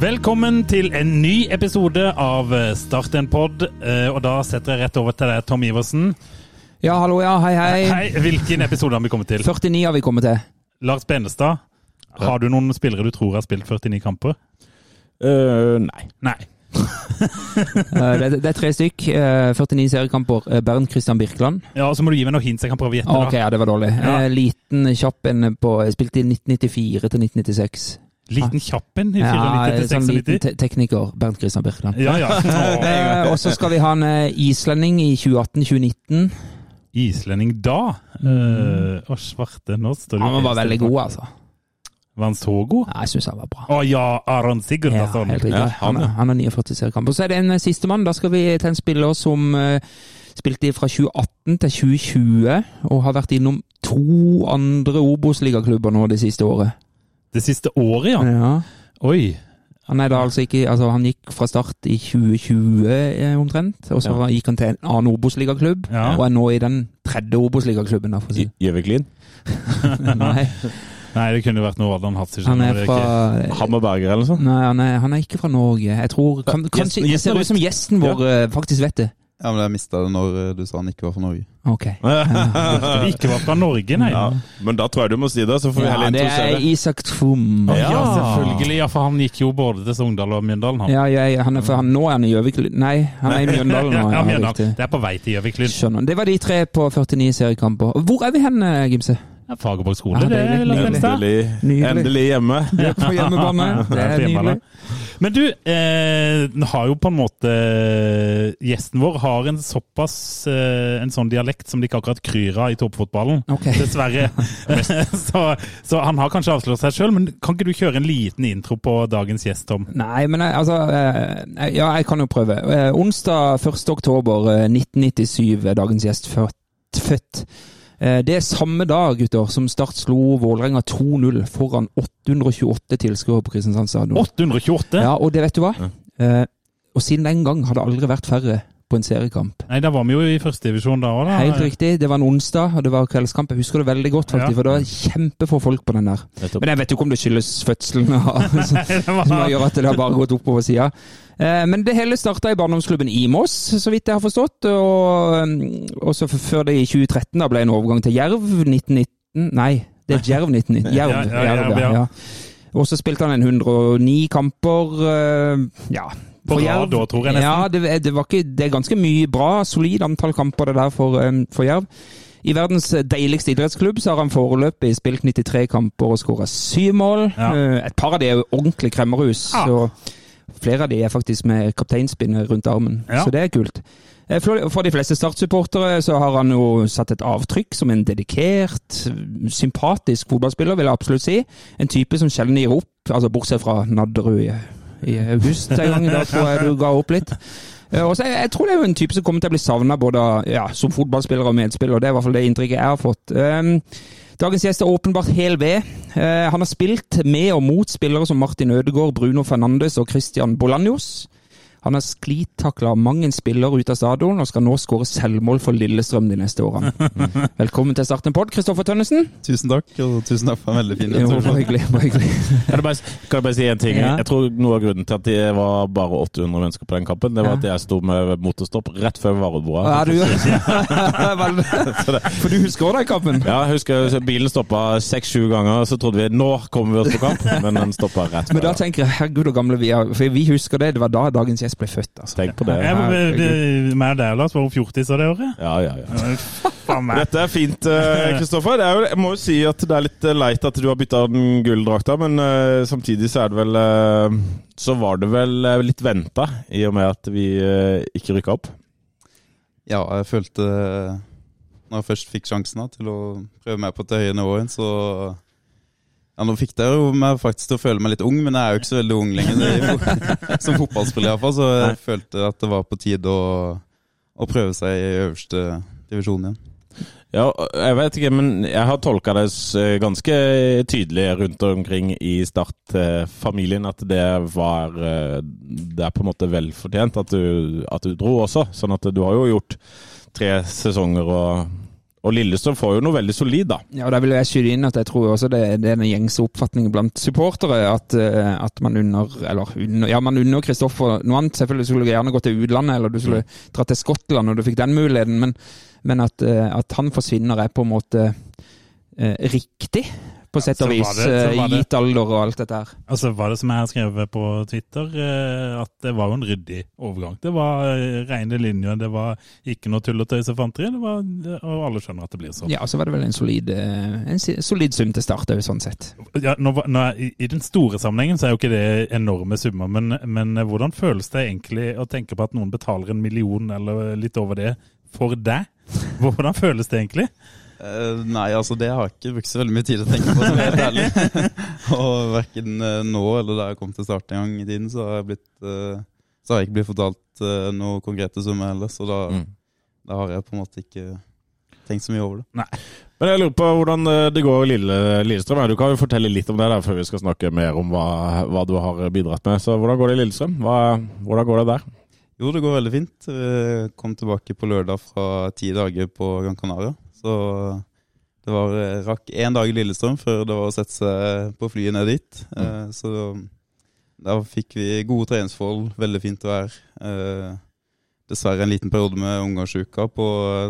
Velkommen til en ny episode av Start en pod. eh, Og da setter jeg rett over til deg, Tom Iversen. Ja, hallo, ja. Hei, hei. Hei, Hvilken episode har vi kommet til? 49 har vi kommet til. Lars Benestad, har du noen spillere du tror har spilt 49 kamper? Uh, nei. Nei. Eh, Det, det er tre stykk. eh, 49 seriekamper. Eh, Bernt Christian Birkeland. Ja, og Så må du gi meg noen hints jeg kan prøve å gjette. Ok, da. ja, det var dårlig. Ja. Eh, Liten, kjapp en på Spilte i 1994 til 1996. Liten kjapp en i Ja, 94 til sånn liten te tekniker. Bernt Christian Birkeland. Ja, ja. Eh, og så skal vi ha en eh, islending i 2018-2019. Islending da? Eh, Å, svarte, nå står det Han var veldig god, altså. Var han så god? Ja, jeg syns han var bra. Å ja, Aron Sigurd. Ja, altså. Ja, han, han, han har 49 seriekamper. Så er det en eh, sistemann. Da skal vi til en spiller som spilte fra 2018 til 2020, og har vært innom to andre Obos-ligaklubber nå det siste året. Det siste året, ja. Ja. Oi. Han er da altså ikke Altså, han gikk fra start i 2020 eh, omtrent, og så gikk han til en annen Obos-ligaklubb, Ja. og er nå i den tredje Obos-ligaklubben, si. Gjøviklin? Nei, Nei, det kunne vært noe Adam Hatzic. han er fra Hammerberger eller noe sånt? Nei, han er, han er ikke fra Norge. Jeg tror kan, Kanskje gjesten- Det ser ut som gjesten vår ja. faktisk vet det. Ja, men jeg mista det når eh, du sa han ikke var fra Norge. Ok. Ja. ikke var fra Norge, nei. Ja, men da tror jeg du må si det, så får vi Ja, heller det er. Isak Trum Ja, selvfølgelig. Ja, for han gikk jo både til Sogndal og Mjøndalen. Han. Ja, ja, han er, for han, nå er han i Gjøvik Nei, han er i Mjøndalen nå. Ja, Ja, Mjøndalen. Det er på vei til Gjøviklyn. Skjønner. Det var de tre på 49 seriekamper. Hvor er vi hen, eh, Gimse? Ja, Fagerborg skole, Ja, det er Benstad. Endelig, endelig hjemme. Det er på hjemmebane. Det er nydelig. Men du, eh, har jo på en måte Gjesten vår har en såpass eh, En sånn dialekt som de ikke akkurat kryr av i toppfotballen. okay. Dessverre. så, så han har kanskje avslørt seg sjøl, men kan ikke du kjøre en liten intro på dagens gjest, Tom? Nei, men jeg, altså eh, Ja, jeg kan jo prøve. Eh, Onsdag 1. oktober eh, 1997 er dagens gjest født. født. Eh, Det er samme dag, gutter, som Start slo Vålerenga 2-0 foran 828 tilskuere på Kristiansand stadion. 828? Ja, og det vet du hva? Eh, og siden den gang har det aldri vært færre på en seriekamp. Nei, da var vi jo i førstedivisjon da òg, da. Helt riktig. Det var en onsdag, og det var kveldskamp. Jeg husker det veldig godt, faktisk, Ja. for det var kjempefå folk på den der. Men jeg vet jo ikke om det skyldes fødselen og- som som gjør at det har bare gått oppover sida. Eh, Men det hele starta i barndomsklubben i Moss, så vidt jeg har forstått. Og, mm, og så før det i 2013 da ble en overgang til Jerv 1919 Nei, det er Jerv 1919. Jerv, Ja, ja, Jerv, Jerv, ja. ja. ja. Og så spilte han en 109 kamper. eh, Ja. På rad Jerv. da, tror jeg nesten. Ja, det, det, var ikke, det er ganske mye bra, solid antall kamper det der for, eh, for Jerv. I verdens deiligste idrettsklubb så har han foreløpig spilt 93 kamper og skåra syv mål. Ja. Et par av de er jo ordentlig kremmerhus. Ja. Så flere av de er faktisk med kapteinspinnet rundt armen. Ja. Så det er kult. Eh, For for de fleste Start-supportere så har han jo satt et avtrykk som en dedikert, sympatisk fotballspiller, vil jeg absolutt si. En type som sjelden gir opp, altså bortsett fra Nadderud i, i august en gang. Da tror jeg du ga opp litt. Også, jeg, jeg tror det er jo en type som kommer til å bli savna både ja, som fotballspiller og medspiller. Det er i hvert fall det inntrykket jeg har fått. Um, Dagens gjest er åpenbart hel ved. Eh, han har spilt med og mot spillere som Martin Ødegaard, Bruno Fernandes og Christian Bolanjos. Han har sklitakla mange spillere ut av stadion og skal nå skåre selvmål for Lillestrøm de neste årene. Velkommen til Start en pod, Kristoffer Tønnesen. Tusen takk, og tusen takk for en veldig fin Jo, introduksjon. hyggelig. Hyggelig. Kan jeg bare, kan jeg bare si en ting? Ja. Jeg tror noe av grunnen til at det var bare 800 mennesker på den kampen, det var Ja. at jeg sto med motorstopp rett før varebordet. Ja, du For du husker også den kampen? Ja, jeg husker bilen stoppa seks-sju ganger, så trodde vi nå kommer vi oss på kamp, men den stoppa rett før. Men da tenker jeg, herregud og gamle vi er. For vi husker det, det var da dagens gjest ble født. altså. Tenk på det. Ja, men, det- det- Meg og deg, Lars, var jo fjortiser det året. Ja, ja, ja. Dette er fint, eh, Kristoffer. Det er Jeg må jo si at det er litt eh, leit at du har bytta den gulldrakta, men eh, samtidig så er det vel Så var det vel litt venta, i og med at vi ikke rykka opp. Ja, jeg følte når jeg først fikk sjansen da, til å prøve meg på et høyere nivå igjen, så ja, Nå fikk det jo meg faktisk til å føle meg litt ung, men jeg er jo ikke så veldig ung lenger som fotballspiller, iallfall. Så jeg følte at det var på tide å, å prøve seg i øverste divisjon igjen. Ja, jeg vet ikke, men jeg har tolka det ganske tydelig rundt omkring i Start-familien at det var eh, Det er på en måte velfortjent at du, at du dro også. Sånn at du har jo gjort tre sesonger, og, og Lillestrøm får jo noe veldig solid, da. Ja, og Der vil jeg skyte inn at jeg tror også det, det er den gjengse oppfatningen blant supportere at, eh, at man under Eller under, ja, man unner Kristoffer noe annet. Selvfølgelig skulle du gjerne gå til utlandet, eller du skulle dra til Skottland når du fikk den muligheten, men, men at, eh, at han forsvinner er på en måte eh, riktig, på sett og vis. eh, Gitt alder og alt dette her. Altså, var det som jeg har skrevet på Twitter, eh, at det var jo en ryddig overgang. Det var eh, rene linjer, det var ikke noe tull og tøys og fanteri, var, og alle skjønner at det blir sånn. Ja, så var det vel en solid, en solid sum til start òg, sånn sett. Ja, nå, nå, i, I den store sammenhengen så er jo ikke det enorme summer, men, men hvordan føles det egentlig å tenke på at noen betaler en million eller litt over det for deg? Hvordan føles det egentlig? Eh, nei, altså det har jeg ikke brukt så veldig mye tid å tenke på, som er helt ærlig. og verken eh, nå eller da jeg kom til start en gang i tiden, så har jeg, blitt, uh, så har jeg ikke blitt fortalt uh, noe konkrete summer heller. Så da, Mm. da har jeg på en måte ikke tenkt så mye over det. Men jeg lurer på hvordan det går i Lille, Lillestrøm. Du kan jo fortelle litt om det der før vi skal snakke mer om hva, hva du har bidratt med. Så hvordan går det i Lillestrøm? Hva, hvordan går det der? Jo, det går veldig fint. Vi kom tilbake på lørdag fra ti dager på Gran Canaria. Så det var, eh, rakk én dag i Lillestrøm før det var å sette seg på flyet ned dit. Mm. Så da fikk vi gode treningsforhold, veldig fint vær. Eh, Dessverre en liten periode med omgangsuka på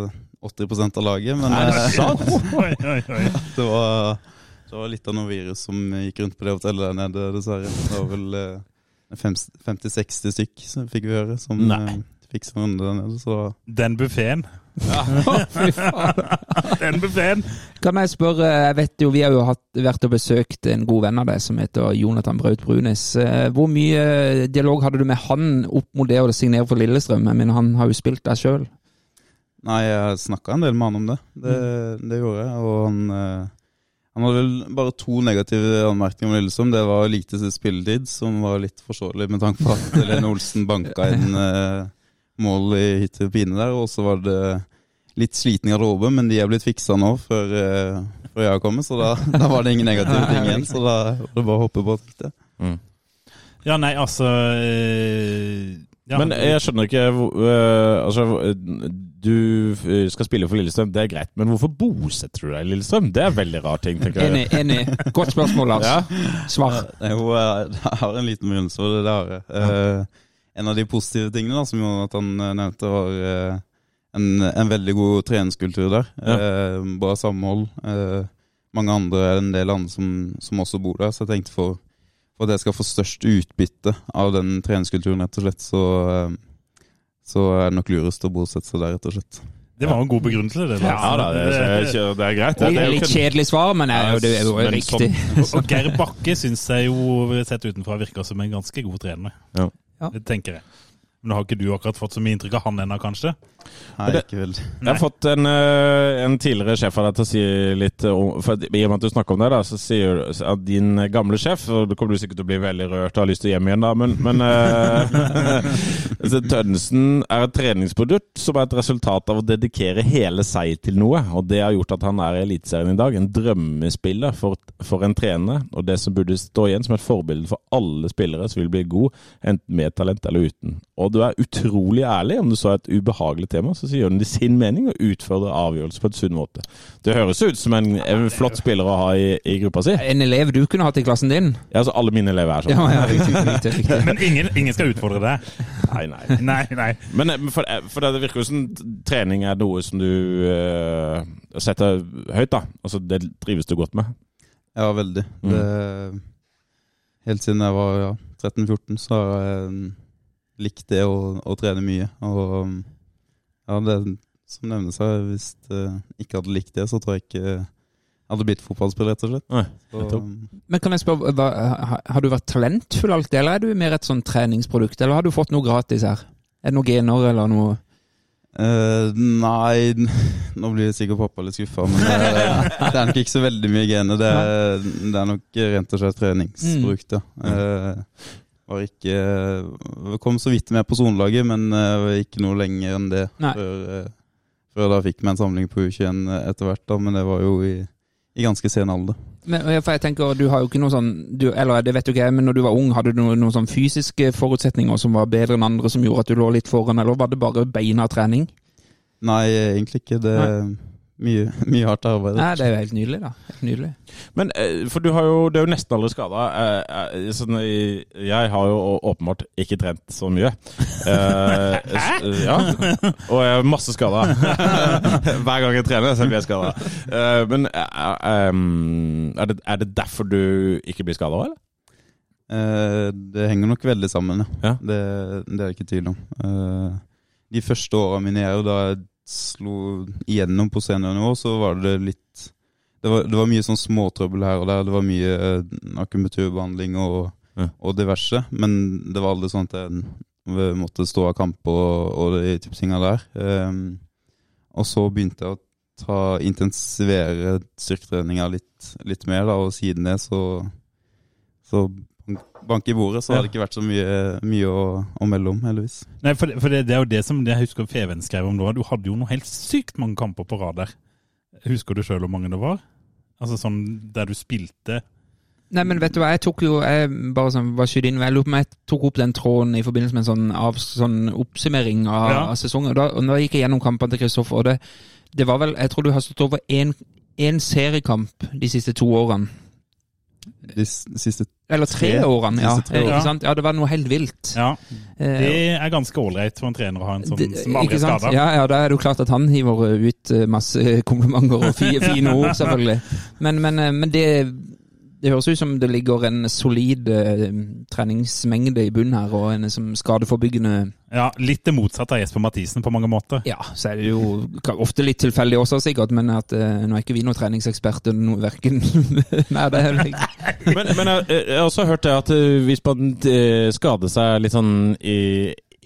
eh, 80 av laget, men eh, Oi, oi, oi. det var, det var litt av noe virus som gikk rundt på det hotellet der nede, dessverre. Det var vel eh, 50-60 stykk, som fikk vi høre, som Nei. eh, fikk seg runde der nede. Så Den buffeen. Fy faen. Den buffeen! Kan jeg spørre, jeg vet jo vi har jo hatt, vært og besøkt en god venn av deg som heter Jonathan Braut Brunes. Eh, Hvor mye dialog hadde du med han opp mot det å signere for Lillestrøm? Jeg mener, han har jo spilt der sjøl. Nei, jeg snakka en del med han om det. Det, det gjorde jeg. Og han, eh, han hadde vel bare to negative anmerkninger om Lillestrøm. Det var lite spilletid, som var litt forståelig med tanke på at Lene Olsen banka inn eh, mål i hytte og pine der. Og så var det litt sliten i garderobe, men de er blitt fiksa nå før, eh, før jeg har kommet. Så da, da var det ingen negative ting igjen. Så da var det bare å hoppe på. tenkte Mm. Ja, nei, altså eh, ja, Men jeg skjønner ikke øh, Altså, du skal spille for Lillestrøm, det er greit. Men hvorfor bosetter du deg i Lillestrøm? Det er en veldig rar ting, tenker jeg. Enig, enig. Godt spørsmål, Lars. Ja. Svar. Jo, jeg har en liten begrunnelse for det. det har jeg. En av de positive tingene da, som Jonathan eh, nevnte, var eh, en, en veldig god treningskultur der. Eh, bra samhold. Eh, mange andre, en del andre som, som også bor der. Så jeg tenkte for, for at jeg skal få størst utbytte av den treningskulturen, rett og slett, så, så er det nok lurest å bosette seg der, rett og slett. Det var en god begrunnelse, det. Ja da, det, det, det er greit. Det, det er Litt kjedelig svar, men jeg, det er jo riktig. Og- Og Geir Bakke syns jeg jo, sett utenfra, virker som en ganske god trener. Ja. Ja. Det tenker jeg. Men nå har ikke du akkurat fått så mye inntrykk av han ennå, kanskje? Nei, det- ikke veldig. Jeg har fått en, øh, en tidligere sjef av deg til å si litt om for I og med at du snakker om det, da, så sier du at din gamle sjef Og da kommer du sikkert til å bli veldig rørt og har lyst til å hjem igjen, da, men, men altså, Tønnesen er et treningsprodukt som er et resultat av å dedikere hele seg til noe. Og det har gjort at han er i Eliteserien i dag. En drømmespiller for, for en trener. Og det som burde stå igjen som et forbilde for alle spillere som vil bli god, enten med talent eller uten. Og du er utrolig ærlig. Om du så et ubehagelig tema, så sier den det sin mening og utfordrer avgjørelser på en sunn måte. Det høres ut som en, en flott spiller å ha i, i gruppa si. En elev du kunne hatt i klassen din? Ja, altså Alle mine elever er sånn. Ja, ja, riktig, riktig, riktig. Men ingen, ingen skal utfordre deg. Nei, nei. Nei, nei. Men eh, for, for det virker jo som trening er noe som du uh, setter høyt, da. Altså, det trives du godt med. Ja, veldig. Mm. Det, helt siden jeg var ja, 13-14, så har jeg likt det å, å trene mye. Og mm, ja, det som nevnes her, hvis jeg ikke hadde likt det, så tror jeg ikke jeg hadde blitt fotballspiller, rett og slett. Nei, Så, mm, Men kan jeg spørre, hva, har- du vært talentfull alltid, eller er du mer et sånn treningsprodukt? Eller har du fått noe gratis her? Er det noen gener eller noe Uh, nei, nå blir sikkert pappa litt skuffa, men det, det er nok ikke så veldig mye gener. Det, er- det er nok rent og slett treningsbruk, ja. Eh, var ikke Kom så vidt med på sonelaget, men eh, ikke noe lenger enn det før, eh, før da fikk meg en samling på U21 etter hvert, da, men det var jo i, i ganske sen alder. Men, for jeg tenker, du har jo ikke noe sånn du, Eller det vet jo ikke jeg, men når du var ung, hadde du noen, noen sånn fysiske forutsetninger som var bedre enn andre, som gjorde at du lå litt foran, eller var det bare beina trening? Nei, egentlig ikke. Det er mye, mye hardt arbeid. Nei, det er jo helt nydelig, da. Helt nydelig. Men eh, for du har jo, det er jo nesten aldri skada. Sånn, jeg har jo åpenbart ikke trent så mye. Eh, ja. Og jeg har masse skader. Hver gang jeg trener, så blir jeg skada. men eh, er, det, er det derfor du ikke blir skada, eller? Eh, det henger nok veldig sammen, ja. Ja. Det, det er det ikke tvil om. Eh, de første åra mine er jo da jeg slo igjennom på seniornivå, så var det litt Det var, det var mye sånn småtrøbbel her og der. Det var mye eh, akupunkturbehandling og, Ja. og diverse. Men det var aldri sånn at jeg måtte stå av kamper og, og de type tinga der. Um, og så begynte jeg å ta, intensivere styrketreninga litt, litt mer, da, og siden det så så bank i bordet, så har det ikke vært så mye, mye å, å melde om, heldigvis. Nei, for, det, for det, det er jo det som jeg husker Feven skrev om da. Du hadde jo noe helt sykt mange kamper på rad der. Husker du sjøl hvor mange det var? Altså sånn der du spilte Nei, men vet du hva, jeg tok jo jeg bare sånn, var inn, jeg lurer på om jeg tok opp den tråden i forbindelse med en sånn, av, sånn oppsummering av, Ja. av sesongen. Og da, og da gikk jeg gjennom kampene til Kristoffer, og det, det var vel Jeg tror du har stått over én seriekamp de siste to årene. De siste Eller tre, Tre? årene, ja. Tre Ikke sant? Ja, det var noe helt vilt. Ja, Eh, det er ganske ålreit for en trener å ha en sånn det- som aldri er skada. Ja, ja, da er det jo klart at han hiver ut eh, masse komplimenter og fine ord, selvfølgelig. Men, men, eh, men det, det høres ut som det ligger en solid uh, treningsmengde i bunnen her, og en som skadeforebyggende Ja, Litt det motsatte av Jesper Mathisen på mange måter. Ja, så er det jo ofte litt tilfeldig også, sikkert, men at uh, nå er ikke vi noen treningseksperter, no, verken Nei, det er ikke Men, men jeg, jeg har også hørt det at hvis man skader seg litt sånn i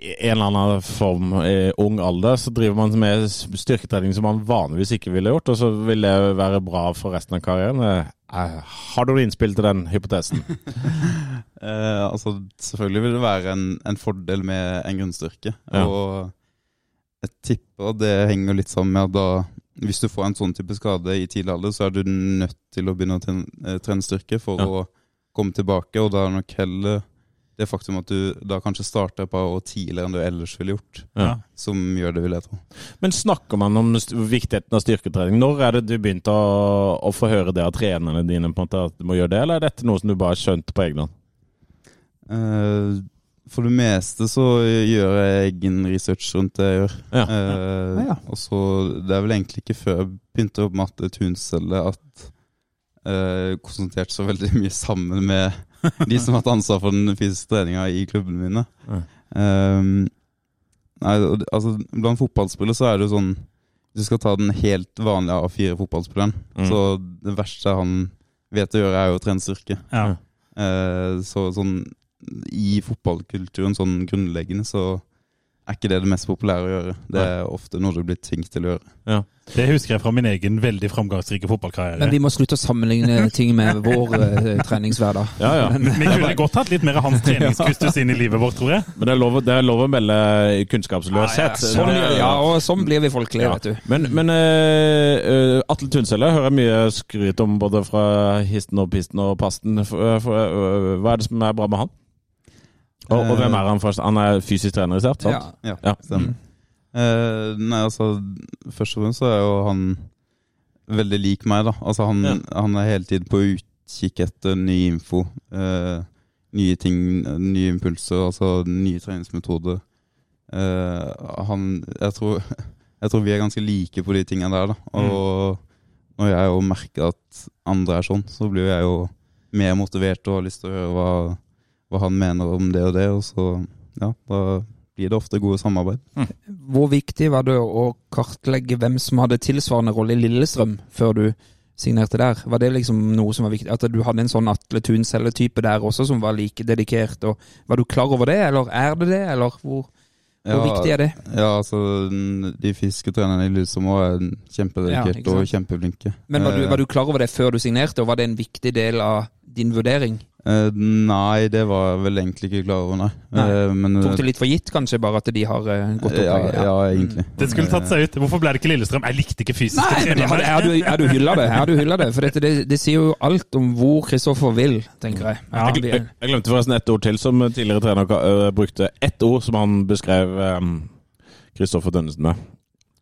i en eller annen form i ung alder, så driver man med styrketrening som man vanligvis ikke ville gjort, og så vil det være bra for resten av karrieren. Eh, Har du noe innspill til den hypotesen? Eh, altså, selvfølgelig vil det være en, en fordel med en grunnstyrke. Ja. Og jeg tipper det henger litt sammen med at da hvis du får en sånn type skade i tidlig alder, så er du nødt til å begynne å eh, trene styrke for Ja. å komme tilbake, og da er det nok heller det faktum at du da kanskje starter på å år tidligere enn du ellers ville gjort, Ja. som gjør det, vil jeg tro. Men snakker man om viktigheten av styrketrening? Når er det du begynte å, å få høre det av trenerne dine, på en måte, at du må gjøre det, eller er dette noe som du bare har skjønt på egen hånd? Uh, for det meste så gjør jeg egen research rundt det jeg gjør. Ja. Uh, ja. Og så Det er vel egentlig ikke før jeg begynte opp matte Atle at at uh, konsentrerte så veldig mye sammen med de som har hatt ansvar for den fysiske treninga i klubbene mine. Um, nei, altså Blant fotballspillere så er det jo sånn Hvis du skal ta den helt vanlige A4-fotballspilleren, Mm. så det verste han vet å gjøre, er jo å trene styrke. Ja. Uh, så sånn i fotballkulturen sånn grunnleggende så er ikke det det mest populære å gjøre. Det er ofte noe du blir tvunget til å gjøre. Det husker jeg fra min egen veldig framgangsrike fotballkarriere. Men vi må slutte å sammenligne ting med vår eh, treningshverdag. Ja, ja. Vi kunne godt hatt litt mer av hans treningskustus inn i livet vårt, tror jeg. Men det er lov, det er lov å melde kunnskapsløshet. Sånn, ja, og sånn blir vi folkelige, Ja. vet du. Men, men eh, eh, Atle Tunselle hører jeg mye skryt om både fra histen og pisten og pasten. Hva er det som er bra med han? Og, og hvem er han først? Han er fysisk trener, sant? Ja. Ja, Ja. stemmer. Uh, nei, altså Først og fremst så er jo han veldig lik meg, da. Altså han, Ja. han er hele tiden på utkikk etter ny info. Uh, nye ting, nye impulser, altså nye treningsmetoder. Uh, han jeg tror, jeg tror vi er ganske like på de tingene der, da. Og når jeg jo merker at andre er sånn, så blir jeg jo mer motivert og har lyst til å høre hva, hva han mener om det og det. Og så, ja, da blir det ofte gode samarbeid. Hvor viktig var det å kartlegge hvem som hadde tilsvarende rolle i Lillestrøm, før du signerte der? Var det liksom noe som var viktig? At du hadde en sånn Atle Tunselle-type der også, som var like dedikert? og Var du klar over det, eller er det det? Eller hvor, Hvor viktig er det? Ja, altså De fisketrenerne i Lillestrøm er er Ja, og kjempeflinke. Men var du, Eh, var du klar over det før du signerte, og var det en viktig del av din vurdering? Eh, Nei, det var jeg vel egentlig ikke klar over, nei. Nei. Uh, Men Tok det litt for gitt, kanskje, bare at de har uh, gått opp? ja, ja. ja, egentlig. Det skulle tatt seg ut. Hvorfor ble det ikke Lillestrøm? Jeg likte ikke fysiske Nei, du jeg hadde, hylla det. Hylla for dette, det, det sier jo alt om hvor Kristoffer vil, tenker jeg. Ja, Jeg, jeg, jeg glemte forresten ett ord til som tidligere trener brukte. Ett ord som han beskrev Kristoffer Tønnesen med.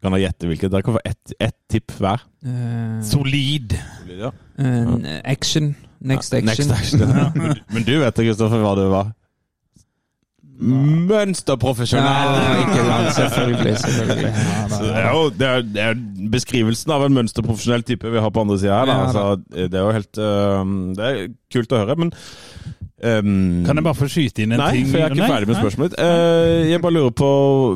Kan dere gjette hvilket? Dere kan få ett et tipp hver. Uh, Solid. Ja. uh, action. Next action. Next action. Men- Men du vet Kristoffer hva det var? Mønsterprofesjonell! Ja, ikke sant. Selvfølgelig. selvfølgelig. Så det, er jo, det, er, det er beskrivelsen av en mønsterprofesjonell type vi har på andre sida her. Da. Ja, da. Altså, det er jo helt øh, Det er kult å høre, men øhm, Kan jeg bare få skyte inn en Nei, ting? for jeg er ikke ferdig med spørsmålet. Eh, jeg bare lurer på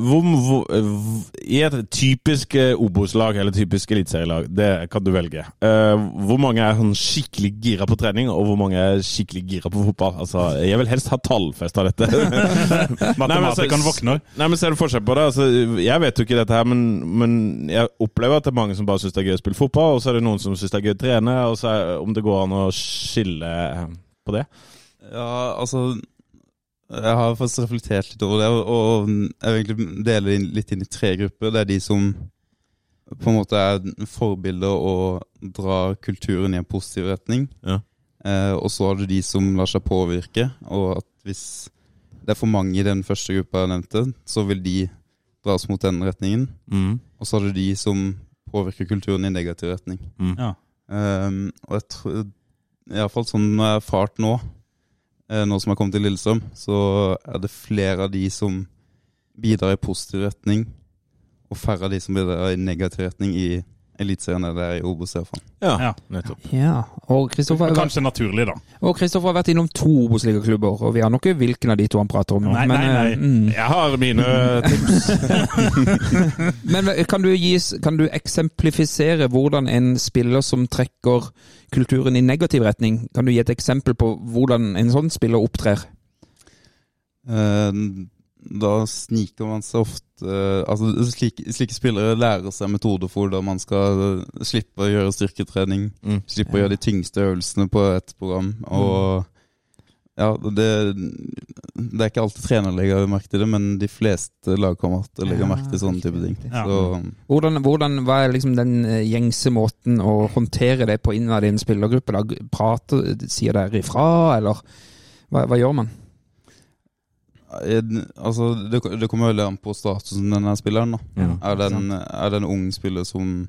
hvor, hvor, hvor, I et typisk eh, Obos-lag, eller typisk eliteserielag, det kan du velge. Uh, hvor mange er sånn skikkelig gira på trening, og hvor mange er skikkelig gira på fotball? Altså, jeg vil helst ha tallfesta dette. Matematikeren våkner. Nei, men Ser du forskjell på det? Altså, jeg vet jo ikke dette her, men, men jeg opplever at det er mange som bare syns det er gøy å spille fotball, og så er det noen som syns det er gøy å trene, og så er, om det går an å skille på det. Ja, altså Jeg har faktisk reflektert litt over det, og- jeg vil egentlig dele det inn- litt inn i tre grupper. Det er de som på en måte er forbilder og drar kulturen i en positiv retning. Ja. Eh, og så har du de som lar seg påvirke, og at hvis det er for mange i den første gruppa jeg nevnte, så vil de dras mot den retningen. Mm. Og så har du de som påvirker kulturen i negativ retning. Ja. Um, og jeg tror Iallfall sånn når jeg har erfart nå, nå som jeg kom til Lillestrøm, så er det flere av de som bidrar i positiv retning, og færre av de som bidrar i negativ retning i Eliteserien er det er i Obos. i hvert fall. Ja, Ja. nettopp. Ja, og Kristoffer Kanskje naturlig, da. og Kristoffer har vært innom to Obos-ligaklubber, og vi har nok ikke hvilken av de to han prater om nå. Nei, men, nei, nei. eh, mm. Jeg har mine tips. Men kan du, gis, kan du eksemplifisere hvordan en spiller som trekker kulturen i negativ retning, kan du gi et eksempel på hvordan en sånn spiller opptrer? Eh, da sniker man seg ofte Altså slike, slike spillere lærer seg metoder for hvordan man skal eh, slippe å gjøre styrketrening. Mm. Slippe å gjøre de tyngste øvelsene på et program. Og ja, det, det er ikke alltid trenere legger merke til det, men de fleste lagkamerater legger Ja, merke til sånne type ting. Ja. Så Hvordan, hvordan, hva er liksom den eh, gjengse måten å håndtere det på innad i en spillergruppe? Da? Prater, sier dere ifra, eller hva, hva gjør man? Eh, altså, det, det kommer veldig an på statusen denne spilleren. da. Ja. Er det en, er det en ung spiller som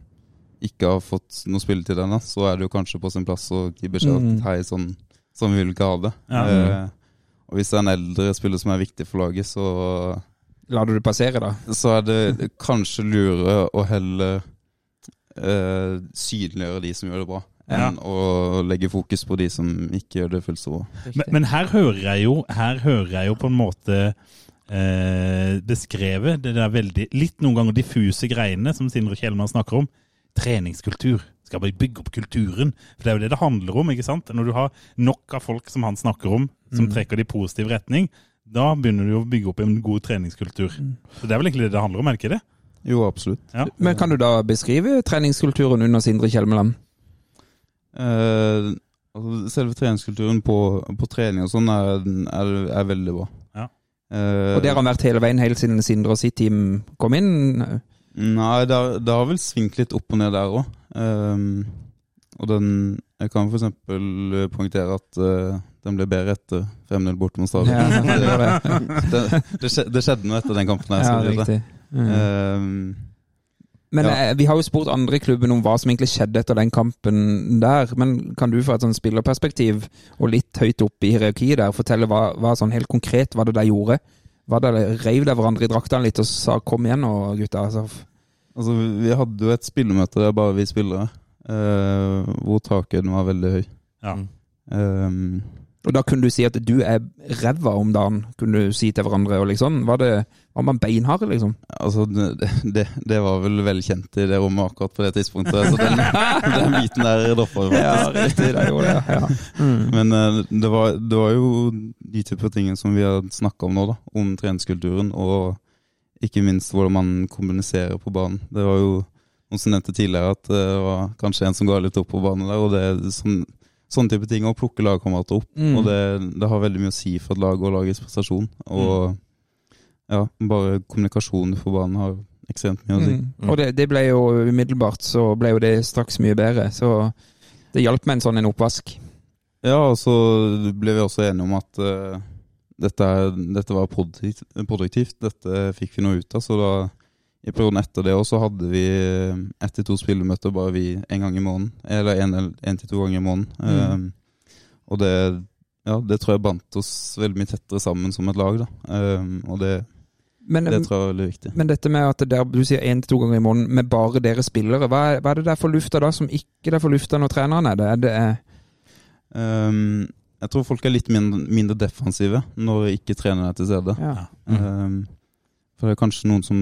ikke har fått noe spilletid ennå, så er det jo kanskje på sin plass å gi beskjed Mm. at hei, sånn, sånn vil vi ikke ha det. Ja. Eh, og hvis det er en eldre spiller som er viktig for laget, så, Lar du det passere, da? så er det kanskje lurere å heller eh, synliggjøre de som gjør det bra, enn å legge fokus på de som ikke gjør det fullt så bra. Men, men her hører jeg jo, her hører jeg jo på en måte eh, beskrevet det der veldig, litt noen ganger diffuse greiene som Sindre Kjellmann snakker om. Treningskultur. Skal bare bygge opp kulturen. For det er jo det det handler om. ikke sant? Når du har nok av folk som han snakker om, som trekker det i positiv retning, da begynner du å bygge opp en god treningskultur. Så Det er vel egentlig det det handler om, er det ikke det? Jo, absolutt. Ja. Men kan du da beskrive treningskulturen under Sindre Kjelmeland? Eh, altså, selve treningskulturen på, på trening og sånn er, er, er veldig bra. Ja. Eh, Og det har han vært hele veien, helt siden Sindre og sitt team kom inn? Nei, det har, det har vel svingt litt opp og ned der òg. og den Jeg kan eksempel poengtere at eh, den ble bedre etter 5-0 borte mot Stabæk. Ja, det det. det, det, skjedde, noe etter den kampen. her, Ja, riktig. Mm. Men Ja. eh, vi har jo spurt andre i klubben om hva som egentlig skjedde etter den kampen der. Men kan du fra et sånn spillerperspektiv, og litt høyt oppe i hierarkiet der, fortelle hva, hva sånn helt konkret hva det der gjorde? Hva det Reiv dere hverandre i draktene litt og sa 'kom igjen nå, gutta'? Altså, altså, vi hadde jo et spillemøte der bare vi spillere, eh, hvor takhøyden var veldig høy. Ja. Eh, og da kunne du si at du er ræva om dagen, kunne du si til hverandre. og liksom, Var, det, var man beinhard, liksom? Altså, det, det, det var vel velkjent i det rommet akkurat på det tidspunktet, så den, den biten der droppa vi faktisk. riktig. Det gjorde det, ja. Mm. Men eh, det, var, det var jo de typer tingene som vi har snakka om nå, da. Om treningskulturen. Og ikke minst hvordan man kommuniserer på banen. Det var jo noen som nevnte tidligere at det var kanskje en som ga litt opp på banen der. og det er sånn, Sånne type ting, å plukke lagkamerater opp. Mm. Og det, det har veldig mye å si for et lag og lagets prestasjon. Og ja, bare kommunikasjonen på banen har ekstremt mye å si. Mm. Og det, det ble jo umiddelbart så ble jo det straks mye bedre. Så det hjalp med en sånn en oppvask. Ja, og så ble vi også enige om at uh, dette, dette var produktivt, produktivt. Dette fikk vi noe ut av. Så da, i perioden etter det også, hadde vi eh, ett til to spillemøter bare vi en gang i måneden. Eller en, en til to ganger i måneden. Eh, og det, ja, det tror jeg bandt oss veldig mye tettere sammen som et lag. Da. Eh, og det, Men, det tror jeg er veldig viktig. men dette med at der, du sier én til to ganger i måneden med bare dere spillere, hva er, hva er det der for lufta da som ikke det er for lufta når treneren er det? Er det Um, jeg tror folk er litt mindre, mindre defensive når ikke treneren er til stede. ja. Um, for det er kanskje noen som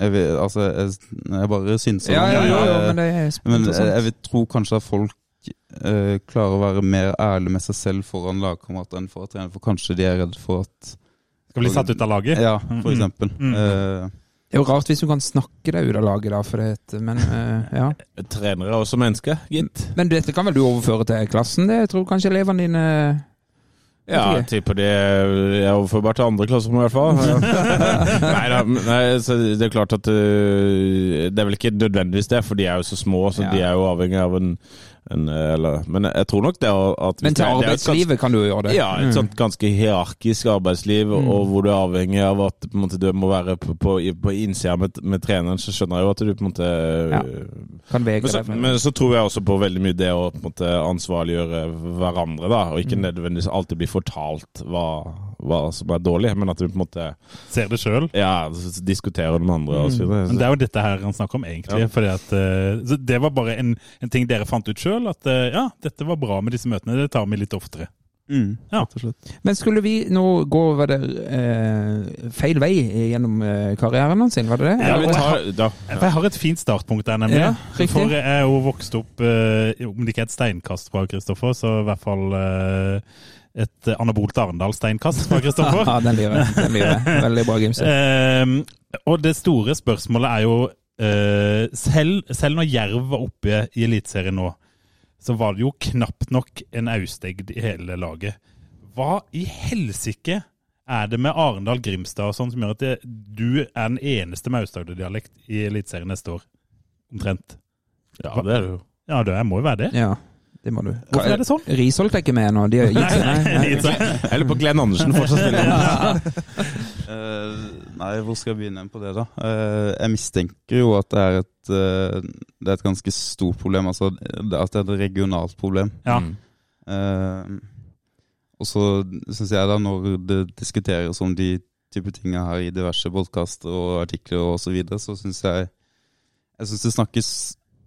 Jeg, vil, altså, jeg, jeg bare synser. Ja, ja, ja, ja, Eh, men det er men jeg, vil tro kanskje at folk eh, klarer å være mer ærlige med seg selv foran lagkamerater enn for trener, for kanskje de er redd for at Skal bli satt ut av laget? Ja, for Mm. eksempel. Mm. Eh, Det er jo rart hvis du kan snakke deg ut av laget, da, for det, men eh, ja. Trenere er også mennesker, gitt. Men dette kan vel du overføre til klassen? Det jeg tror kanskje elevene dine Ja, jeg tipper det er overførbart til andre klasser, i hvert fall. nei, da, nei, så det er klart at øh, Det er vel ikke nødvendigvis det, for de er jo så små, så Ja. de er jo avhengig av en, en øh, eller, Men jeg tror nok det at Men til arbeidslivet kan du jo gjøre det. Ja, et Mm. sånt ganske hierarkisk arbeidsliv, Mm. og hvor du er avhengig av at måte, du må være på, på, på innsida med, med treneren, så skjønner jeg jo at du på en måte Ja. Kan vege men, så, det, men så tror jeg også på veldig mye det å på en måte ansvarliggjøre hverandre, da, og ikke nødvendigvis alltid bli fortalt hva, hva som er dårlig, men at du på en måte Ser det sjøl? ja, diskuterer med andre og så Men det er jo dette her han snakker om, egentlig. Ja. Fordi at, eh, så det var bare en, en ting dere fant ut sjøl, at eh, ja, dette var bra med disse møtene, det tar vi litt oftere. mm, Ja. Men skulle vi nå gå var det, eh, feil vei gjennom eh, karrieren sin, var det det? Ja, tar, da, For jeg har et fint startpunkt der, nemlig. Ja. For jeg er jo vokst opp, eh, om det ikke er et steinkast fra Kristoffer, så i hvert fall eh, et anabolt Arendal-steinkast fra Kristoffer. Ja, den liker jeg. Den liker jeg. Veldig bra, Gimse. Ehm, og det store spørsmålet er jo eh, selv, selv når Jerv var oppe i Eliteserien nå, så var det jo knapt nok en austegd i hele laget. Hva i helsike er det med Arendal-Grimstad og sånn som gjør at det, du er den eneste med Aust-Agder-dialekt i Eliteserien neste år? Omtrent. ja, det er det jo. Ja, det må jo være det. Ja, det må du. Hvorfor er det sånn? Risholt er ikke med nå. De har gitt seg. Nei, nei. Eller på Glenn Andersen fortsatt spiller. uh, nei, hvor skal jeg begynne på det, da? Uh, jeg mistenker jo at det er et, uh, det er et ganske stort problem. Altså at det er et regionalt problem. Ja. Mm. Og så syns jeg da, når det diskuteres om de type tinga her i diverse podkaster og artikler og så videre, så syns jeg Jeg syns det snakkes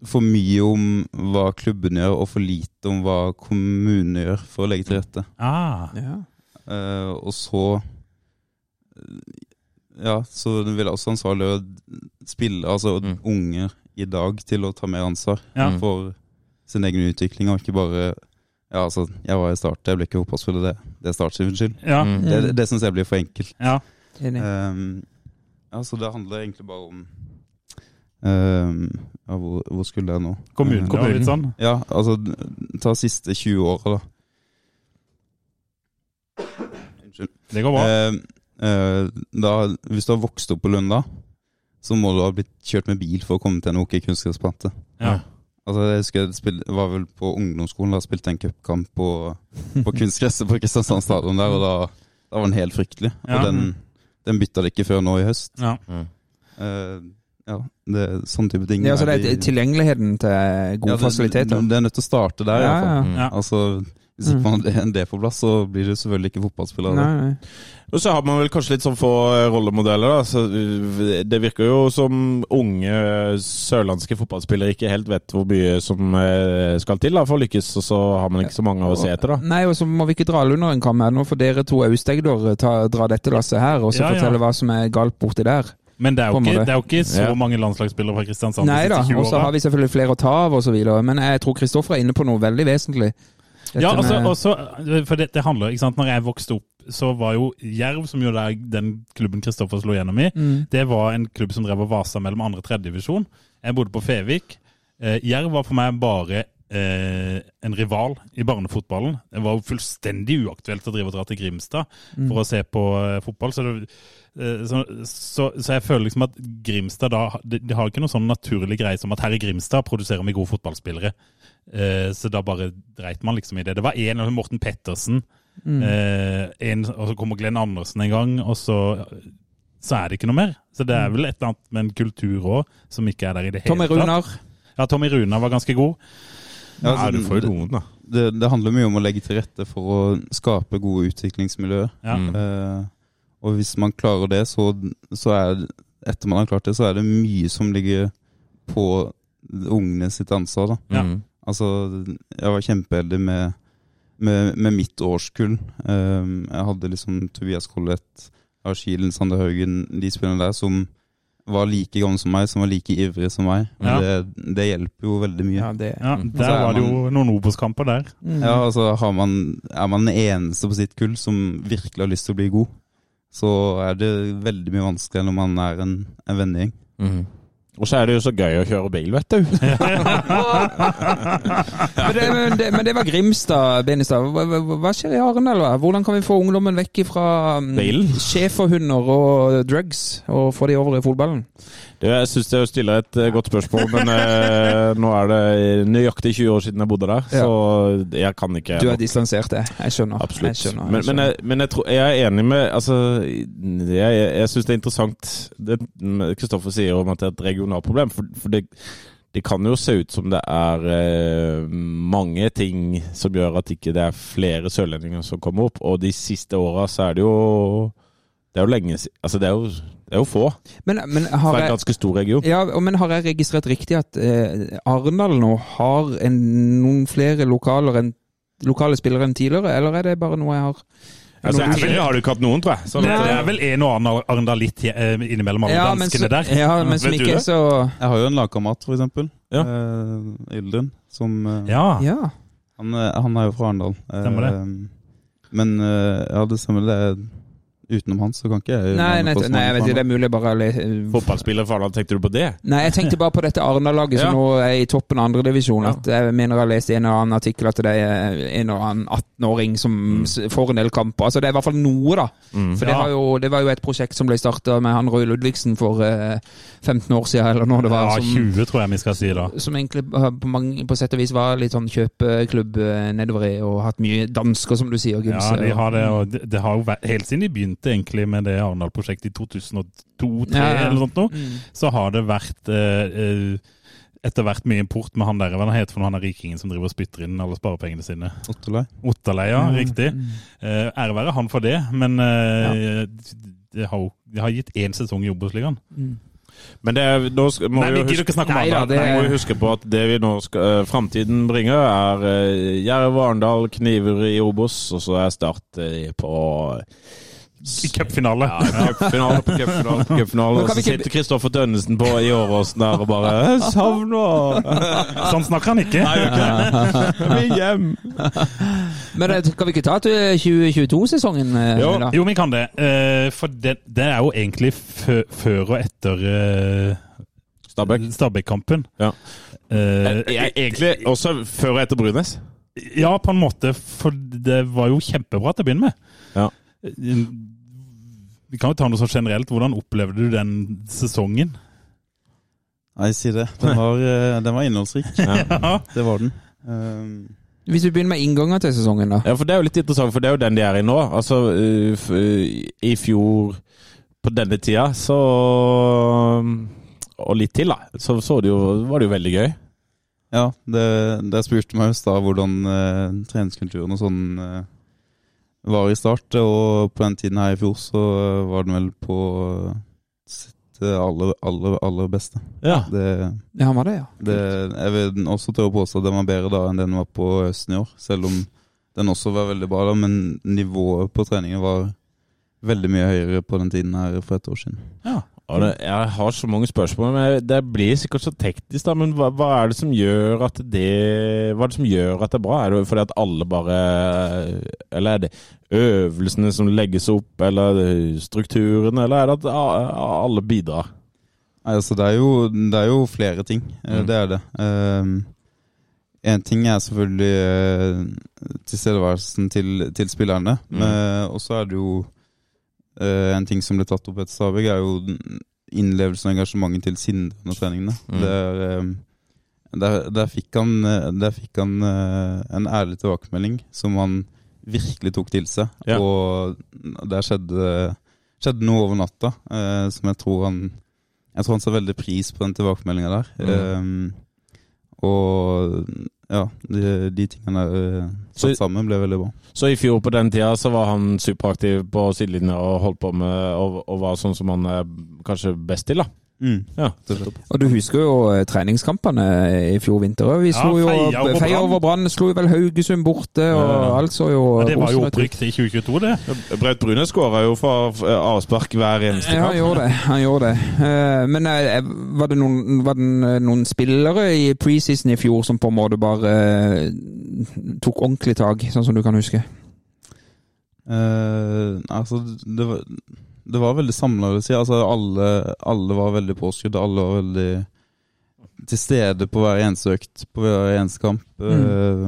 for mye om hva klubben gjør, og for lite om hva kommunene gjør for å legge til rette. Ah, Ja. Uh, og så Ja, så vil jeg også ansvarliggjøre spille, altså Mm. unger i dag, til å ta mer ansvar ja. Mm. for sin egen utvikling, og ikke bare Ja, altså, jeg var i start, jeg ble ikke fotballspiller, det, det er Start sin skyld. ja. Mm. Det, det, det syns jeg blir for enkelt. ja. Um, ja, så det handler egentlig bare om um, ja, hvor, hvor skulle jeg nå? Kommunen Kommunen. sånn. Ja, altså ta siste 20 åra, da. Unnskyld. Det går bra. Uh, uh, da, hvis du har vokst opp på Lunda, så må du ha blitt kjørt med bil for å komme til en OK kunstgressplante. Ja. Altså, jeg husker jeg spil, var vel på ungdomsskolen da jeg spilte en cupkamp på, på kunstgresset på Kristiansand stadion der, og da, da var den helt fryktelig. Ja. Og den, den bytta det ikke før nå i høst. Ja. Eh, ja, det er sånn type ting. Ja, så det er tilgjengeligheten til gode Ja, det- fasiliteter. Det er nødt til å starte der, i Ja, hvert fall. ja. Altså, hvis ikke man har det på plass, så blir du selvfølgelig ikke fotballspiller. Nei, nei. Og så har man vel kanskje litt sånn få eh, rollemodeller, da. Så uh, det virker jo som unge sørlandske fotballspillere ikke helt vet hvor mye som eh, skal til da, for å lykkes, og så har man ikke så mange å se etter, da. Nei, og så må vi ikke dra alle under en kam her. Nå for dere to austegder drar dra dette lasset her, og så Ja, ja. fortelle hva som er galt borti der. Men det er, jo ikke, det. er jo ikke så Ja. mange landslagsspillere fra Kristiansand Nei da, siste 20 og så har vi selvfølgelig flere å ta av videre. Men jeg tror Kristoffer er inne på noe veldig vesentlig. Dette Ja, altså, også, for det, det handler, ikke sant, når jeg vokste opp, så var jo Jerv, som jo er den klubben Kristoffer slo gjennom i, Mm. det var en klubb som drev og vasa mellom andre og tredje divisjon. Jeg bodde på Fevik. Eh, Jerv var for meg bare eh, en rival i barnefotballen. Det var jo fullstendig uaktuelt å drive og dra til Grimstad for å se på eh, fotball. Så, det, så, så, så jeg føler liksom at Grimstad da De, de har ikke noe sånn naturlig greie som at her i Grimstad produserer vi gode fotballspillere. Eh, så da bare dreit man liksom i det. Det var en, Morten Pettersen, Mm. eh, en, og så kommer Glenn Andersen en gang, og så, så er det ikke noe mer. Så det er vel et eller annet med en kultur òg som ikke er der i det hele Tommy Runar. Ja, Tommy Runar var ganske god. Ja, Nei, altså, du får jo noen, da. det, det handler mye om å legge til rette for å skape gode utviklingsmiljøer. Ja. Mm. Eh, og hvis man klarer det, så, så er etter man har klart det, så er det mye som ligger på ungene sitt ansvar. da. Ja. Mm. Altså, jeg var kjempeheldig med, med, med mitt årskull. Um, jeg hadde liksom Tobias Collett, Arkilen, Sander Haugen, de spillerne der som var like gamle som meg, som var like ivrige som meg. Ja. det, det hjelper jo veldig mye. Ja, det. Ja, Der er var det jo noen Obos-kamper der. Mm. Ja, altså har man, Er man den eneste på sitt kull som virkelig har lyst til å bli god, så er det veldig mye vanskeligere når man er en, en vennegjeng. Mm. Og så er det jo så gøy å kjøre bil, vet du. Men, det, men, det, men det var Grimstad, Benestad. Hva, hva, hva skjer i Arendal? Hvordan kan vi få ungdommen vekk fra um, schæferhunder og drugs, og få de over i fotballen? Det, jeg syns jeg stiller et eh, godt spørsmål, men eh, nå er det nøyaktig 20 år siden jeg bodde der, så jeg kan ikke Du er distansert, jeg. Jeg skjønner. Jeg Absolutt. skjønner, jeg men, men, jeg, men jeg, tror, jeg er enig med Altså, jeg, jeg, jeg syns det er interessant det Kristoffer sier om at det er et regionalt problem. For, for det, det kan jo se ut som det er eh, mange ting som gjør at ikke det er flere sørlendinger som kommer opp. Og de siste åra så er det jo Det er jo lenge siden Altså, det er jo, det er jo få Men, men har fra en jeg ganske stor region. ja, men har jeg registrert riktig at eh, Arendal nå har en, noen flere lokaler enn lokale spillere enn tidligere, eller er det bare noe jeg har Altså, noe- Herlig har du ikke hatt noen, tror jeg. Så Det er vel en og annen Arendalitt eh, innimellom alle ja, danskene der. ja, men som ikke er så Jeg har jo en lagkamerat, for eksempel. Ja. Eh, Ildun. Som eh, Ja. Ja. han, han er jo fra Arendal. Eh, Men eh, ja, det stemmer. Det er utenom han, så kan ikke jeg Nei, nei, nei, jeg vet ikke, det er mulig bare å Fotballspiller fra Arendal, tenkte du på det? Nei, jeg tenkte bare på dette Arendal-laget som Ja. nå er i toppen av andredivisjon. Ja. Jeg mener jeg har lest en eller annen artikkel at det er en eller annen 18-åring som Mm. får en del kamper. Altså Det er i hvert fall noe, da. Mm. For det, Ja. var jo, det var jo et prosjekt som ble starta med han Roy Ludvigsen for eh, 15 år siden, eller når det var. Ja, som, 20 tror jeg vi skal si da. som egentlig eh, på, mange, på sett og vis var litt sånn kjøpeklubb eh, nedover i, og hatt mye dansker, som du sier. og Ja, de har det, og det, det har jo vært, Helt siden de begynte egentlig med det Arendal-prosjektet i 2002-2003, Ja, ja. eller sånt nå, Mm. så har det vært eh, eh, etter hvert mye import med han der, hva heter for noe, han er rikingen som driver og spytter inn alle sparepengene sine. Otterlei. Otterlei, ja, Mm. riktig. Eh, ære være han for det, men eh, det har det, har gitt én sesong i Obos-ligaen. Mm. Men det er, nå skal, må Nei, vi jo huske, ikke om Nei da, det- må vi huske på at det vi nå skal, eh, framtiden bringer, er uh, Jerv Arendal, Kniver i Obos, og så er Start uh, på I cupfinale. ja, cupfinale på cupfinale på cupfinale. Og så sitter Kristoffer Tønnesen på i Åråsen der og bare savner Sånn snakker han ikke. Nei, Vi er hjem'. Men kan vi ikke ta til 2022-sesongen? eh, Jo. Jo, vi kan det. Eh, for det, det er jo egentlig før og etter eh, Stabæk. Stabæk-kampen. Ja. Eh, egentlig også før og etter Brunes. ja, på en måte, for det var jo kjempebra til å begynne med. Ja. Eh, Vi kan jo ta noe sånn generelt. Hvordan opplevde du den sesongen? Nei, si det. Den var, eh, den var innholdsrik. Ja. Det var den. Um, Hvis vi begynner med innganger til sesongen, da. Ja, for det er jo litt interessant, for det er jo den de er i nå. Altså, f- uh, i fjor på denne tida, så Og litt til, da. Så, så det jo, var det jo veldig gøy. ja, det, det spurte meg i stad hvordan uh, treningskulturen og sånn eh, var i start. Og på den tiden her i fjor så var den vel på sitt eh, aller, aller, aller beste. Ja. Det, Ja, han var det, ja. det, jeg vil også tørre å påstå at den var bedre da enn den var på høsten i år. Selv om den også var veldig bra da, men nivået på treningen var veldig mye høyere på den tiden her for et år siden. Ja. Jeg har så mange spørsmål, men det blir sikkert så teknisk. da, Men hva, hva er det som gjør at det Hva er det som gjør at det er bra? Er det fordi at alle bare Eller er det øvelsene som legges opp, eller strukturen, eller er det at alle bidrar? Nei, altså det er jo, det er jo flere ting. eh, Mm. Det er det. Én ting er selvfølgelig uh, tilstedeværelsen til, til spillerne. Mm. Men også er det jo eh, en ting som ble tatt opp etter Stabæk, er jo innlevelsen og engasjementet til Sinde under treningene. Mm. Der, er, eh, der, der fikk han, eh, der fikk han en ærlig tilbakemelding som han virkelig tok til seg. Ja. Og der skjedde, skjedde noe over natta eh, som jeg tror han Jeg tror han sa veldig pris på den tilbakemeldinga der. Mm. Um, og ja, de, de tingene uh, Så- satt sammen ble veldig bra. Så i fjor på den tida så var han superaktiv på sidelinja og holdt på med og, og var sånn som han er kanskje best til, da. Mm. Ja. Og du husker jo eh, treningskampene i fjor vinter. Vi Ja, slo jo feia over feia Brann. over Brann, slo vel Haugesund borte, og Ja. alt så jo Ja, det var jo opprykk til 2022, det. Braut Brune skåra jo fra fra avspark hver eneste Ja, han kamp. gjorde det. Han gjorde det. Eh, Men eh, var det noen, var det eh, noen spillere i preseason i fjor som på en måte bare eh, tok ordentlig tak, sånn som du kan huske? Uh, altså, det var, det var veldig samla, vil si. Altså, alle, alle var veldig påskrudd. Alle var veldig til stede på hver eneste økt, på hver eneste kamp. Eh,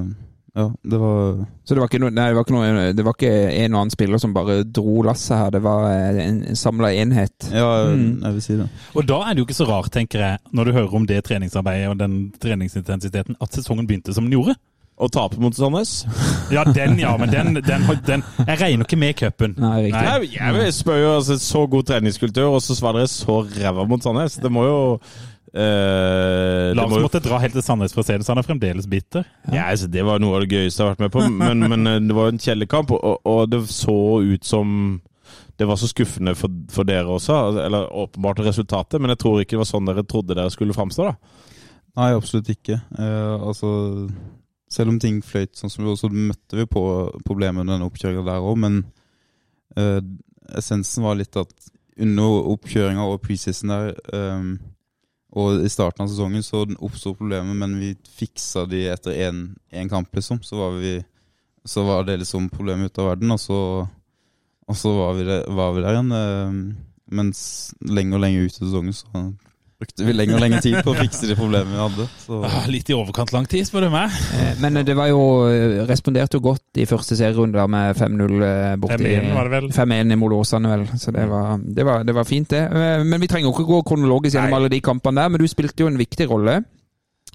ja, det var Så det var ikke, noe, nei, det var ikke, noe, det var ikke en og annen spiller som bare dro lasset her, det var eh, en, en samla enhet. Ja, Mm. jeg vil si det. Og da er det jo ikke så rart, tenker jeg, når du hører om det treningsarbeidet og den treningsintensiteten, at sesongen begynte som den gjorde. Og tape mot Sandnes. Ja, den, ja, men den, den, den Jeg regner ikke med cupen. Nei. Nei. Jeg, spør jo altså, så god treningskultur, og så svarer dere så ræva mot Sandnes. Det må jo eh, Lars må jo måtte dra helt til Sandnes for å se det, så han er fremdeles bitter. Ja, altså, Det var noe av det gøyeste jeg har vært med på, men, men eh, det var en kjellerkamp, og, og det så ut som det var så skuffende for, for dere også, eller åpenbart resultatet, men jeg tror ikke det var sånn dere trodde dere skulle framstå. da. Nei, absolutt ikke. Eh, altså, selv om ting fløyt sånn som det var, så møtte vi på problemer under denne oppkjøringa der òg, men uh, essensen var litt at under oppkjøringa og preseason der, um, og i starten av sesongen, så oppsto problemer, men vi fiksa de etter én kamp, liksom. Så var, vi, så var det liksom problemet ute av verden, og så, og så var, vi der, var vi der igjen. Uh, mens lenger og lenger ut i sesongen så brukte vi lenger og lenger tid på å fikse de problemene vi hadde. Så. Ah, Litt i overkant lang tid, spør du meg. Eh, Men det var jo eh, responderte jo godt i første serierunde der med 5-0 eh, borti 5-1 var det vel. 5-1 i Åsane, vel. Så det var, det, var, det var fint, det. Eh, Men vi trenger jo ikke gå kronologisk gjennom Nei. alle de kampene der, men du spilte jo en viktig rolle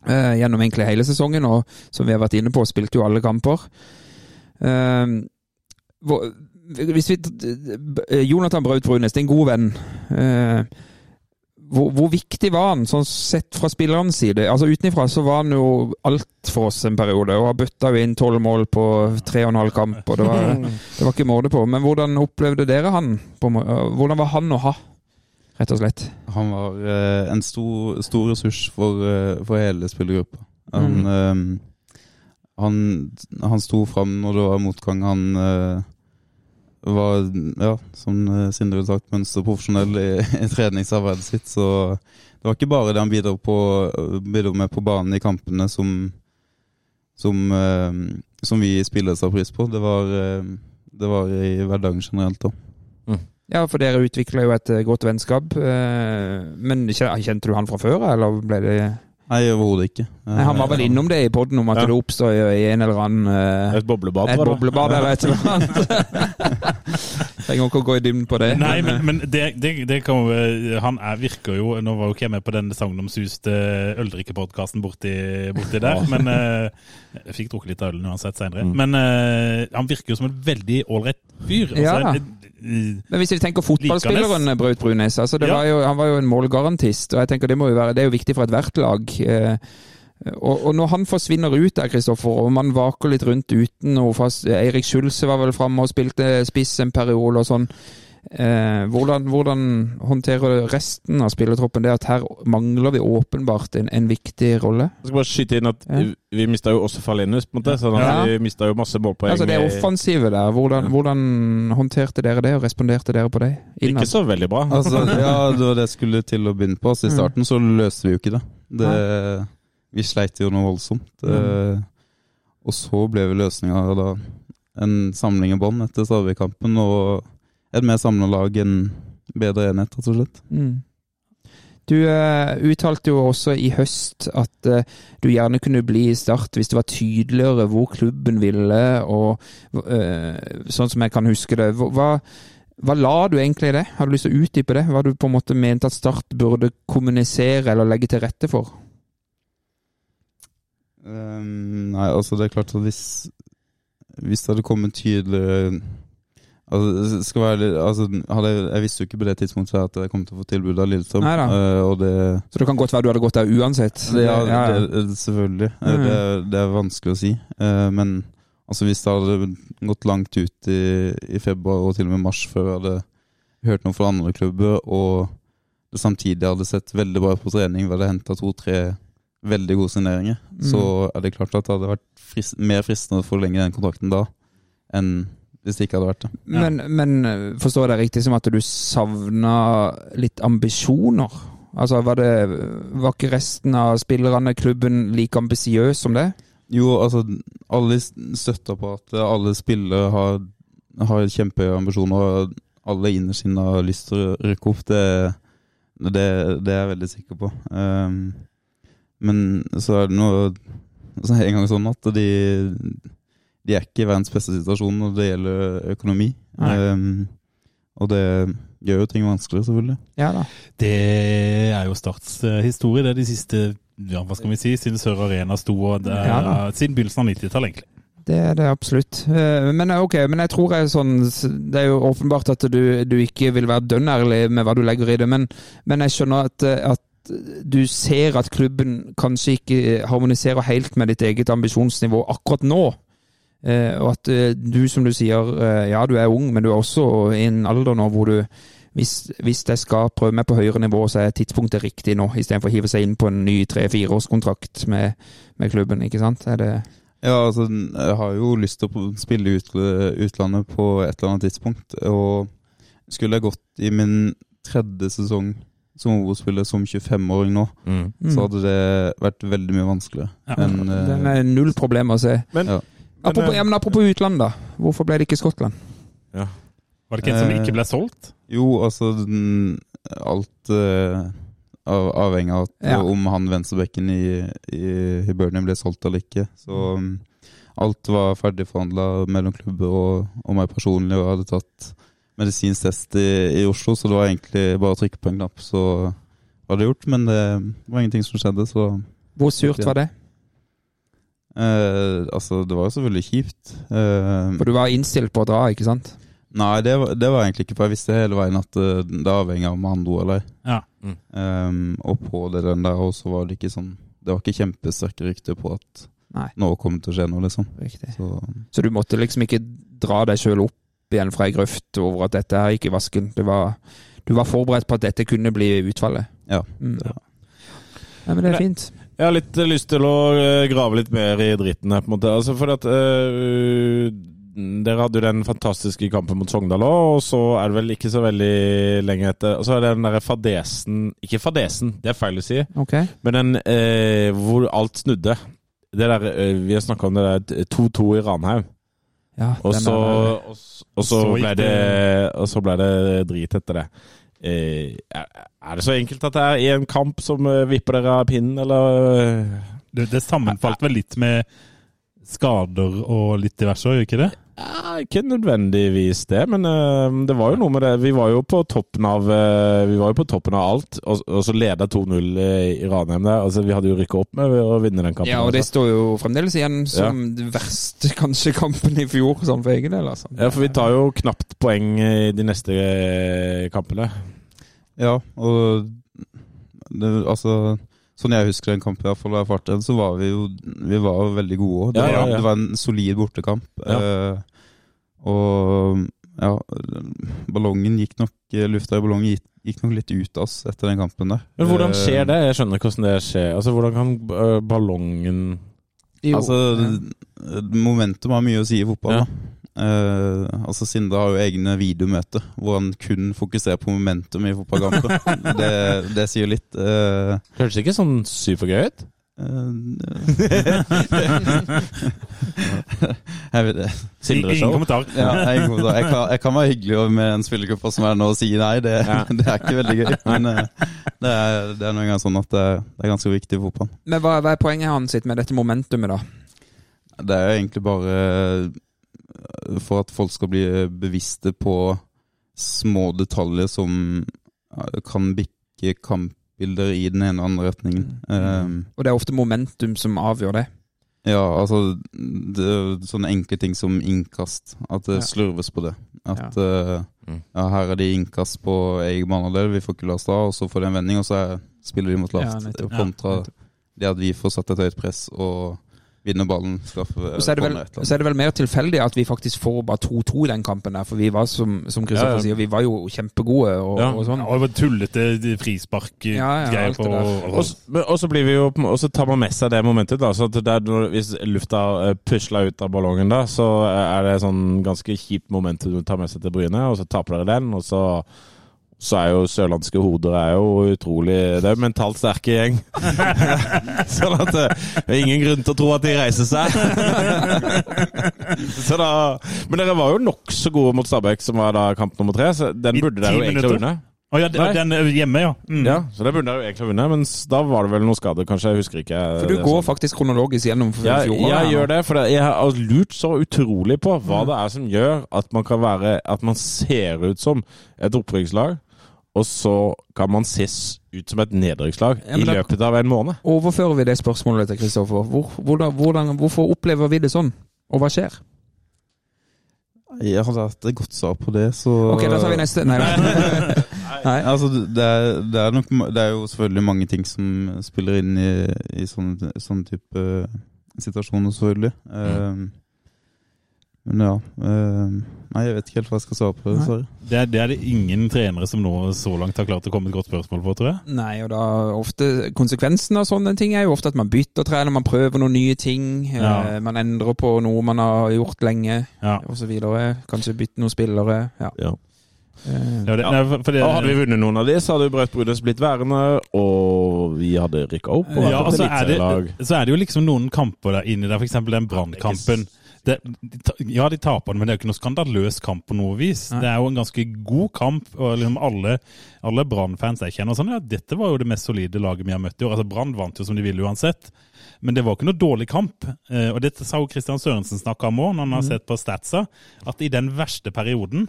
eh, gjennom egentlig hele sesongen, og som vi har vært inne på, spilte jo alle kamper. Eh, hvis vi eh, Jonathan Braut Brunes, det er en god venn. Eh, hvor, hvor viktig var han, sånn sett fra spillernes side? Altså Utenifra så var han jo alt for oss en periode, og har bøtta jo inn tolv mål på tre og en halv kamp. og det var, det var ikke måte på. Men hvordan opplevde dere han? På, hvordan var han å ha, rett og slett? Han var eh, en stor, stor ressurs for, eh, for hele spillergruppa. Han, eh, han, han sto fram når det var motgang. Han eh, var, ja, som eh, Sindre har sagt, mønsterprofesjonell i, i treningsarbeidet sitt. Så det var ikke bare det han bidro, på, bidro med på banen i kampene som, som, eh, som vi spillere sa pris på. Det var, eh, det var i hverdagen generelt òg. Ja, for dere utvikla jo et godt vennskap. Men kjente du han fra før, eller ble det Nei, overhodet ikke. Nei, Han var vel innom det i poden om at Ja. det oppstår i en eller annen uh, Et boblebad, Et boblebad eller et eller annet. Trenger ikke å gå i dybden på det. Nei, men, men det, det, det kan, jo- Han er, virker jo Nå var jo ikke jeg med på den sagnomsuste øldrikkepodkasten borti, borti der, men uh, Jeg fikk drukket litt av ølen uansett seinere. Mm. Men uh, han virker jo som en veldig ålreit fyr. Ja eh, eh, Men hvis vi tenker fotballspilleren Braut Brunes, altså det Ja. var jo, han var jo en målgarantist. og jeg tenker Det må jo være, det er jo viktig for ethvert lag. eh, Og, og når han forsvinner ut der, Kristoffer, og man vaker litt rundt uten noe fast Eirik Schulze var vel framme og spilte spiss en periode og sånn. Eh, hvordan, hvordan håndterer resten av spillertroppen det at her mangler vi åpenbart en, en viktig rolle? Jeg skal bare skyte inn at Ja. vi mista jo også Falenus, på en måte. Sånn at Ja. vi mista jo masse målpoeng. Altså Det offensive der, hvordan, hvordan håndterte dere det, og responderte dere på det? Ikke så veldig bra. Altså, ja, det var det jeg skulle til å begynne på. Altså, I Mm. starten så løste vi jo ikke det. det vi sleit jo noe voldsomt. Mm. Eh, og så ble vi løsninga da en samling i bånn etter Stabæk-kampen, og et mer samla lag, en bedre enhet, rett og slett. Mm. Du uh, uttalte jo også i høst at uh, du gjerne kunne bli i Start hvis det var tydeligere hvor klubben ville, og uh, sånn som jeg kan huske det. Hva, hva, la du egentlig i det? Har du lyst til å utdype det? Hva du på en måte mente at Start burde kommunisere eller legge til rette for? Um, nei, altså det er klart at hvis Hvis det hadde kommet tydelig Altså, være altså, hadde, jeg- visste jo ikke på det tidspunktet at jeg kom til å få tilbud av Lillestrøm. Og det Så det kan godt være du hadde gått der uansett? Ja, Ja, ja. Det, det, selvfølgelig. Eh, Mm. Det, er- det vanskelig å si. Uh, Men altså, hvis det hadde gått langt ut i, i februar og til og med mars før jeg hadde hørt noe fra andre klubber, og det samtidig hadde sett veldig bra på trening, vi hadde henta to-tre veldig gode signeringer, Mm. så er det klart at det hadde vært frist, mer fristende å forlenge den kontrakten da enn hvis det ikke hadde vært det. Men, men forstår jeg det riktig som at du savna litt ambisjoner? Altså, var, det, var ikke resten av spillerne i klubben like ambisiøs som det? Jo, altså alle på at alle spillere har, har kjempehøye ambisjoner. og Alle innerst inne har lyst til å rykke opp. Det, det, det er jeg veldig sikker på. Um, men så er det noe så er det en gang sånn at de, de er ikke i verdens beste situasjon når det gjelder økonomi. Um, og det gjør jo ting vanskeligere, selvfølgelig. Ja da. Det er jo Starts eh, historie, det er de siste ja, hva skal vi si, siden Sør Arena sto, og det er, Ja siden begynnelsen av 90-tallet, egentlig. Det er det absolutt. Eh, Men ok, men jeg tror jeg sånn Det er jo åpenbart at du, du ikke vil være dønn ærlig med hva du legger i det, men, men jeg skjønner at, at du ser at klubben kanskje ikke harmoniserer helt med ditt eget ambisjonsnivå akkurat nå. Eh, og at eh, du, som du sier, eh, ja du er ung, men du er også i en alder nå hvor du hvis, hvis jeg skal prøve meg på høyere nivå, så er tidspunktet riktig nå, istedenfor å hive seg inn på en ny tre-fireårskontrakt med, med klubben. ikke sant? Er det Ja, altså, jeg har jo lyst til å spille i ut- utlandet på et eller annet tidspunkt. Og skulle jeg gått i min tredje sesong som Obos-spiller som 25-åring nå, Mm. så hadde det vært veldig mye vanskeligere. Ja. Men, Det er null problem å se. Men, Ja. Apropos, eh, ja, men apropos utlandet, da. Hvorfor ble det ikke Skottland? Var det ikke en som Eh, ikke ble solgt? jo, altså den, Alt uh, av, avhengig av at, Ja. om han venstrebekken i, i, i Burnham ble solgt eller ikke. Så um, alt var ferdigforhandla mellom klubber og, og meg personlig, og jeg hadde tatt medisinsk test i, i Oslo, så det var egentlig bare å trykke på en knapp, så var det gjort. Men det var ingenting som skjedde, så Hvor surt var det? Eh, Altså, det var jo selvfølgelig kjipt. Eh, For du var innstilt på å dra, ikke sant? Nei, det var, det var egentlig ikke, for jeg visste hele veien at eh, det avhengig av om han dro eller ei. Ja. Um, og på det den der også var det ikke sånn Det var ikke kjempesterke rykter på at Nei. noe kom til å skje noe, liksom. Riktig. Så Så du måtte liksom ikke dra deg sjøl opp igjen fra ei grøft over at dette her gikk i vasken. Det var, du var forberedt på at dette kunne bli utfallet. ja. Mm. Det, Ja, men det er fint. Jeg har litt eh, lyst til å eh, grave litt mer i dritten her, på en måte. Altså, for at eh, Dere hadde jo den fantastiske kampen mot Sogndal òg, og så er det vel ikke så veldig lenge etter Og så er det den derre fadesen Ikke fadesen, det er feil å si, okay. men den eh, hvor alt snudde. Det der, eh, Vi har snakka om det der 2-2 i Ranhaug. Ja, Og så, og, og så Så ble det Og så ble det drit etter det. Eh, er det så enkelt at det er én kamp som eh, vipper dere av pinnen, eller? Det, det sammenfalt vel litt med skader og litt diverse, gjør ikke det? Ja, ikke nødvendigvis det, men eh, det var jo noe med det. Vi var jo på toppen av eh, Vi var jo på toppen av alt, og, og så leda 2-0 i Ranheim der. Altså, vi hadde jo rykka opp med å vinne den kampen. ja, og det altså. står jo fremdeles igjen som den verste kanskje kampen i fjor, sånn for egen del. altså. ja, for vi tar jo knapt poeng i de neste eh, kampene. Ja, og det, altså Sånn jeg husker den kampen, i hvert fall jeg fart den, så var vi jo vi var veldig gode òg. Det, Ja, ja, var- ja. det var en solid bortekamp. Eh, og ja, ballongen gikk nok Lufta i ballongen gikk, gikk nok litt ut av oss etter den kampen der. Men hvordan Eh, skjer det? Jeg skjønner ikke hvordan det skjer. Altså, Hvordan kan ballongen ballongen Altså, momentum har mye å si i fotball. Ja. da. Eh, altså Sindre har jo egne videomøter hvor han kun fokuserer på momentum i fotballkamper. det, det sier litt. Uh, Hørtes ikke sånn supergøy ut? jeg vet det. Sindre Ingen kommentar. Ja, jeg, jeg, kan, jeg kan være hyggelig med en spillergruppe som er nå og si nei. Det, Ja. det er ikke veldig gøy. Men eh, det er, det er noen ganger sånn at det, det er ganske viktig i fotball. Men hva, hva er poenget hans sitt med dette momentumet, da? Det er jo egentlig bare eh, for at folk skal bli bevisste på små detaljer som eh, kan bikke kampbilder i den ene og andre retningen. Um, Og det er ofte momentum som avgjør det. ja, altså det, er Sånne enkle ting som innkast. At det Ja. slurves på det. At ja. Uh, ja, her er det innkast på egen banehalvdel, vi får ikke lasta, og så får de en vending, og så er, spiller de mot lavt. kontra Ja, det at vi får satt et høyt press og vinner ballen. Skaffe Og så er, det vel, et eller så er det vel mer tilfeldig at vi faktisk får bare 2-2 i den kampen der, for vi var som, som Kristoffer Ja, ja. sier, vi var jo kjempegode og, Ja. og sånn. Ja, og det var tullete frispark-greier Ja, ja, på. Og så- Og så blir vi jo Og så tar man med seg det momentet. da Så at det er Hvis lufta eh, pusler ut av ballongen, da så er det sånn ganske kjipt moment du tar med seg til Bryne, og så taper dere den, og så så er jo sørlandske hoder er jo utrolig Det er jo mentalt sterke gjeng. sånn at eh, det er ingen grunn til å tro at de reiser seg. så da, men dere var jo nokså gode mot Stabæk, som var da kamp nummer tre. Så den burde dere jo egentlig vunnet. Å ja, den, Nei. den er hjemme, ja. Mm. Ja, så det burde dere jo egentlig ha vunnet, men da var det vel noe skade, kanskje. Jeg husker ikke. For du går sånn. faktisk kronologisk gjennom Ja, fjoråret. jeg nå. gjør det, for jeg har lurt så utrolig på hva det er som gjør at man kan være At man ser ut som et opprykkslag, og så kan man ses ut som et nedrykkslag Ja, i løpet av en måned. Overfører vi det spørsmålet til Kristoffer? Hvor, hvordan, hvordan, hvorfor opplever vi det sånn? Og hva skjer? Jeg hadde hatt et godt svar på det, så Ok, da tar vi neste. Nei, nei. nei. Altså, det er, det, er nok, det er jo selvfølgelig mange ting som spiller inn i, i sånn, sånn type situasjoner, selvfølgelig. Um, men ja um, Nei, jeg vet ikke helt hva jeg skal svare på. Sorry. Det, er, det er det ingen trenere som nå så langt har klart å komme et godt spørsmål på, tror jeg. Nei, og da ofte Konsekvensen av sånne ting er jo ofte at man bytter trener, man prøver noen nye ting. Ja. Eh, man endrer på noe man har gjort lenge, Ja. osv. Kanskje bytte noen spillere. Ja. Ja. Eh, Ja, det, nei, for- for det, Og hadde vi vunnet noen av de, så hadde Braut Brunes blitt værende, og vi hadde rykka opp. Og ja, og så er, det, så er det jo liksom noen kamper der inni der, f.eks. den brannkampen. Det, de ja, de taper den, men det er jo ikke noe skandaløs kamp på noe vis. Nei. Det er jo en ganske god kamp, og liksom alle, alle Brann-fans jeg kjenner sånn, ja, dette var jo det mest solide laget vi har møtt i år. Altså, Brann vant jo som de ville uansett, men det var ikke noe dårlig kamp. Eh, og dette sa jo Kristian Sørensen snakka om òg, når han har sett på statsa, at i den verste perioden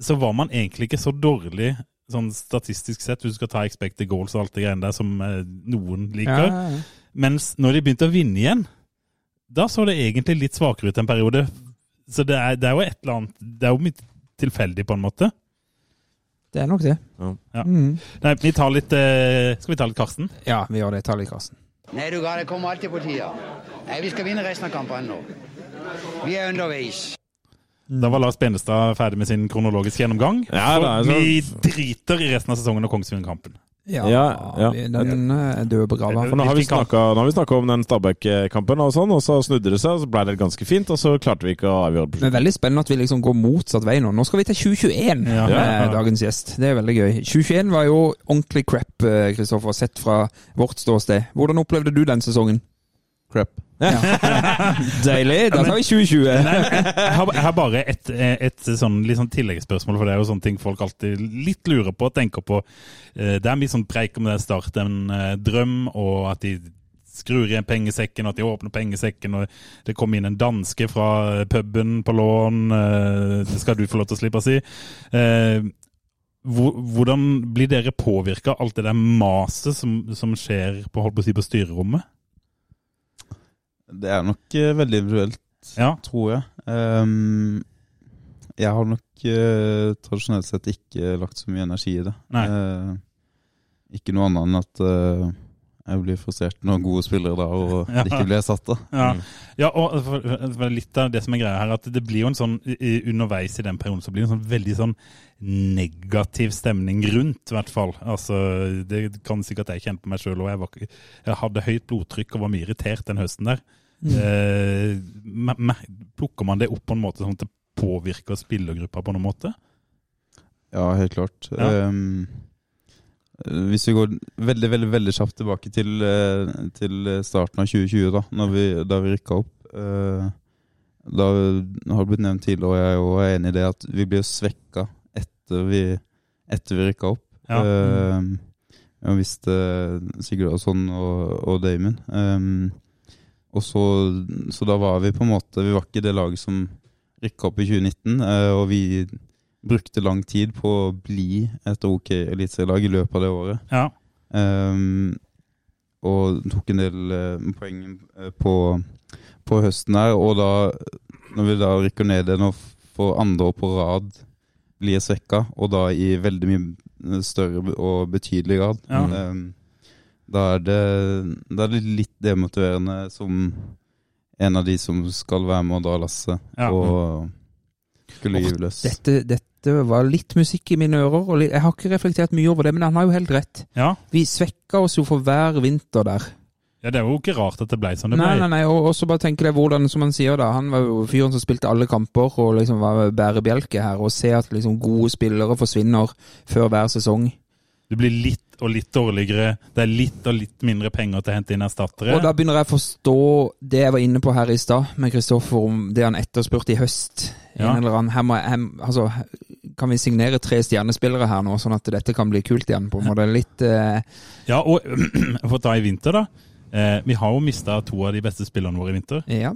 så var man egentlig ikke så dårlig sånn statistisk sett, hvis du skal ta expected goals og alt det greiene der som eh, noen ja, liker. ja, ja. Mens når de begynte å vinne igjen, da så det egentlig litt svakere ut en periode. Så det er, det er jo et eller annet Det er jo mye tilfeldig, på en måte. Det er nok det. Ja. Mm. Nei, vi tar litt eh, Skal vi ta litt Karsten? Ja, vi gjør det. Ta litt, Karsten. Nei, du gal, det kommer alltid på tida. Nei, vi skal vinne resten av kampene nå. Vi er underveis. Da var Lars Benestad ferdig med sin kronologiske gjennomgang. Ja, da, så... vi driter i resten av sesongen og Kongsvinger-kampen. Ja, Ja, ja. den er død begrava. Nå har vi snakka, om den Stabæk-kampen, og sånn, og så snudde det seg, og så ble det ganske fint, og så klarte vi ikke å avgjøre det. er Men veldig spennende at vi liksom går motsatt vei nå. Nå skal vi til 2021 Ja. med Ja. dagens gjest. Det er veldig gøy. 2021 var jo ordentlig crap, eh, Kristoffer, sett fra vårt ståsted. Hvordan opplevde du den sesongen? Crap. Deilig. Da tar vi 2020. Jeg har, jeg har bare et, et sånn, litt sånn tilleggsspørsmål, for det er jo sånne ting folk alltid litt lurer på og tenker på. Eh, Det er mye sånn preik om det er start en eh, drøm, og at de skrur igjen pengesekken, og at de åpner pengesekken, og det kom inn en danske fra puben på lån. eh, Det skal du få lov til å slippe å si. Eh, Hvordan blir dere påvirka av alt det der maset som, som skjer på, holdt på, å si, på styrerommet? Det er nok uh, veldig individuelt, Ja. tror jeg. Um, jeg har nok uh, tradisjonelt sett ikke lagt så mye energi i det. Eh, ikke noe annet enn at jeg blir frustrert når gode spillere da og Ja. ikke blir erstatta. Ja, ja og for, for litt av det som er greia her, at det blir jo en sånn underveis i den perioden så blir det en sånn veldig sånn negativ stemning rundt, i hvert fall. Altså, det kan sikkert jeg kjenne på meg sjøl òg. Jeg, jeg hadde høyt blodtrykk og var mye irritert den høsten der. Eh, me- me- plukker man det opp på en måte sånn at det påvirker spillergruppa på noen måte? Ja, helt klart. Ja. Ehm, hvis vi går veldig veldig, veldig kjapt tilbake til, eh, til starten av 2020, da når vi, da vi rykka opp eh, Da har det blitt nevnt tidligere, og jeg er jo enig i det, at vi blir svekka etter vi, etter vi rykka opp. Ja. Ehm, jeg visste Sigurdarsson og, og Damon. Um, og så, så da var vi på en måte Vi var ikke det laget som rykka opp i 2019, eh, og vi brukte lang tid på å bli et ok eliteserielag i løpet av det året. Ja. Um, og tok en del uh, poeng eh, på, på høsten her. Og da, når vi da rykker ned igjen og for andre år på rad blir svekka, og da i veldig mye større og betydelig grad, Ja. um, da, er det, da er det litt demotiverende som en av de som skal være med og dra lasset, Ja. og skulle gyve løs. Dette, dette var litt musikk i mine ører, og jeg har ikke reflektert mye over det, men han har jo helt rett. ja. Vi svekka oss jo for hver vinter der. Ja, Det er jo ikke rart at det ble sånn det ble. Nei, nei, nei, og så bare tenker jeg hvordan, som han sier da, han var jo fyren som spilte alle kamper og liksom var bærebjelke her, og se at liksom gode spillere forsvinner før hver sesong. Du blir litt og litt dårligere. Det er litt og litt mindre penger til å hente inn erstattere. Og da begynner jeg å forstå det jeg var inne på her i stad, med Kristoffer om det han etterspurte i høst. Ja. Eller annen, her må her, altså, kan vi signere tre stjernespillere her nå, sånn at dette kan bli kult igjen? på en måte litt eh, Ja, og for å ta i vinter, da. Eh, vi har jo mista to av de beste spillerne våre i vinter. Ja.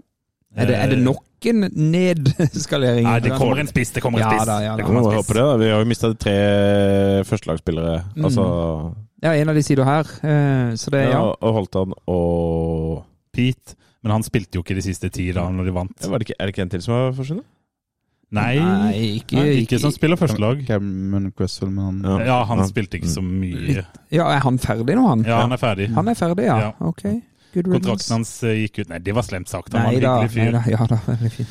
Er det, er det nok en nedskalering? Eh, Nei, det kommer en spiss! Det kommer en Ja spiss. da, ja da. Det Vi kommer en håpe spiss. det. da. Vi har jo mista tre førstelagsspillere. Mm. Altså Ja, en av de sider her. Eh, så det, ja. ja. og Holtan og Pete. Men han spilte jo ikke de siste ti da når de vant. Ja, var det ikke, Er det ikke en til som har forsvunnet? Nei, Nei, ikke, ikke, ikke som spiller førstelag. Cameron Cresswell, men han Ja. Ja, han Ja. spilte ikke så mye. Ja, er han ferdig nå, han? Ja, han er ferdig. Han er ferdig, ja. Ja. Ok. Good Kontrakten hans eh, gikk ut Nei, det var slemt sagt. Han var en hyggelig nei fyr. da. Ja da, veldig fin.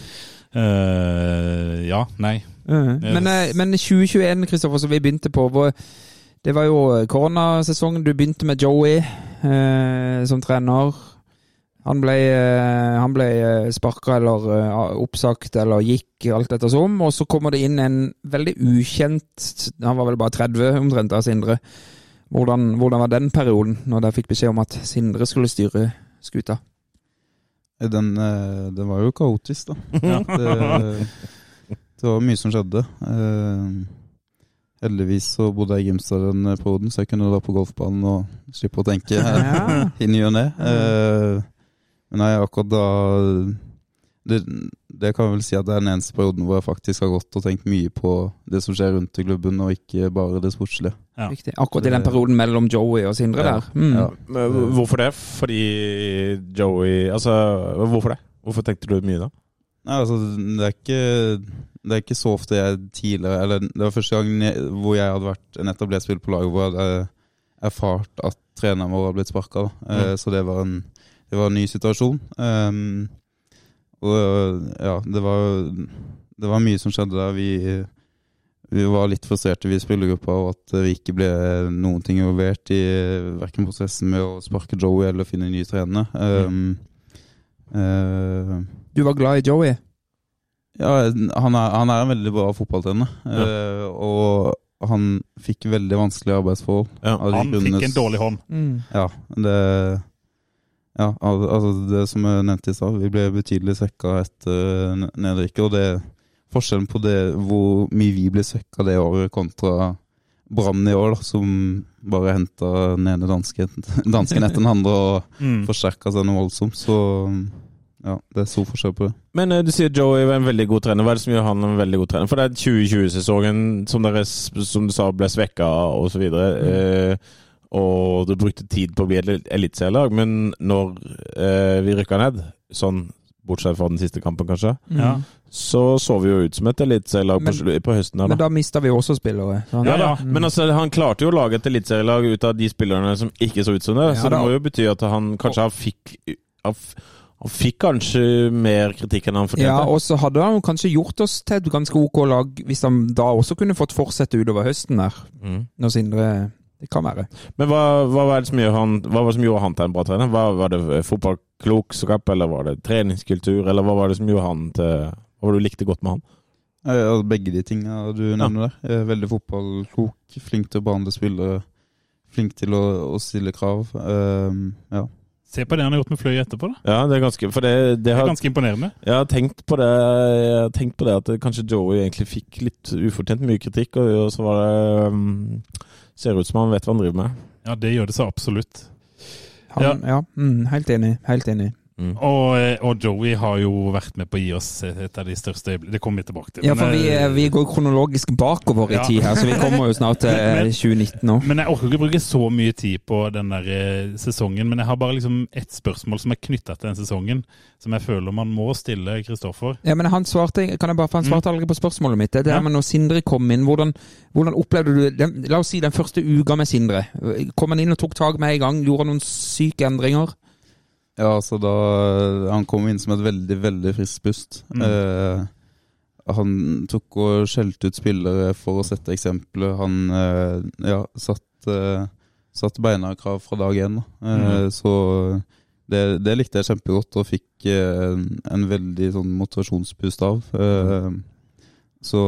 Uh, ja, nei. Mhm. Men, uh, men 2021, Kristoffer, som vi begynte på hvor, Det var jo koronasesongen. Du begynte med Joey eh, som trener. Han ble, eh, han ble sparka eller eh, oppsagt eller gikk, alt ettersom. Og så kommer det inn en veldig ukjent Han var vel bare 30 omtrent av Sindre. Hvordan, hvordan var den perioden, når dere fikk beskjed om at Sindre skulle styre skuta? Den, eh, den var jo kaotisk, da. Ja. Det, det var mye som skjedde. Eh, heldigvis så bodde jeg i Grimstad den perioden, så jeg kunne dra på golfbanen og slippe å tenke Ja. i ny og ne. Eh, men nei, akkurat da det, det kan jeg vel si at det er den eneste perioden hvor jeg faktisk har gått og tenkt mye på det som skjer rundt i klubben, og ikke bare det sportslige. Ja. Riktig. Akkurat i den perioden mellom Joey og Sindre Ja. der. Mm. Ja. Men Hvorfor det? Fordi Joey Altså, hvorfor det? Hvorfor tenkte du mye da? Nei, altså, det er ikke Det er ikke så ofte jeg tidligere Eller det var første gang jeg, hvor jeg hadde vært en etablert spiller på laget hvor jeg hadde erfart at treneren vår hadde blitt sparka. Mm. Så det var en Det var en ny situasjon. Um, og ja, det var Det var mye som skjedde der. Vi vi var litt frustrerte, vi i spillergruppa, og at vi ikke ble noen ting involvert i verken prosessen med å sparke Joey eller finne nye trenere. Um, uh, Du var glad i Joey? ja, han er, han er en veldig bra fotballtrener. eh, og han fikk veldig vanskelige arbeidsforhold. Ja. Han fikk en dårlig hånd. Ja, det Ja, altså det som jeg nevnte i stad, vi ble betydelig svekka etter nedrykket. Og det forskjellen på det hvor mye vi ble svekka det året kontra Brann i år, da, som bare henta den ene dansken, dansken etter den andre og Mm. forsterka seg noe voldsomt. Så ja, det er stor forskjell på det. Men eh, du sier Joey var en veldig god trener. Hva er det som gjør han en veldig god trener? For det er 2020-sesongen som som du sa ble svekka osv. Mm. Eh, og du brukte tid på å bli et eliteserielag. Men når eh, vi rykka ned, sånn bortsett fra den siste kampen, kanskje, Ja. så så vi jo ut som et eliteserielag på, på høsten. her Men da. da mista vi også spillere. Han, Ja, da. Mm. Men altså, han klarte jo å lage et eliteserielag ut av de spillerne som ikke så ut som det. Ja, så det da. må jo bety at han kanskje han fikk han fikk kanskje mer kritikk enn han fortjente. Ja, og så hadde han kanskje gjort oss til et ganske OK lag hvis han da også kunne fått fortsette utover høsten der. Mm. Når Sindre Det kan være. Men hva, hva, var det som gjør han, hva var det som gjorde han til en bra trener? Var, var det fotballklokskap, eller var det treningskultur, eller hva var det som gjorde han til Hva var det du likte godt med han? Ja, ja, begge de tinga du nevner der. Er veldig fotballklok, flink til å behandle spillere, flink til å, å stille krav. Um, ja. Se på det han har gjort med Fløy etterpå, da. Ja, det er ganske For det, det Det er har ganske imponerende. Jeg har tenkt på det Jeg har tenkt på det at kanskje Joey egentlig fikk litt ufortjent mye kritikk, og, og så var det um, Ser ut som han vet hva han driver med. Ja, det gjør det så absolutt. Han, ja. mm, helt enig. Helt enig. Mm. Og, eh, og Joey har jo vært med på å gi oss et av de største øyeblikkene Det kommer vi tilbake til. Ja, men, for vi, eh, vi går kronologisk bakover i Ja. tid her, så vi kommer jo snart til Men- 2019 nå. Men jeg orker ikke bruke så mye tid på den der eh, sesongen. Men jeg har bare liksom ett spørsmål som er knytta til den sesongen, som jeg føler man må stille Kristoffer. Ja, men han svarte kan jeg bare, for han svarte aldri på spørsmålet mitt. Det er Ja. når Sindre kom inn, hvordan, hvordan opplevde du den, La oss si den første uka med Sindre. Kom han inn og tok tak med en gang? Gjorde han noen syke endringer? Ja, altså da Han kom inn som et veldig, veldig friskt pust. Mm. Eh, han tok og skjelte ut spillere for å sette eksempler. Han eh, ja, satt, eh, satt beina i krav fra dag én. da. Eh, Så det, det likte jeg kjempegodt, og fikk eh, en veldig sånn motivasjonspust av. Eh, så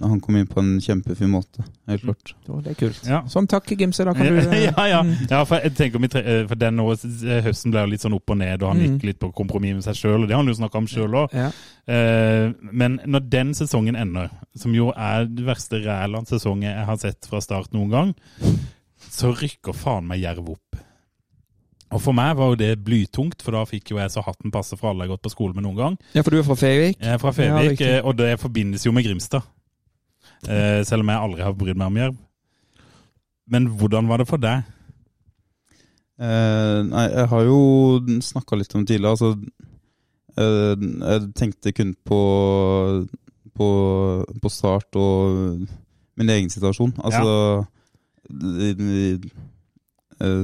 han kom inn på en kjempefin måte, helt klart. Mm. det er kult. Ja. Sånn takk, Gimse. Da kan du ja, ja. Mm. ja for jeg tenker eh, for den år, høsten ble jo litt sånn opp og ned, og han Mm. gikk litt på kompromiss med seg sjøl, og det har han jo snakka om sjøl òg. Ja. Men når den sesongen ender, som jo er det verste Ræland-sesongen jeg har sett fra start noen gang, så rykker faen meg Jerv opp. Og for meg var jo det blytungt, for da fikk jo jeg så hatten passe for alle jeg har gått på skole med noen gang. ja, for du er fra Fevik? Jeg er fra Fevik, riktig. eh, og det forbindes jo med Grimstad. Eh, Selv om jeg aldri har brydd meg om Jerv. Men hvordan var det for deg? Eh, nei, jeg har jo snakka litt om det tidligere. Altså, eh, jeg tenkte kun på, på, på start og min egen situasjon. Altså eh,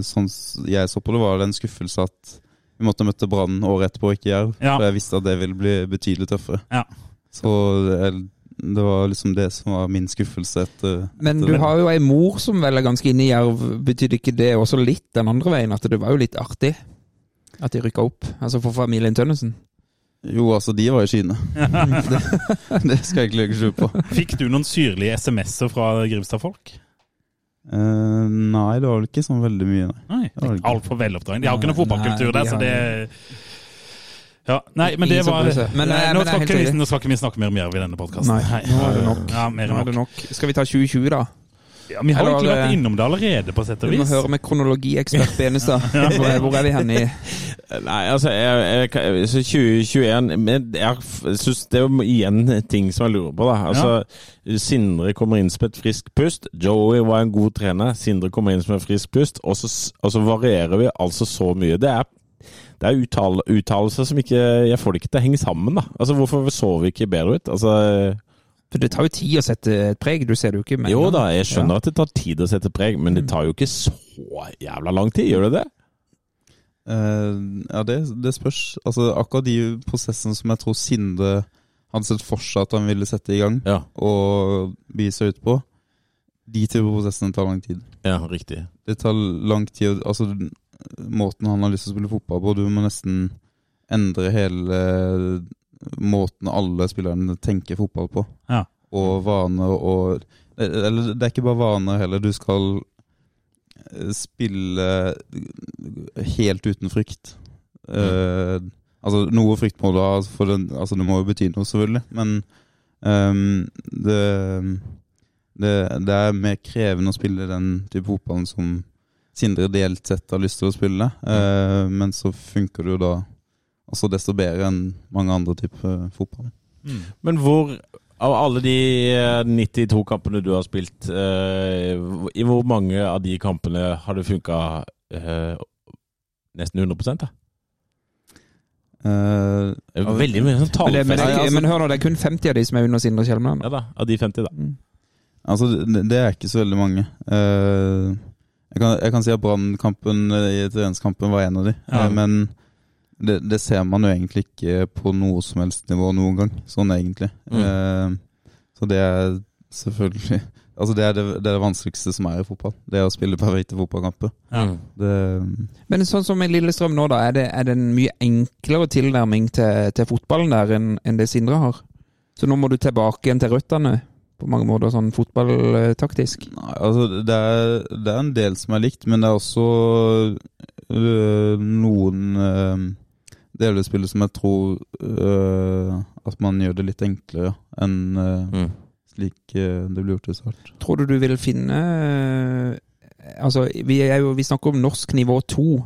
Sånn jeg så på det, var det en skuffelse at vi måtte møte Brann året etterpå, ikke Jerv. Ja. For jeg visste at det ville bli betydelig tøffere. Ja. Så jeg, det var liksom det som var min skuffelse etter Men du har jo ei mor som vel er ganske inne i Jerv. Betydde ikke det også litt den andre veien? At det var jo litt artig at de rykka opp? Altså for familien Tønnesen? Jo, altså, de var i skyene. det, det skal jeg ikke legge skjul på. Fikk du noen syrlige SMS-er fra Grimstad-folk? Eh, nei, det var vel ikke sånn veldig mye, nei. Nei, altfor veloppdragen. De har ikke noe fotballkultur der, så det ja, Nei, men det var. Men, Nei, eh, nå, men det skal ikke vi, nå skal ikke vi snakke mer om Jerv i denne podkasten. Nei, nå er det nok. Ja, mer Nå er det nok. nok. Skal vi ta 2020, da? Ja, vi har Eller egentlig vært innom det allerede, på sett og vis. Vi må høre med kronologiekspert Benestad. Hvor, er- vi hen i Nei, altså jeg, jeg, så 2021 men Jeg syns det er igjen ting som jeg lurer på. da Altså Sindre kommer inn som et friskt pust. Joey var en god trener. Sindre kommer inn som et friskt pust. Og så, og så varierer vi altså så mye. Det er, det er uttal, uttalelser som ikke Jeg får det ikke til å henge sammen. da Altså Hvorfor så vi ikke bedre ut? Altså For det tar jo tid å sette et preg. Du ser det jo ikke med Jo da, jeg skjønner at det tar tid å sette preg, men det tar jo ikke så jævla lang tid, gjør det det? Uh, ja, det, det spørs. Altså, akkurat de prosessene som jeg tror Sinde hadde sett for seg at han ville sette i gang Ja, og by seg ut på, de type prosessene tar lang tid. ja riktig. Det tar lang tid Altså, måten han har lyst til å spille fotball på Du må nesten endre hele måten alle spillerne tenker fotball på. Ja. Og vane og Eller det er ikke bare vane heller. Du skal eh, spille helt uten frykt. Eh, altså, noe frykt må du ha, for den, altså, det må jo bety noe, selvfølgelig. Men um, det, det, det er mer krevende å spille den type fotballen som Sindre ideelt sett har lyst til å spille. Eh, men så funker det jo da altså desto bedre enn mange andre typer fotball. Men hvor av alle de eh, 92 kampene du har spilt, eh, i hvor mange av de kampene har det funka eh, nesten 100 da? Uh, Det er Veldig mye sånn Men, men, altså- men hør nå, det er kun 50 av de som er under Sindre Kjelmeland. Ja da, av de 50, da. Altså, det, det er ikke så veldig mange. Uh, jeg, kan, jeg kan si at Brannkampen eh, i treningskampen var en av de. Ja. Eh, men det, det ser man jo egentlig ikke på noe som helst nivå noen gang. Sånn egentlig. Mm. Uh, så det er selvfølgelig Altså det er det, det er det vanskeligste som er i fotball. Det er å spille perfekte fotballkamper. Ja. Det, Men sånn som i Lillestrøm nå, da, er det, er det en mye enklere tilnærming til, til fotballen der enn enn det Sindre har? Så nå må du tilbake igjen til røttene, på mange måter, sånn fotballtaktisk? Nei, altså det er, det er en del som er likt, men det er også øh, noen øh, deler i spillet som jeg tror øh, at man gjør det litt enklere enn øh, Mm. slik øh, det blir gjort i start. Tror du du vil finne eh, Altså, vi, er jo, vi snakker om norsk nivå to.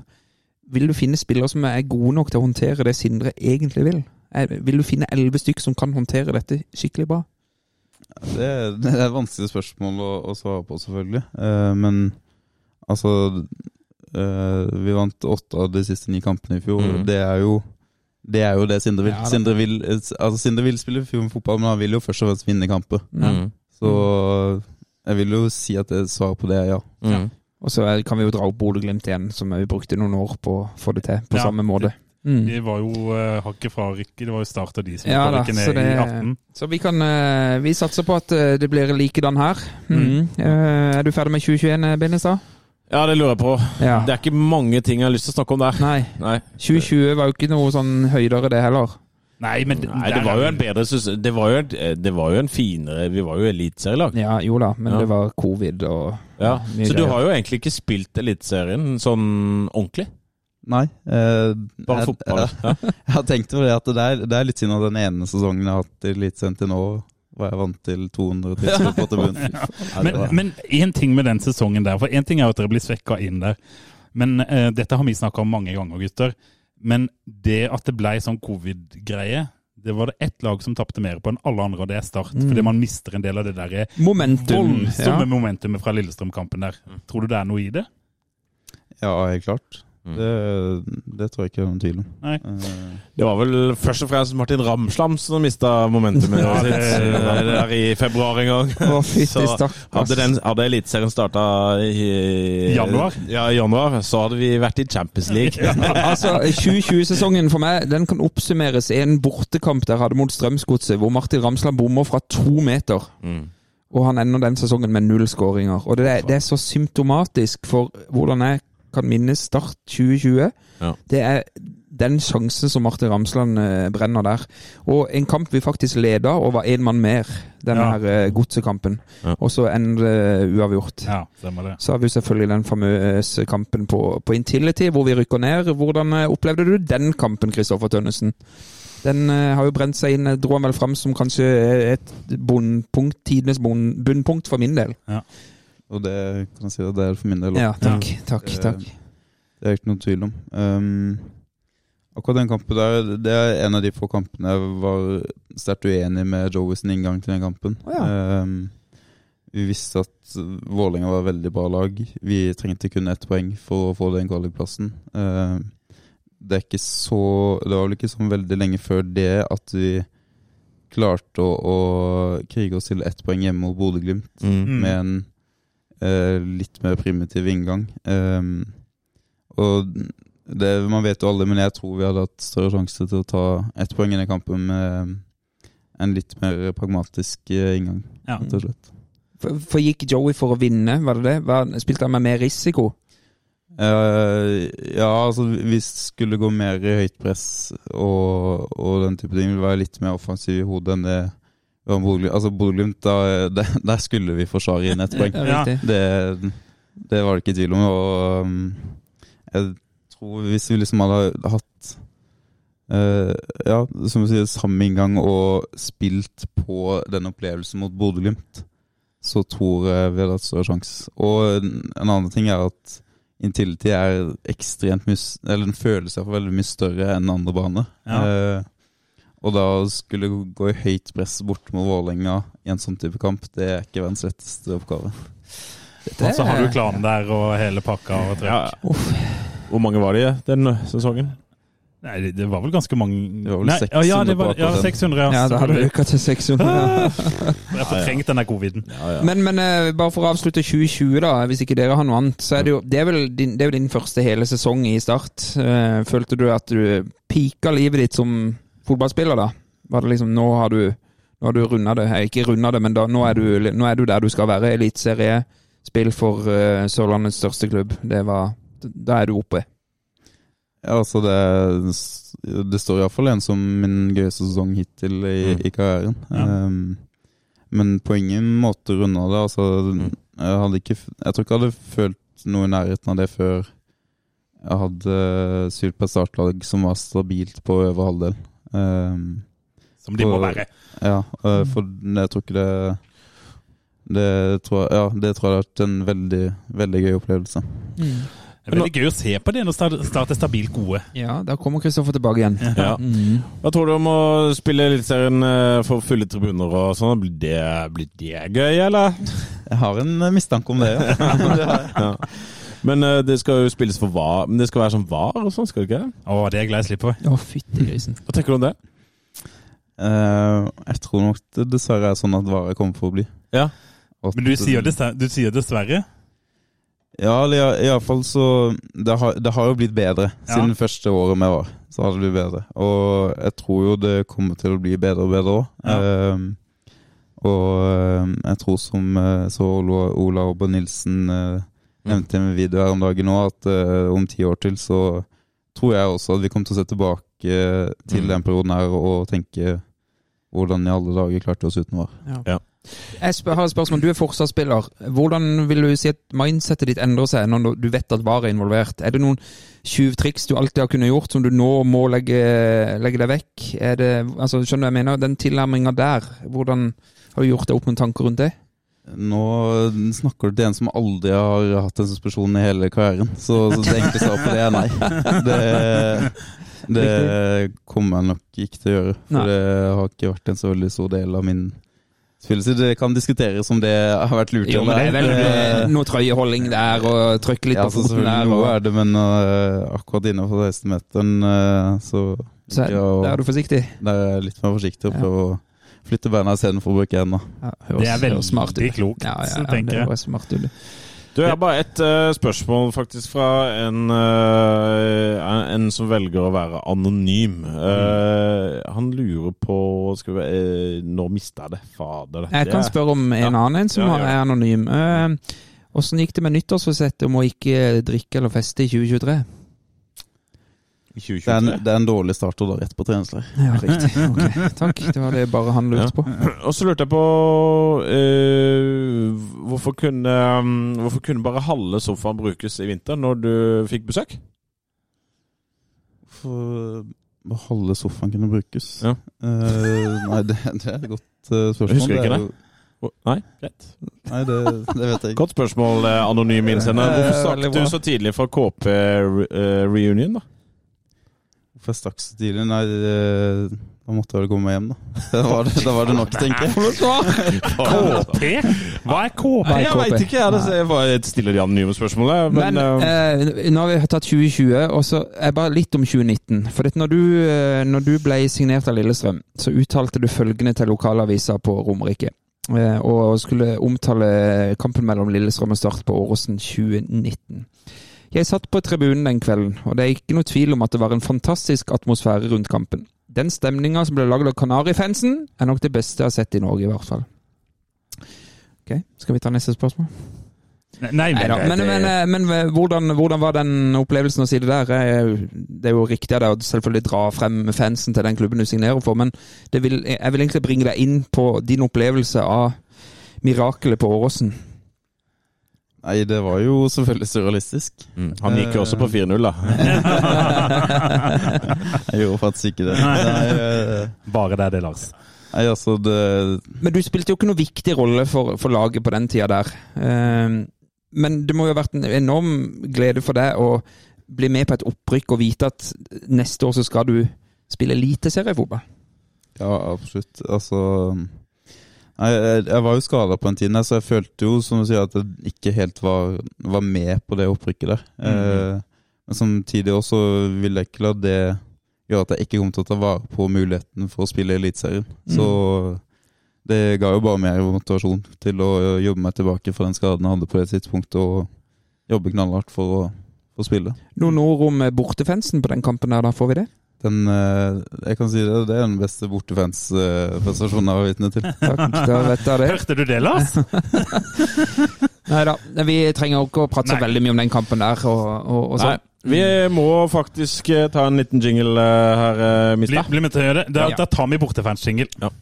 Vil du finne spillere som er gode nok til å håndtere det Sindre egentlig vil? Er, vil du finne elleve stykk som kan håndtere dette skikkelig bra? Det, er- det er et vanskelig spørsmål å, å svare på, selvfølgelig. Uh, men altså Vi vant åtte av de siste ni kampene i fjor. Mm. Det er jo det er jo det Sindre vil. Ja, det Sindre, vil altså, Sindre vil spille fotball, men han vil jo først og fremst vinne kamper. Mm. Så jeg vil jo si at det svaret på det er ja. Mm. Og så er- kan vi jo dra opp Bodø-Glimt igjen, som vi brukte noen år på å få det til, på Ja, samme måte. Mm. De var jo uh, hakket fra Rikke. Det var jo start av de som Ja ja, ikke ned det, i 18. så vi kan uh, Vi satser på at eh, det blir likedan her. Mm. Mm. Eh, er du ferdig med 2021, Bindestad? Ja, det lurer jeg på. Ja. Det er ikke mange ting jeg har lyst til å snakke om der. Nei. Nei. 2020 var jo ikke noe sånn høydere, det heller. Nei, men Nei, det var jo en bedre. Det var jo, en- det var jo en finere Vi var jo eliteserielag. Ja, jo da, men Ja. det var covid og Ja. mye Så du har jo egentlig ikke spilt Eliteserien sånn ordentlig? Nei. Eh, Bare jeg, fotball? Jeg, Ja. jeg har tenkt over det at det er, det er litt synd at den ene sesongen jeg har hatt i Eliteserien til nå, var jeg vant til 200 tilskudd på tribunen. Ja, Men, men én ting med den sesongen der. For én ting er at dere blir svekka inn der. Men eh, dette har vi snakka om mange ganger, gutter. Men det at det ble sånn covid-greie, det var det ett lag som tapte mer på enn alle andre, og det er Start. Mm. Fordi man mister en del av det der Momentum. voldsomme Ja. momentumet fra Lillestrøm-kampen der. Tror du det er noe i det? ja, helt klart. Mm. Det, det tror jeg ikke det er noen tvil om. Nei. Eh, Det var vel først og fremst Martin Ramslam som mista momentumet Ja, det, det- der i februar en gang. Å, Så. Hadde, den, hadde Eliteserien starta i Januar? Ja, i januar, så hadde vi vært i Champions League. Altså, 2020-sesongen for meg den kan oppsummeres i en bortekamp der hadde mot Strømsgodset, hvor Martin Ramsland bommer fra to meter. Mm. Og han ender den sesongen med null skåringer. Og det er, det er så symptomatisk for hvordan jeg kan minnes Start 2020. Ja. Det er den sjansen som Martin Ramsland eh, brenner der. Og en kamp vi faktisk leda og var én mann mer, denne Ja. her eh, godsekampen. Ja. Og så ender det uavgjort. Ja, stemmer det. Så har vi selvfølgelig den famøse kampen på, på Intility, hvor vi rykker ned. Hvordan eh, opplevde du den kampen, Kristoffer Tønnesen? Den eh, har jo brent seg inn, eh, dro han vel fram som kanskje et bunnpunkt, tidenes bunn- bunnpunkt for min del. Og det kan jeg si at det er for min del. Ja, takk, takk, takk, det, takk. Det er ikke noen tvil om. Um, akkurat den kampen der, det er en av de få kampene jeg var sterkt uenig med Joey sin inngang til den kampen. Oh, ja. um, vi visste at Vålerenga var et veldig bra lag. Vi trengte kun ett poeng for å få den kvalikplassen. Um, det er ikke så Det var vel ikke sånn veldig lenge før det at vi klarte å, å krige oss til ett poeng hjemme mot Bodø-Glimt Mm. Med en eh, litt mer primitiv inngang. Um, og det, man vet jo alle, men jeg tror vi hadde hatt større sjanse til å ta ett poeng i den kampen med en litt mer pragmatisk eh, inngang, Ja. rett og slett. For, for gikk Joey for å vinne, var det det? Var, spilte han med mer risiko? Uh, ja, altså det skulle gå mer i høyt press og, og den type ting. ville være litt mer offensiv i hodet enn det. Altså Bodø-Glimt, der, der skulle vi forsvare inn ett poeng. Ja. Det, det var det ikke tvil om. Og um, jeg tror hvis vi liksom hadde hatt uh, Ja, som du sier, samme inngang og spilt på den opplevelsen mot Bodø-Glimt, så tror jeg vi hadde hatt større sjanse. Og en en annen ting er at Intility er ekstremt mye Eller den føles for veldig mye større enn andre baner. Ja. Eh, og da skulle gå i høyt press bort mot Vålerenga i en sånn type kamp, det er ikke verdens letteste oppgave. Dette Og så har du klanen der og hele pakka og Ja. Hvor mange var de den sesongen? Nei, det- det var vel ganske mange Det var vel Nei, 600 ja, det var, ja, 600. Ja, Ja, da hadde du øka til 600. Ja. Jeg har fortrengt den der coviden. Men, men uh, bare for å avslutte 2020, da, hvis ikke dere har noe annet, så er det jo Det er vel din, det er vel din første hele sesong i Start. Uh, følte du at du pika livet ditt som fotballspiller, da? Var det liksom Nå har du nå har du runda det. Jeg Ikke runda det, men da, nå, er du, nå er du der du skal være. Eliteseriespill for uh, Sørlandets største klubb. Det var Da er du oppe. Ja, altså det, det står iallfall en som min gøyeste sesong hittil i, Mm. i karrieren. Ja. Um, men på ingen måte runda det. Altså, jeg, hadde ikke, jeg tror ikke jeg hadde følt noe i nærheten av det før jeg hadde spilt på et startlag som var stabilt på over halvdel. Um, Som de må være. ja, uh, for jeg tror ikke det det tror, jeg, ja, det tror jeg har vært en veldig, veldig gøy opplevelse. Det er veldig gøy å se på det når Start er stabilt gode. Ja, da kommer Kristoffer tilbake igjen. Ja. Mm. Hva tror du om å spille Eliteserien eh, for fulle tribuner og sånn? Blir det, blir det gøy, eller? Jeg har en mistanke om det, ja. Ja. Men uh, det skal jo spilles for VAR. Men det skal være sånn VAR og sånn, skal det ikke? Å, det er jeg glad jeg slipper. Å, fytti grisen. Hva tenker du om det? Uh, jeg tror nok det dessverre er sånn at varer kommer for å bli. Ja. At- Men du sier, dessverre, du sier dessverre? Ja, eller iallfall så det har, det har jo blitt bedre Ja. siden første året vi var. Så har det blitt bedre. Og jeg tror jo det kommer til å bli bedre og bedre òg. Ja. og eh, jeg tror som eh, så Ola, Ola Nilsen nevnte i en video her om dagen nå, at uh, om ti år til så tror jeg også at vi kommer til å se tilbake til Mm. den perioden her og tenke hvordan i alle dager klarte vi oss uten VAR. Ja. Jeg spør, har et spørsmål. Du er forsvarsspiller. Hvordan vil du si at mindsetet ditt endrer seg når du vet at VAR er involvert? Er det noen tjuvtriks du alltid har kunnet gjort, som du nå må legge, legge deg vekk? Er det, altså, skjønner du hva jeg mener? Den tilnærminga der, hvordan har du gjort deg opp noen tanker rundt det? Nå snakker du til en som aldri har hatt en suspensjon i hele karrieren, så, så det enkle svaret på det er nei. Det, det kommer jeg nok ikke til å gjøre, for det har ikke vært en så veldig stor del av min spillelse. Det kan diskuteres om det har vært lurt Jo, men det er vel Det- eh, noe trøyeholding der, og trykke litt ja, på foten der. noe er det, men uh, akkurat innenfor 16-meteren uh, så så ja, der er du forsiktig. der er jeg litt mer forsiktig og Ja. prøver å flytte beina istedenfor å bruke hendene. Ja, Det er veldig smart klokt, Ja, ja, ja, tenker det jeg. høres smart. Du, Jeg har bare ett uh, spørsmål faktisk fra en, uh, en som velger å være anonym. Uh, han lurer på skal vi, uh, Når mista jeg det? Fader. Jeg kan spørre om en Ja. annen en som Ja, ja. er anonym. Eh, Åssen gikk det med nyttårsforsettet om å ikke drikke eller feste i 2023? Det er, en, det er en dårlig start og da rett på treningsleir. Ja, riktig. Ok, Takk. Det var det bare han lurte på. Og så lurte jeg på uh, hvorfor, kunne, um, hvorfor kunne bare halve sofaen brukes i vinter når du fikk besøk? For halve sofaen kunne brukes. Ja. Uh, nei, det, det er et godt uh, spørsmål. Husker ikke det? Nei, greit. Nei, det, det vet jeg ikke. Godt spørsmål, anonym innsender. Hvorfor stakk du så tidlig fra KP re- eh, reunion, da? Hvorfor jeg stakk så tidlig? Nei, da måtte jeg vel komme meg hjem, da. Da var det, da var det nok, tenker jeg. KP? Hva er KP? Nei, Jeg veit ikke, jeg. Det jeg bare stiller de anonyme spørsmålene. Men, Men eh, nå har vi tatt 2020, og så er bare litt om 2019. For når, du, eh, når du ble signert av Lillestrøm, så uttalte du følgende til lokalavisa på Romerike. Og skulle omtale kampen mellom Lillestrøm og Start på Åråsen 2019. Jeg satt på tribunen den kvelden, og det er ikke noe tvil om at det var en fantastisk atmosfære rundt kampen. Den stemninga som ble lagd av Kanarifansen, er nok det beste jeg har sett i Norge, i hvert fall. Ok, Skal vi ta neste spørsmål? Nei, men, Neida, men, men, men, eh, hvordan, hvordan var den opplevelsen å si det der? Det er jo riktig av deg å selvfølgelig dra frem fansen til den klubben du signerer for, men det vil, jeg vil egentlig bringe deg inn på din opplevelse av mirakelet på Åråsen. Nei, det var jo selvfølgelig surrealistisk. mm, han gikk jo også på 4-0, da. Jeg gjorde faktisk ikke det. Nei, eh, Bare det, det, Lars. nei altså, det Men du spilte jo ikke noe viktig rolle for, for laget på den tida der. Eh, Men det må jo ha vært en enorm glede for deg å bli med på et opprykk og vite at neste år så skal du spille eliteseriefotball. Ja, absolutt. Altså jeg, jeg var jo skada på en tid, så jeg følte jo som du sier at jeg ikke helt var, var med på det opprykket der. eh, men samtidig også ville jeg ikke la det gjøre at jeg ikke kommer til å ta vare på muligheten for å spille i Eliteserien. Så det ga jo bare mer motivasjon til å jobbe meg tilbake fra den skaden jeg hadde på det tidspunktet, og jobbe knallhardt for å få spille. Noen ord om eh, bortefansen på den kampen der, da får vi det? Den, eh, jeg kan si det, det er den beste bortefans-prestasjonen jeg var vitne til. Takk, da vet jeg det. Hørte du det, Lars? Nei da, vi trenger ikke å prate så veldig mye om den kampen der. og, og, og Nei, sånn. vi må faktisk eh, ta en liten jingle eh, her, eh, Bli, Mista. bli med til å gjøre det. Da, Ja. da tar vi bortefans-jingle. Ja.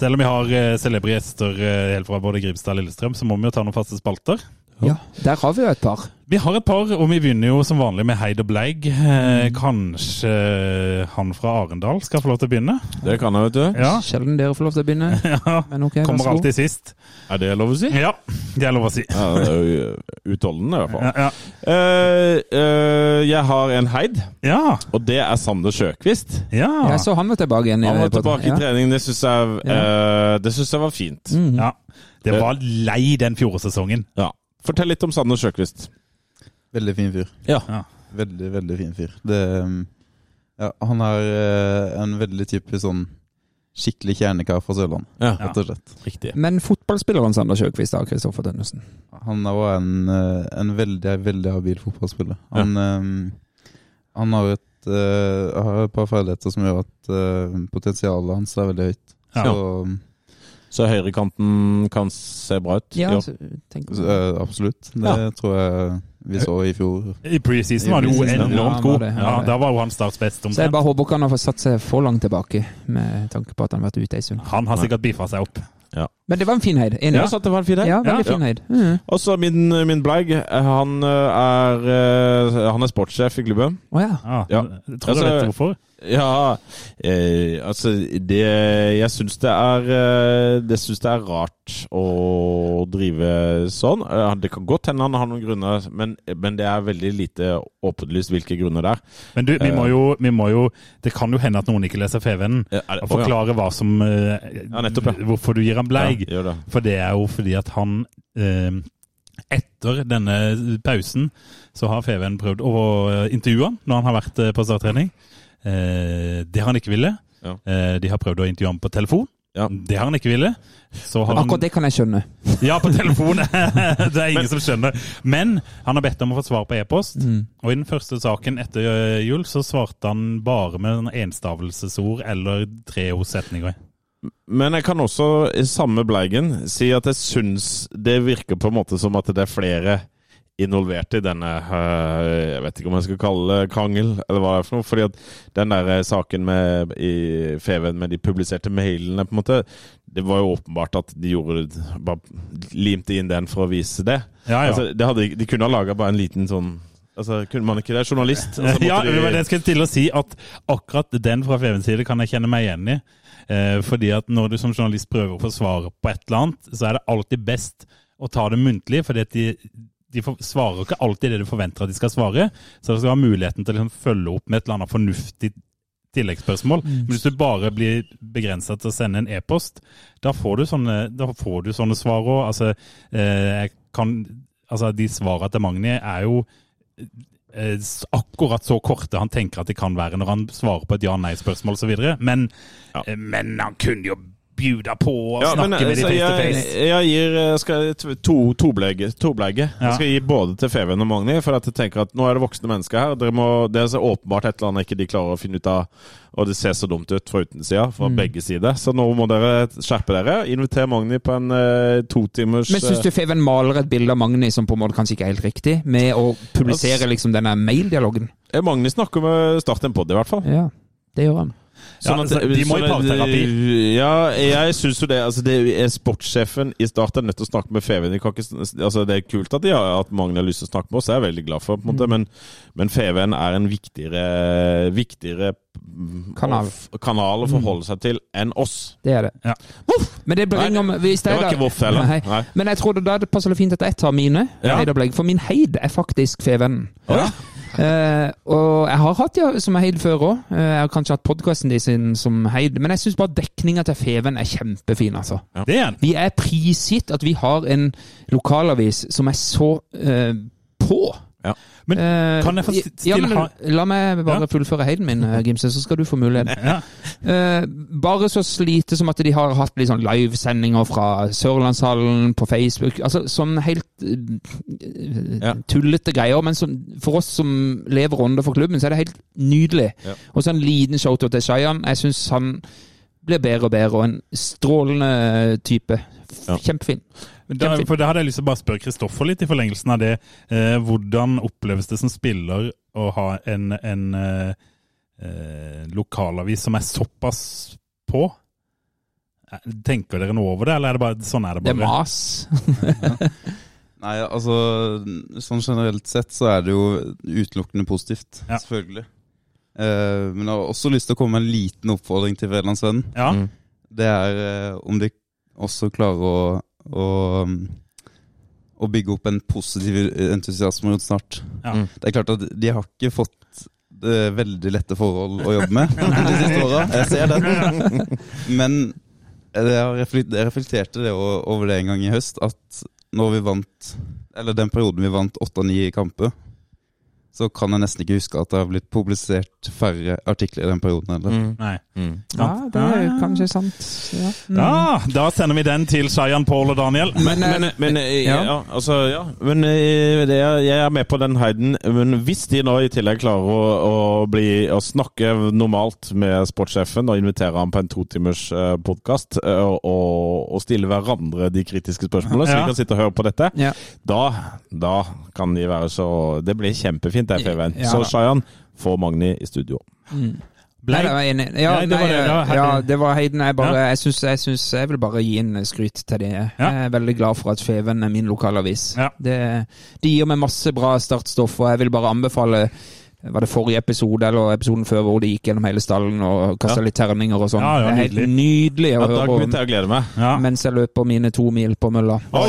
Selv om vi har eh, celebre gjester eh, helt fra både Grimstad og Lillestrøm, så må vi jo ta noen faste spalter. Ja, Der har vi jo et par. Vi har et par, og vi begynner jo som vanlig med Heid og Bleig. Eh, kanskje han fra Arendal skal få lov til å begynne? Det kan jeg, vet du. Ja. Sjelden dere får lov til å begynne. ja. Men ok, vær Kommer så god. alltid sist. Er det lov å si? Ja, det er lov å si. Ja, det er jo utholdende, i hvert fall. Ja, ja. Eh, eh, jeg har en heid, ja. og det er Sander Sjøkvist. ja. Jeg så han var tilbake igjen. i- Han var på- tilbake i ja. trening. Det syns jeg, eh, det synes jeg var fint. Mhm. ja. Det var lei den fjorårssesongen. Ja. Fortell litt om Sander Sjøkvist. Veldig fin fyr. Ja. Ja. Veldig, veldig fin fyr. Det, um, ja, han er eh, en veldig typisk sånn skikkelig kjernekar fra Sørlandet, Ja, rett og slett. riktig. Men fotballspilleren Sander Sjøkvist da, Kristoffer Tønnesen. Han var en, eh, en veldig, veldig habil fotballspiller. Han, eh, han har, et, uh, har et par ferdigheter som gjør at uh, potensialet hans er veldig høyt. Ja. Så, um, Så høyrekanten kan se bra ut? Ja, Ja. så, eh, absolutt. Det tror jeg vi så i fjor. I preseason var det jo enormt ja, han god. det, Ja, da var jo han Starts best Så jeg bare håper ikke han har fått satt seg for langt tilbake, med tanke på at han har vært ute ei stund. Han har sikkert biffa seg opp. Men det var en fin heid. Enig? Ja, det var en fin heid. Ja, veldig Ja. fin heid. Mm. Også min, min Bleig. Han eh, er, eh, han er sportssjef i klubben. Å ja. Ja. Ja. Tror du Altså- vet hvorfor? Ja, eh, altså det Jeg syns det er eh, Det syns det er rart å drive sånn. Eh, Det kan godt hende han har noen grunner, men, men det er veldig lite åpenlyst hvilke grunner det er. Men du, vi må, jo, vi må jo Det kan jo hende at noen ikke leser Fevennen. Eh, er Og forklare hva som eh, Ja, nettopp, ja. Hvorfor du gir ham bleig. Ja, det. For det er jo fordi at han eh, Etter denne pausen så har Feven prøvd å eh, intervjue han når han har vært eh, på starttrening. Eh, det har han ikke ville. Ja. Eh, de har prøvd å intervjue ham på telefon. Ja. Det har han ikke ville. Så har han, Akkurat det kan jeg skjønne. Ja, på telefon. det er ingen som skjønner. Men han har bedt om å få svar på e-post. Mm. Og i den første saken etter eh, jul så svarte han bare med en enstavelsesord eller tre setninger. Men jeg kan også, i samme bleigen, si at jeg syns det virker på en måte som at det er flere involvert i denne øh, Jeg vet ikke om jeg skal kalle det krangel, eller hva det er for noe. fordi at den der eh, saken med, i Feven med de publiserte mailene, på en måte Det var jo åpenbart at de gjorde bare limte inn den for å vise det. Ja, ja. Altså, det hadde, de kunne ha laga bare en liten sånn Altså, Kunne man ikke det? Journalist? Altså, ja, de- det var det jeg skulle til å si, at akkurat den fra Fevens side kan jeg kjenne meg igjen i. Eh, fordi at når du som journalist prøver å få svaret på et eller annet, så er det alltid best å ta det muntlig, fordi at de, de svarer ikke alltid det du forventer at de skal svare. Så du skal ha muligheten til å liksom følge opp med et eller annet fornuftig tilleggsspørsmål. Men hvis du bare blir begrensa til å sende en e-post, da får du sånne, da får du sånne svar òg. Altså, eh, altså, de svarene til Magni er jo eh, akkurat så korte han tenker at de kan være når han svarer på et ja-nei-spørsmål osv. Men, Ja. eh, men han kunne jo bjuda på og Ja, men, snakke med de altså, face to face. jeg gir skal, to, tobleige. tobleige. Ja. Jeg skal gi både til Feven og Magni, for at jeg tenker at nå er det voksne mennesker her. Dere må, det er så åpenbart et eller annet ikke de klarer å finne ut av, og det ser så dumt ut fra utensida, fra Mm. begge sider. Så nå må dere skjerpe dere. Inviter Magni på en eh, totimers Men syns du Feven maler et bilde av Magni som på en måte kanskje ikke er helt riktig, med å publisere liksom denne maildialogen? eh, Magni snakker med Start en pod, i hvert fall. Ja, det gjør han. Ja, altså, de må i sånn at- parterapi. Ja, jeg syns jo det. Altså, det er Sportssjefen i Start er nødt til å snakke med Feven. De kan ikke, altså, det er kult at, de har, at Magne har lyst til å snakke med oss, det er jeg veldig glad for. på en måte, Mm. Men, men Feven er en viktigere, viktigere mm, Kanal. kanal å forholde seg til enn oss. Det er det. Ja. Men det bringer Nei, om hvis Det var er ikke voff heller. Nei. Nei. Men jeg tror det da det passer litt fint at jeg tar mine Ja. heidopplegg, for min heid er faktisk Feven. Ja. Eh, og jeg har hatt ja, som Heid før òg. jeg har kanskje hatt podkasten din som Heid, men jeg syns bare dekninga til Feven er kjempefin, altså. Det er. Vi er prisgitt at vi har en lokalavis som er så eh, på. Ja. Men Eh, kan jeg få ja, men, La meg bare fullføre heiden min, eh, Gimse, så skal du få mulighet. Ja. Eh, bare så slite som at de har hatt litt sånn livesendinger fra Sørlandshallen på Facebook. Altså sånn helt Ja. tullete greier. Men som, for oss som lever under for klubben, så er det helt nydelig. Og så en liten showtout til Shayan. Jeg syns han blir bedre og bedre, og en strålende type. Kjempefin. Da, for da hadde jeg lyst til å bare spørre Kristoffer litt i forlengelsen av det. Eh, hvordan oppleves det som spiller å ha en, en eh, eh, lokalavis som er såpass på? Eh, Tenker dere noe over det, eller er det bare sånn er det bare? Det er mas. Nei, altså sånn generelt sett så er det jo utelukkende positivt. Ja. Selvfølgelig. Eh, men jeg har også lyst til å komme med en liten oppfordring til Federlandsvennen. Ja. Mm. Det er eh, om de også klarer å, å, um, å bygge opp en positiv entusiasme rundt snart. Ja. Mm. Det er klart at de har ikke fått eh, veldig lette forhold å jobbe med de siste åra. Jeg ser den. Men jeg jeg reflekterte det over det en gang i høst, at når vi vant Eller den perioden vi vant åtte av ni kamper, så kan jeg nesten ikke huske at det har blitt publisert færre artikler i den perioden Eller? Mm. Nei. Mm. Ja, det er kanskje sant. Ja. Mm. Ja, da sender vi den til Sayan, Paul og Daniel. Men, men, men, eh, ja. ja. altså, ja. Men eh, det jeg er med på den heiden. Men hvis de nå i tillegg klarer å, å, bli, å snakke normalt med sportssjefen og invitere ham på en totimers podkast og, og, og stille hverandre de kritiske spørsmålene, så Ja. vi kan sitte og høre på dette, Ja. da, da kan de være så Det blir kjempefint, det, Feven. Ja, så. Shayan, få Magni i studio. Mm. Ble- Nei, det var. Ja, Nei, det var det, ja, det var Heiden. Jeg, bare, Ja. jeg, synes, jeg, synes, jeg vil bare gi en skryt til det. Jeg er veldig glad for at Feven er min lokalavis. Ja. Det, de gir meg masse bra startstoff, og jeg vil bare anbefale var det forrige episode eller episoden før hvor de gikk gjennom hele stallen og kasta Ja. litt terninger og sånn. Ja, ja, det er helt nydelig. nydelig å Ja, høre på. om jeg glede meg. Ja. mens jeg løper mine to mil på mølla. Oi,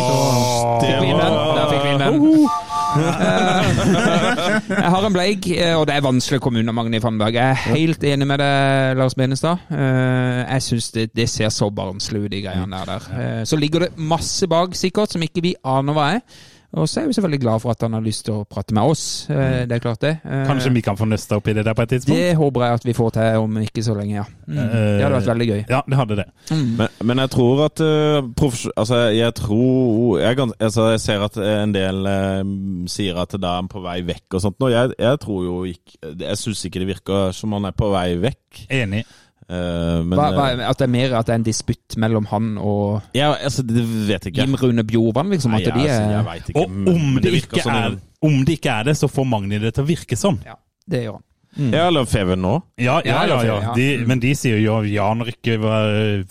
Fikk vi den. Der fikk vi den. Eh, jeg har en bleik, eh, og det er vanskelig å komme unna Magni Fannberg. Jeg er helt enig med deg, Lars Benestad. Eh, Jeg syns det, det ser så barnslig ut, de greiene der. der. Så ligger det masse bak, sikkert, som ikke vi aner hva er. Og så er vi selvfølgelig glad for at han har lyst til å prate med oss. Eh, Det er klart, det. Eh, Kanskje vi kan få nøsta opp i det der på et tidspunkt? Det håper jeg at vi får til om ikke så lenge, ja. Mm. Det hadde vært veldig gøy. Ja, det hadde det. Men, men jeg tror at uh, profes- Altså, jeg tror jeg, altså, jeg ser at en del eh, sier at da er han på vei vekk og sånt. Nå, jeg, jeg tror jo ikke Jeg syns ikke det virker som han er på vei vekk. Enig. Eh, men Hva, hva, eh, at det er mer at det er en disputt mellom han og ja, altså, det vet jeg ikke. Jim Rune Bjorvann, liksom? Nei, altså, er jeg ikke. Og om det, virker ikke sånn er, om det ikke er det, så får Magni det til å virke sånn. Ja, det gjør han. Ja, eller Feven nå. Ja, ja, ja. ja. Ja. De, men de sier jo vi når ikke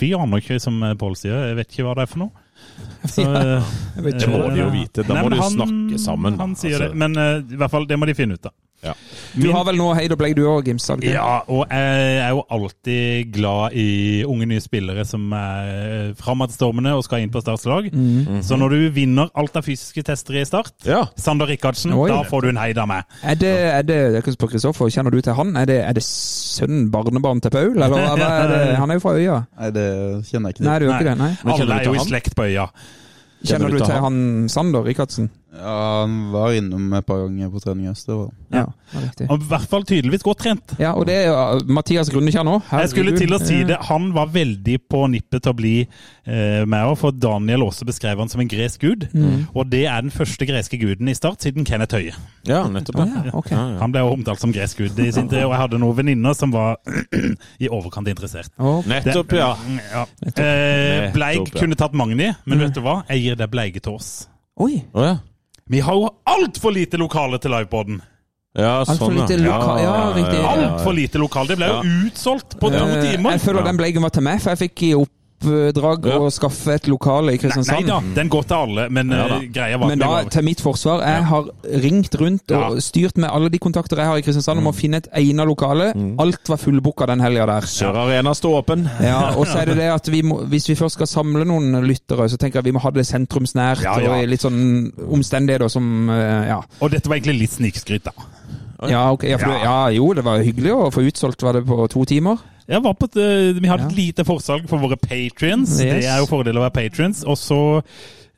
Vi aner ikke, som Pål sier. Jeg vet ikke hva det er for noe. Så, Det må de jo vite. Da Nei, må de jo snakke sammen. Han sier Altså, det. Men uh, i hvert fall, det må de finne ut av. ja. Du har vel noe heid og bleik du òg, Gims? har? Ja, og jeg er jo alltid glad i unge nye spillere som er framadstormende og skal inn på startslag. Mm. Så når du vinner alt av fysiske tester i start, ja. Sander Rikardsen, Oi. da får du en heid av meg. Er det, er det jeg kan spørre Kristoffer, Kjenner du til han? Er det, er det sønnen, barnebarn til Paul? Eller eller er det? Han er jo fra Øya. Nei, det kjenner jeg ikke. Nei, du gjør ikke det? nei? Alle er jo i slekt på øya. Kjenner du til han Sander Rikardsen? Ja, han var innom et par ganger på trening i var han. Ja, riktig. Og I hvert fall tydeligvis godt trent. Ja, og det er jo Mathias Grunnekjær nå. Jeg skulle til å si det. Han var veldig på nippet til å bli eh, med for Daniel også beskrev han som en gresk gud. Mm. Og det er den første greske guden i Start siden Kenneth Høie. ja, nettopp. Ja, ok. Ja, ja. Han ble omtalt som gresk gud i sin tid, og jeg hadde noen venninner som var i overkant interessert. Å, Nettopp, ja. ja. Eh, Bleik Nettopp, ja. kunne tatt Magni, men vet du hva? Jeg gir deg bleige til oss. Oi! Oh, ja. Vi har jo altfor lite lokale til livepoden! Ja, Altfor sånn, lite loka- ja, riktig. Altfor lite lokale. Det ble jo utsolgt på to timer! Jeg føler den bleggen var til meg, for jeg fikk i oppdrag Ja. å skaffe et lokale i Nei, nei Kristiansand. da, den går til alle, men Ja eh, greia var Men da, til mitt forsvar, jeg har ringt rundt og styrt med alle de kontakter jeg har i Kristiansand om å finne et egnet lokale. Alt var fullbooka den helga der. Sør Arena står åpen. Ja, og så er det det at vi må, hvis vi først skal samle noen lyttere, så tenker jeg vi må ha det sentrumsnært og i litt sånn omstendigheter som eh, Ja. Og dette var egentlig litt snikskryt, da. Ja, okay, Ja, for, ja, jo, det var hyggelig å få utsolgt. Var det på to timer? Jeg var på et, eh, vi har et lite forsalg for våre patrions. Det er jo fordel å være patrions. Og så,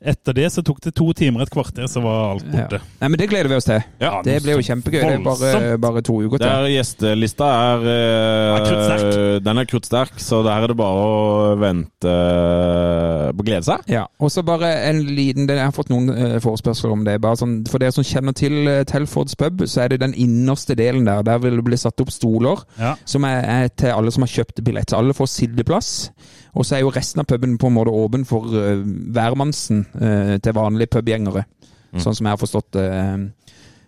etter det, så tok det to timer et kvarter, så var alt Ja. Nei, men det gleder vi oss til. Ja, Det blir jo kjempegøy. Det er bare, bare to uker til. Der gjestelista er, eh, Er. Den er kruttsterk, så der er det bare å vente eh, på å glede seg. Ja, og så bare en liten Jeg har fått noen eh, forespørsler om det. Bare sånn, for dere som kjenner til Telfords pub, så er det den innerste delen der. Der vil det bli satt opp stoler Ja. som er, er til alle som har kjøpt billett. Så alle får sitteplass. Og så er jo resten av puben på en måte åpen for uh, hvermannsen uh, til vanlige pubgjengere. Sånn som jeg har forstått det.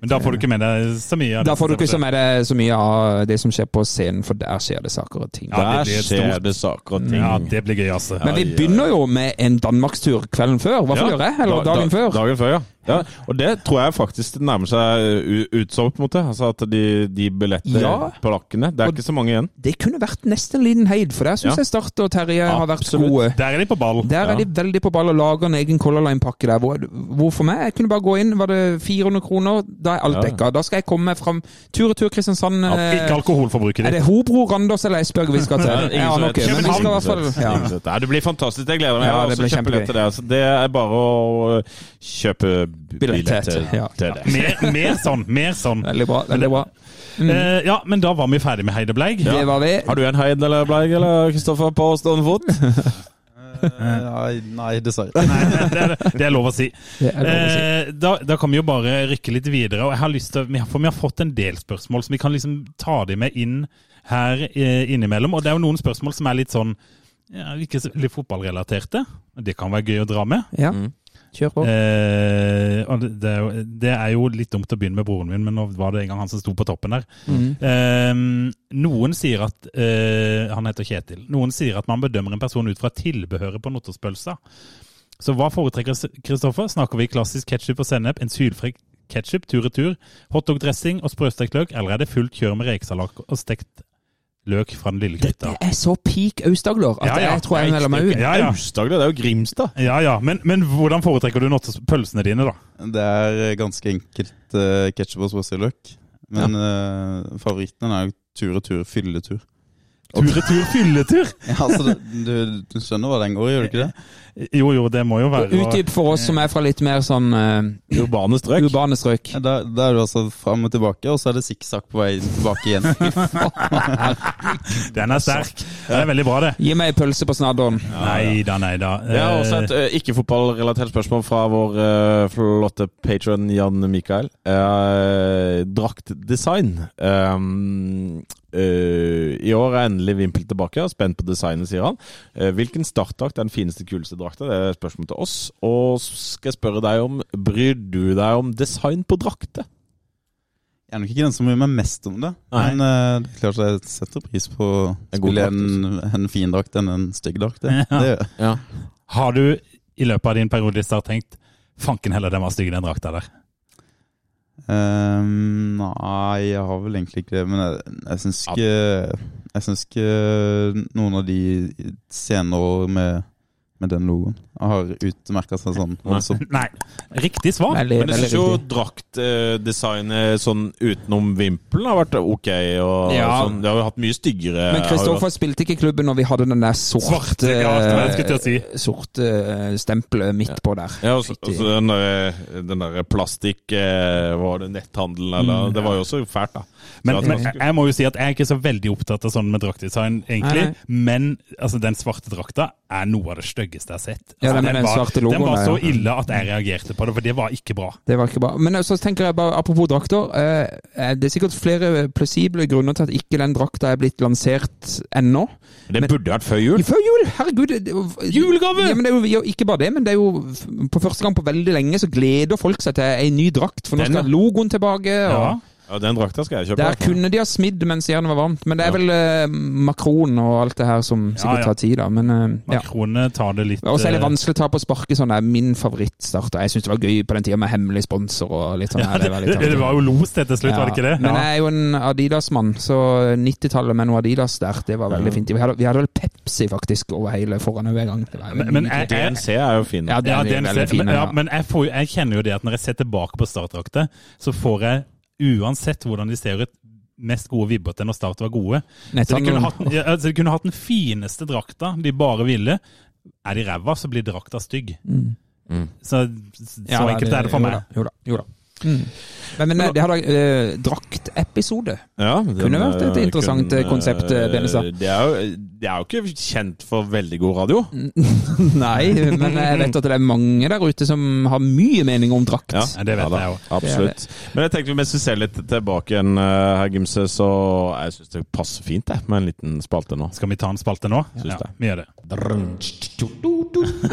Men da får du ikke med deg så mye. av da får du ikke med deg så mye av det som skjer på scenen, for der skjer det saker og ting. Ja, Der skjer det saker og ting. Ja, det blir gøy, altså. Men vi begynner jo med en danmarkstur kvelden før. Hva får Ja. gjøre? Eller Da- dagen før? Dagen før, ja. Ja. Og det tror jeg faktisk det nærmer seg u- utsolgt, på en måte. Altså at de, de billettene Ja. på lakkene Det er Og- ikke så mange igjen. Det kunne vært nesten en liten heid, for der syns Ja. jeg Start og Terje har vært gode. Der er de på ball. Der er Ja. de veldig på ball og lager en egen Color Line-pakke der. Hvor, hvor for meg, jeg kunne bare gå inn, var det 400 kroner, da er alt Ja. dekka. Da skal jeg komme meg fram tur og tur Kristiansand. Ja, eh, ikke alkoholforbruket Er det Hobro, Randers eller Esbjerg vi skal til? Ja, ikke, men vi skal i hvert fall ja. Det blir fantastisk. Jeg gleder meg. Ja, Jeg har også kjempegøy. til det. Så det er bare å kjøpe Billett til, til, ja. til det. Mer, mer sånn. Mer sånn. Veldig bra. veldig bra. Eh, ja, men da var vi ferdig med Heidebleig. Det var vi. Har du en Heid eller Bleig eller Kristoffer på stående fot? Eh, Nei, nei, dessverre. det, er, det er lov å si. Det lov å si. Eh, da, da kan vi jo bare rykke litt videre. og jeg har lyst til, For vi har fått en del spørsmål, så vi kan liksom ta de med inn her eh, innimellom. Og det er jo noen spørsmål som er litt sånn ja, ikke så veldig fotballrelaterte. Det kan være gøy å dra med. Ja, Mm. Kjør på. Eh, det, det, er jo, litt dumt å begynne med broren min, men nå var det en gang han som sto på toppen der. Mm. Eh, noen sier at eh, Han heter Kjetil. Noen sier at man bedømmer en person ut fra tilbehøret på notterspølsa. Så hva foretrekker Kristoffer? Snakker vi klassisk ketsjup og sennep, en sylfri ketsjup tur-retur, hotdog-dressing og sprøstekt løk, eller er det fullt kjør med rekesalat og stekt løk fra den lille Dette gryta? er så peak Aust-Agder at Ja, ja. jeg tror jeg melder meg ut. Ja, ja. Aust-Agder, det er jo Grimstad. Ja, ja. Men, men hvordan foretrekker du pølsene dine, da? Det er ganske enkelt uh, ketsjup og sprøstekt Men eh, favoritten er jo tur og tur fylletur. Tur-retur fylletur? Ja, altså, du, du skjønner hva den går i, gjør du ikke det? Jo, jo, det må jo være Utdyp for oss som er fra litt mer sånn uh, Urbane strøk. urbane strøk. Ja, Da, da er du altså fram og tilbake, og så er det sikksakk på vei tilbake igjen. Den er sterk. Det er veldig bra, det. Gi meg ei pølse på snadderen. Nei da, nei da. Jeg har også et uh, ikke-fotballrelatert spørsmål fra vår uh, flotte patron Jan Mikael. Uh, draktdesign. Um, eh, I år er endelig Vimpel tilbake. og Spent på designet, sier han. Uh, hvilken startdrakt er den fineste, kuleste drakta? Det er spørsmål til oss. Og så skal jeg spørre deg om Bryr du deg om design på drakter? Jeg er nok ikke den som bryr meg mest om det, Nei. men uh, det er klart jeg setter pris på å En spille en, en fin drakt enn en stygg drakt. Det, Ja. det. Ja. Har du i løpet av din periode i Start tenkt fanken heller, den var stygg, den drakta der? Ehm, nei, jeg har vel egentlig ikke det, men jeg, jeg syns ikke Jeg syns ikke noen av de senere med, med den logoen har utmerka seg sånn. voldsomt. Nei. Riktig svar. Veldig, Men jeg syns jo draktdesignet sånn utenom vimpelen har vært ok. Og Ja. sånn, det har jo hatt mye styggere Men Kristoffer spilte ikke i klubben når vi hadde den der sorte Svarte, ja, jeg si. Sorte eh, stempelet midt på der. Ja, og så den der, den der plastikk eh, Var det netthandelen, eller? Det var jo også fælt, da. Men, men jeg må jo si at jeg er ikke så veldig opptatt av sånn med draktdesign, egentlig. Nei, Men altså, den svarte drakta er noe av det styggeste jeg har sett. Ja, Altså, den den var, logoen Den var så ja. ille at jeg reagerte på det, for det var ikke bra. Det var ikke bra. Men så tenker jeg bare, apropos drakter. Eh, det er sikkert flere plausible grunner til at ikke den drakta er blitt lansert ennå. Det Men- burde vært før jul. Før jul! Herregud! det- det- Julegave! Ja, men det er jo ikke bare det, men det er jo på første gang på veldig lenge så gleder folk seg til ei ny drakt. For nå skal logoen tilbake. Og Ja, Den drakta skal jeg kjøpe. Der kunne de ha smidd mens jernet var varmt. Men det er vel eh, Macron og alt det her som sikkert Ja, ja. tar tid, da. Men eh, ja. Makronene tar det litt Og så er det eh, vanskelig å ta på sparket sånn. Det er min favorittstarter. Jeg syns det var gøy på den tida med hemmelig sponsor og litt sånn. ja, her, det, var litt det, det var jo los det til slutt, Ja, var det ikke det? Men Ja. jeg er jo en Adidas-mann, så 90-tallet med noe Adidas der, det var veldig fint. Vi hadde, vi hadde vel Pepsi faktisk over hele foran hver gang. Det var Men- men jeg-. DNC er jo fin. Ja, det Ja, er veldig se- fin. men, ja, Ja. men jeg, får, jo- jeg kjenner jo det at når jeg ser tilbake på startdrakter, så får jeg uansett hvordan de ser ut, mest gode vibber til når Start var gode. Så de kunne hatt, ja, altså de kunne hatt den fineste drakta de bare ville. Er de ræva, så blir drakta stygg. Mm. Så, så enkelt er det for meg. Jo da. Jo da. Mm. Men, men det hadde uh, draktepisode. Ja, den, Kunne vært et eh, interessant, kunne, konsept, eh, Benestad. Det er, jo, det er jo ikke kjent for veldig god radio. Nei, men jeg vet at det er mange der ute som har mye mening om drakt. Ja, det vet ja, jeg jo. Absolutt. Men jeg tenkte mens vi ser litt tilbake igjen, eh, herr Gimse, så jeg syns det passer fint det, med en liten spalte nå. Skal vi ta en spalte nå? Syns Ja, det. vi gjør det.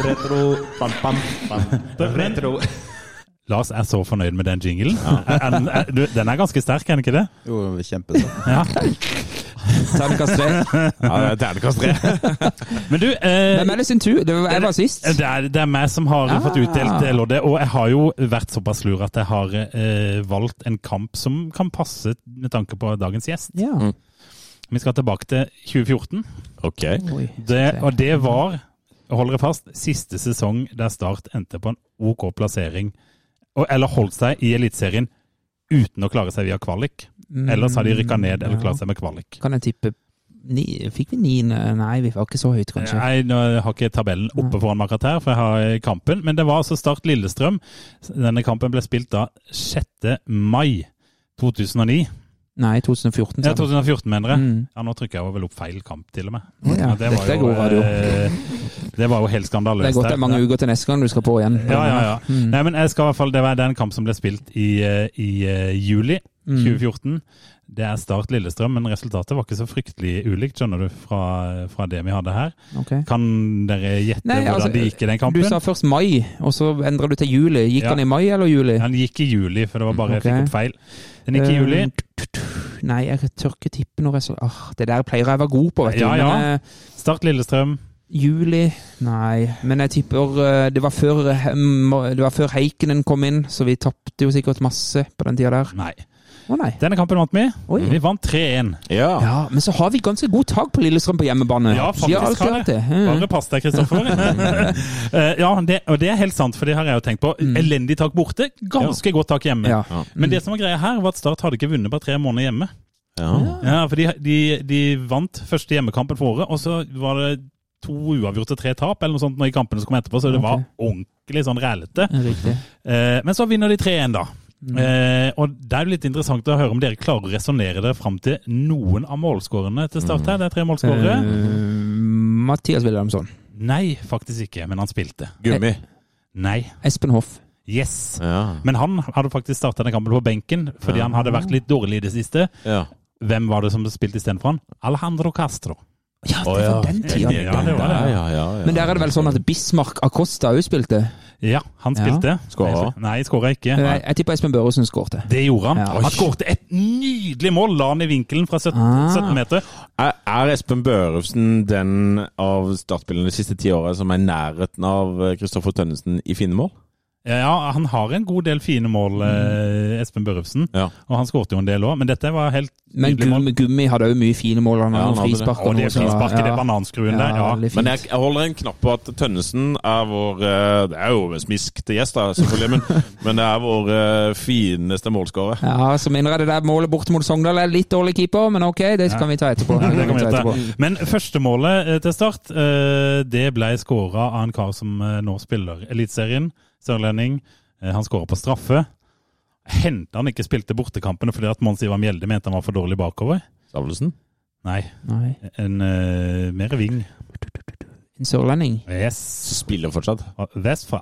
Retro, bam, bam, bam. Retro. Lars er så fornøyd med den jinglen. Er, er, er, du, den er ganske sterk, er den ikke det? Jo, kjempesterk. Ja. Terningkast tre. Ja, det er terningkast tre. Men du, eh, Hvem er det sin tur? Det var, jeg var sist. det, er, det er meg som har Ah. fått utdelt det loddet. Og jeg har jo vært såpass lur at jeg har eh, valgt en kamp som kan passe med tanke på dagens gjest. Ja. Vi skal tilbake til 2014. Ok. Oi. Det, og det var, hold dere fast, siste sesong der Start endte på en OK plassering. Eller holdt seg i Eliteserien uten å klare seg via kvalik. Ellers har de rykka ned eller klart seg med kvalik. Kan jeg tippe ni, Fikk vi niende? Nei, vi var ikke så høyt, kanskje. Nei, nå har ikke tabellen oppe foran meg her, for jeg har kampen. Men det var altså Start Lillestrøm. Denne kampen ble spilt da 6. mai 2009. Nei, 2014. Ja, 2014, mener jeg. Mm. Ja, Nå trykker jeg vel opp feil kamp, til og med. Ja, det, var jo, god radio. eh, det var jo helt skandaløst. Det er godt det er mange uker til neste gang du skal på igjen. Ja, ja, ja. Mm. Nei, men jeg skal i hvert fall, Det var den kamp som ble spilt i, eh, i juli juli Mm. 2014. Det er Start Lillestrøm, men resultatet var ikke så fryktelig ulikt, skjønner du, fra, fra det vi hadde her. Okay. Kan dere gjette Nei, hvordan altså, det gikk i den kampen? Du sa først mai, og så endra du til juli. Gikk Ja. han i mai eller juli? Den gikk i juli, for det var bare jeg fikk opp feil. Den gikk i juli. Eh, t- Nei, jeg tør ikke tippe noe resultat. Ah, det der pleier jeg å være god på, vet du. Ja, ja. Men, eh, Start Lillestrøm. juli Nei, men jeg tipper eh, det var før eh, Det var før Heikenen kom inn, så vi tapte jo sikkert masse på den tida der. Nei. Å nei. Denne kampen vant vi. Oi. Vi vant 3-1. Ja. Ja, men så har vi ganske god tak på Lillestrøm på hjemmebane. Ja, faktisk har det. det. Mm. Bare pass deg, Kristoffer. Eh, ja, det, og det er helt sant, for det har jeg jo tenkt på. Elendig tak borte, ganske godt tak hjemme. Mm. Ja. Ja. Men det som var greia her, var at Start hadde ikke vunnet på tre måneder hjemme. Ja. Ja, for de, de, de vant første hjemmekampen for året, og så var det to uavgjorte, tre tap eller noe sånt i kampene som kom etterpå, så det okay. var ordentlig sånn rælete. Eh, men så vinner de 3-1, da. Mm. Eh, og det er jo litt interessant å høre om dere klarer å resonnere dere fram til noen av målskårerne til Start her. Det er tre målskårere. Uh, Mathias Wilhelmsson. Nei, faktisk ikke, men han spilte. Gummi. Nei. Espen Hoff. Yes. Ja. Men han hadde faktisk starta den kampen på benken, fordi han hadde vært litt dårlig i det siste. ja. Hvem var det som spilte istedenfor han? Alejandro Castro. Ja, det var den tida. Ja, det var det. Ja, ja, ja, ja. Men der er det vel sånn at Bismarck Acosta òg spilte? Ja, han spilte. Skåra? Nei, skåra ikke. Jeg, jeg tipper Espen Børresen skårte. Det gjorde han. Ja. Han skårte et nydelig mål! La han i vinkelen fra 17, Ah. 17 meter. Er, er Espen Børresen den av startspillerne de siste ti åra som er i nærheten av Kristoffer Tønnesen i fine mål? Ja, han har en god del fine mål, eh, Espen Børufsen. Ja. Og han skåret jo en del òg, men dette var helt Men. Gummi, Gummi hadde òg mye fine mål. Han Ja, han hadde frispark Og det frisparket, ja. det ja. bananskruen der. Ja. Men jeg, jeg holder en knapp på at Tønnesen er vår eh, Det er jo en smisk til gjest, da, selvfølgelig, men, men det er vår eh, fineste målskårer. Ja, så minner jeg det der målet borte mot Sogndal er litt dårlig keeper, men ok, det kan vi ta etterpå. Ja, det kan vi ta etterpå. Men førstemålet målet til start, eh, det ble skåra av en kar som eh, nå spiller Eliteserien. Sørlending. Eh, Han skåra på straffe. Hendte han ikke spilte bortekampene fordi at Mons Ivar Mjelde mente han var for dårlig bakover? Stavlesen? Nei, Nei, en uh, mer ving. en sørlending Yes. Spiller fortsatt. Vestfra.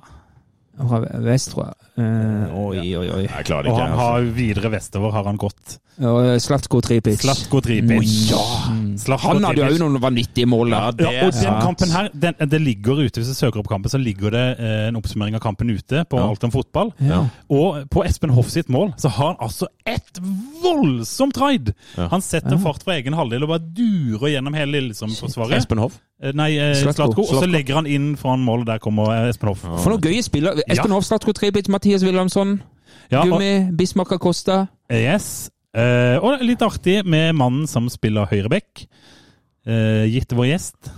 Fra vest, tror jeg. Eh, oi, oi, oi. Jeg klarer det Og han altså. har videre vestover har han gått. Og Slatko Tripic. Slatko Tripic. Ja. Slatko Han hadde òg noen vanvittige mål. Ja, det Ja, og den Ja. kampen her, den, det ligger ute, hvis du søker opp kampen, så ligger det eh, en oppsummering av kampen ute på Ja. Alt om fotball. Ja. Og på Espen Hoff sitt mål så har han altså et voldsomt raid! Ja. Han setter fart fra egen halvdel og bare durer gjennom hele Lillestrøm-forsvaret. Espen Hoff? Eh, Nei, eh, Slatko. Og så legger han inn foran målet, der kommer Espen Hoff. For noen gøye spillere. Espen Ja. Hoff, Slatko Trebic, Mathias Wilhelmsson, Ja, Gummi, Bismarck Acosta. yes. Eh, og litt artig med mannen som spiller høyreback. Uh, gitt vår gjest.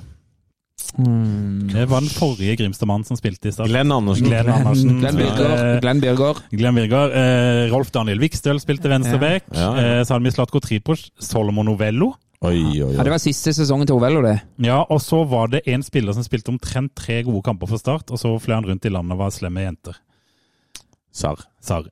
Mm. Det var den forrige Grimstad-mannen som spilte i stad. Glenn Andersen. Glenn Andersen. Glenn Birger. Glenn Birger. Glenn Birger. Eh, Rolf Daniel Vikstøl spilte venstreback. Ja. Ja, ja. Eh, så Slatko Tripoc, Solomon Novello. Oi, oi, Ja. Det var siste sesongen til Ovello, det. Ja, og så var det en spiller som spilte omtrent tre gode kamper for Start, og så fløy han rundt i landet og var slem med jenter. Sarr. Sarr.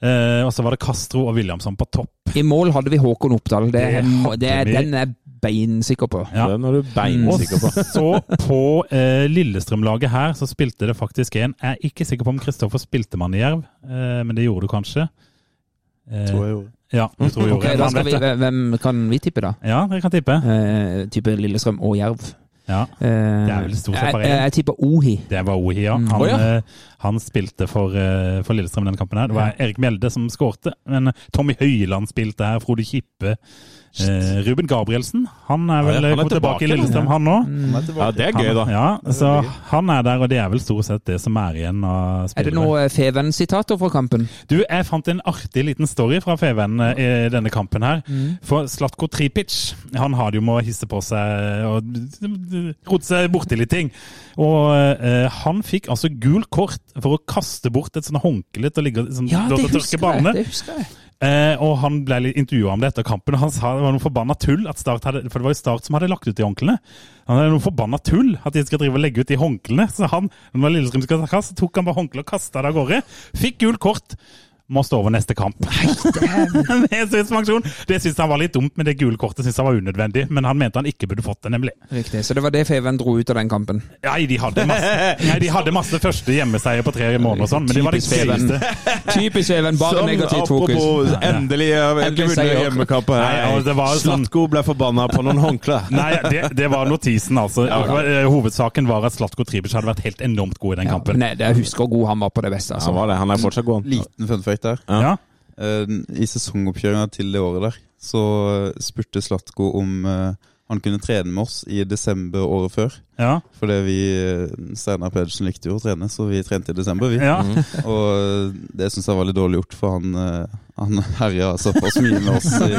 Eh, og så var det Castro og Williamson på topp. I mål hadde vi Håkon Oppdal. Det, Det hadde det, vi. den er beinsikker på. Ja. Den er du beinsikker på. Og Så på eh, Lillestrøm-laget her så spilte det faktisk en Jeg er ikke sikker på om Kristoffer spilte mann i Jerv, eh, men det gjorde du kanskje. Eh, Tror jeg gjorde. Ja, jeg tror du Ok, gjorde da skal vi, det. hvem kan vi tippe, da? Ja, dere kan tippe. Eh, type Lillestrøm og Jerv. Ja, Eh, Det er vel stort sett jeg, bare én. jeg, jeg tipper Ohi. Det var Ohi, ja. Mm. Han, oh, ja. eh, han spilte for, eh, for Lillestrøm i denne kampen. her. Det var Erik Mjelde som skårte, men Tommy Høiland spilte her. Frode Kippe. Eh, Ruben Gabrielsen. Han er vel Ja, ja, han er tilbake tilbake, i Lillestrøm, han òg. Mm. Ja, det er gøy, da. Ja, så han er der, og det er vel stort sett det som er igjen av Er det spillere. noe Feven-sitater fra kampen? Du, jeg fant en artig liten story fra Feven eh, i denne kampen her. For Slatko Tripic, han har det jo med å hisse på seg og rote seg borti litt ting. Og eh, han fikk altså gul kort for å kaste bort et sånt håndkle til å ligge sånn, Ja, det husker jeg. Det husker jeg. Eh, og han ble litt intervjua om det etter kampen, og han sa det var noe forbanna tull at Start hadde For det var jo Start som hadde lagt ut de håndklærne. Han hadde noe forbanna tull at de skal drive og legge ut de håndklærne. Så han, når det Lillestrøm skal ta kast, tok han bare håndkleet og kasta det av gårde. Fikk gult kort. Må stå over neste kamp. Med suspensjon. Det syntes han var litt dumt, men det gule kortet syntes han var unødvendig. Men han mente han ikke burde fått det, nemlig. Riktig. Så det var det Feven dro ut av den kampen. Nei, de hadde masse, nei, de hadde masse første hjemmeseier på tre måneder og sånn, men det var det Feven. Typisk Feven, bare negativt fokus. apropos, endelig har vi ikke vunnet hjemmekamp her. var sånn- Slatko ble forbanna på noen håndklær. Nei, det, det var notisen, altså. Eh, Hovedsaken var at Slatko Tribic hadde vært helt enormt god i den kampen. Nei, jeg, husker hvor god han var på det beste. Han Altså. var det. Han er fortsatt god. Liten fun fact der. Ja. Eh, I sesongoppkjøringa til det året der, så spurte Slatko om eh, han kunne trene med oss i desember året før. Ja. Fordi vi eh, Steinar Pedersen likte jo å trene, så vi trente i desember, vi. ja. Og eh, det syns jeg var litt dårlig gjort, for han, eh, han herja såpass mye med oss i,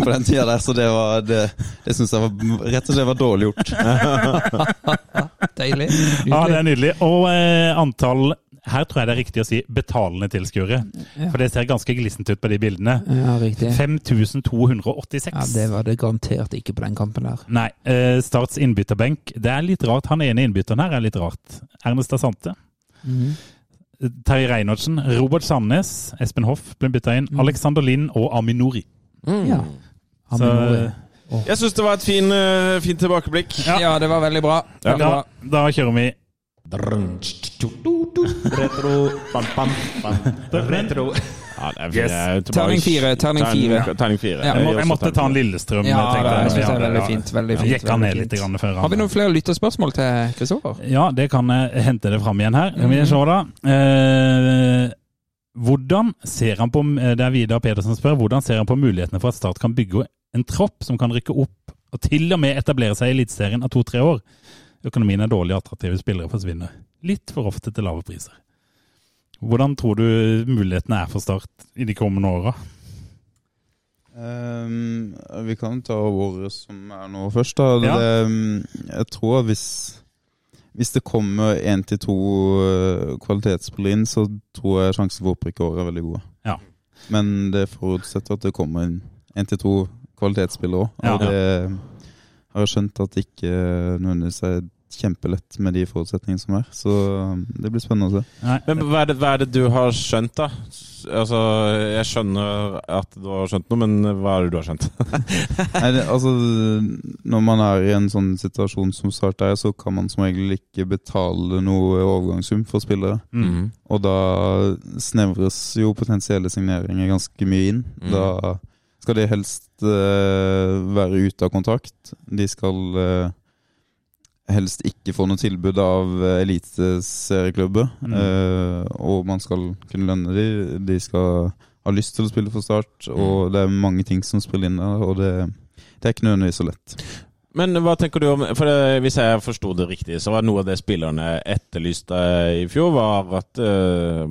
på den tida der, så det var det, det syns jeg var rett og slett var dårlig gjort. Deilig. ja, det er nydelig. Og eh, antall her tror jeg det er riktig å si betalende tilskuere. For det ser ganske glissent ut på de bildene. Ja, riktig. 5286. Ja, Det var det garantert ikke på den kampen der. Nei, eh, Starts innbytterbenk. Det er litt rart. Han ene innbytteren her er litt rart. Ernest Asante. Mm. Terje Reinertsen, Robert Sandnes, Espen Hoff ble bytta inn. Alexander Lind og Aminori. Ja. Så, Aminori. Jeg syns det var et fin, eh, fint tilbakeblikk. ja, det var veldig bra. Veldig da, bra. da kjører vi Retro bam, bam, bam. Retro. Er, er. Terning fire, terning fire. Terning, fire. Ja. Jeg, må, jeg måtte ta en Lillestrøm. Ja, jeg. synes det er veldig fint. Veldig fint. Gikk han ned litt grann før Har vi noen flere lytterspørsmål til Kristoffer? Ja, det kan jeg hente det fram igjen her. Vi se da. Eh, hvordan ser han på Det er Vidar Pedersen spør. Hvordan ser han på mulighetene for at Start kan bygge en tropp som kan rykke opp og til og med etablere seg i Eliteserien av to-tre år? Økonomien er dårlig, attraktive spillere forsvinner. Litt for ofte til lave priser. Hvordan tror du mulighetene er for Start i de kommende åra? Um, vi kan ta året som er nå først. Da. Ja. Det, ehm, jeg tror hvis, hvis det kommer én til to eh, kvalitetsspillere inn, så tror jeg sjansen for opprykk i år er veldig gode. Ja. Men det forutsetter at det kommer én til to kvalitetsspillere òg. Ja. Og det har skjønt at det ikke nødvendigvis er kjempelett med de forutsetningene som er. Så um, det blir spennende å se. Nei. Men hva er, det, hva er det du har skjønt, da? Altså, Jeg skjønner at du har skjønt noe, men hva er det du har skjønt? Nei, det, altså, når man er i en sånn situasjon som Start er, så kan man som regel ikke betale noe overgangssum for spillere. Mm. Og da snevres jo potensielle signeringer ganske mye inn. Mm. Da skal de helst uh, være ute av kontrakt. De skal uh, helst ikke få noe tilbud av eliteserieklubber. Mm. Uh, og man skal kunne lønne dem. De skal ha lyst til å spille for Start, og det er mange ting som spiller inn der. Og det, det er ikke nødvendigvis så lett. Men hva tenker du om For det, Hvis jeg forsto det riktig, så var noe av det spillerne etterlyste i fjor, var at øh,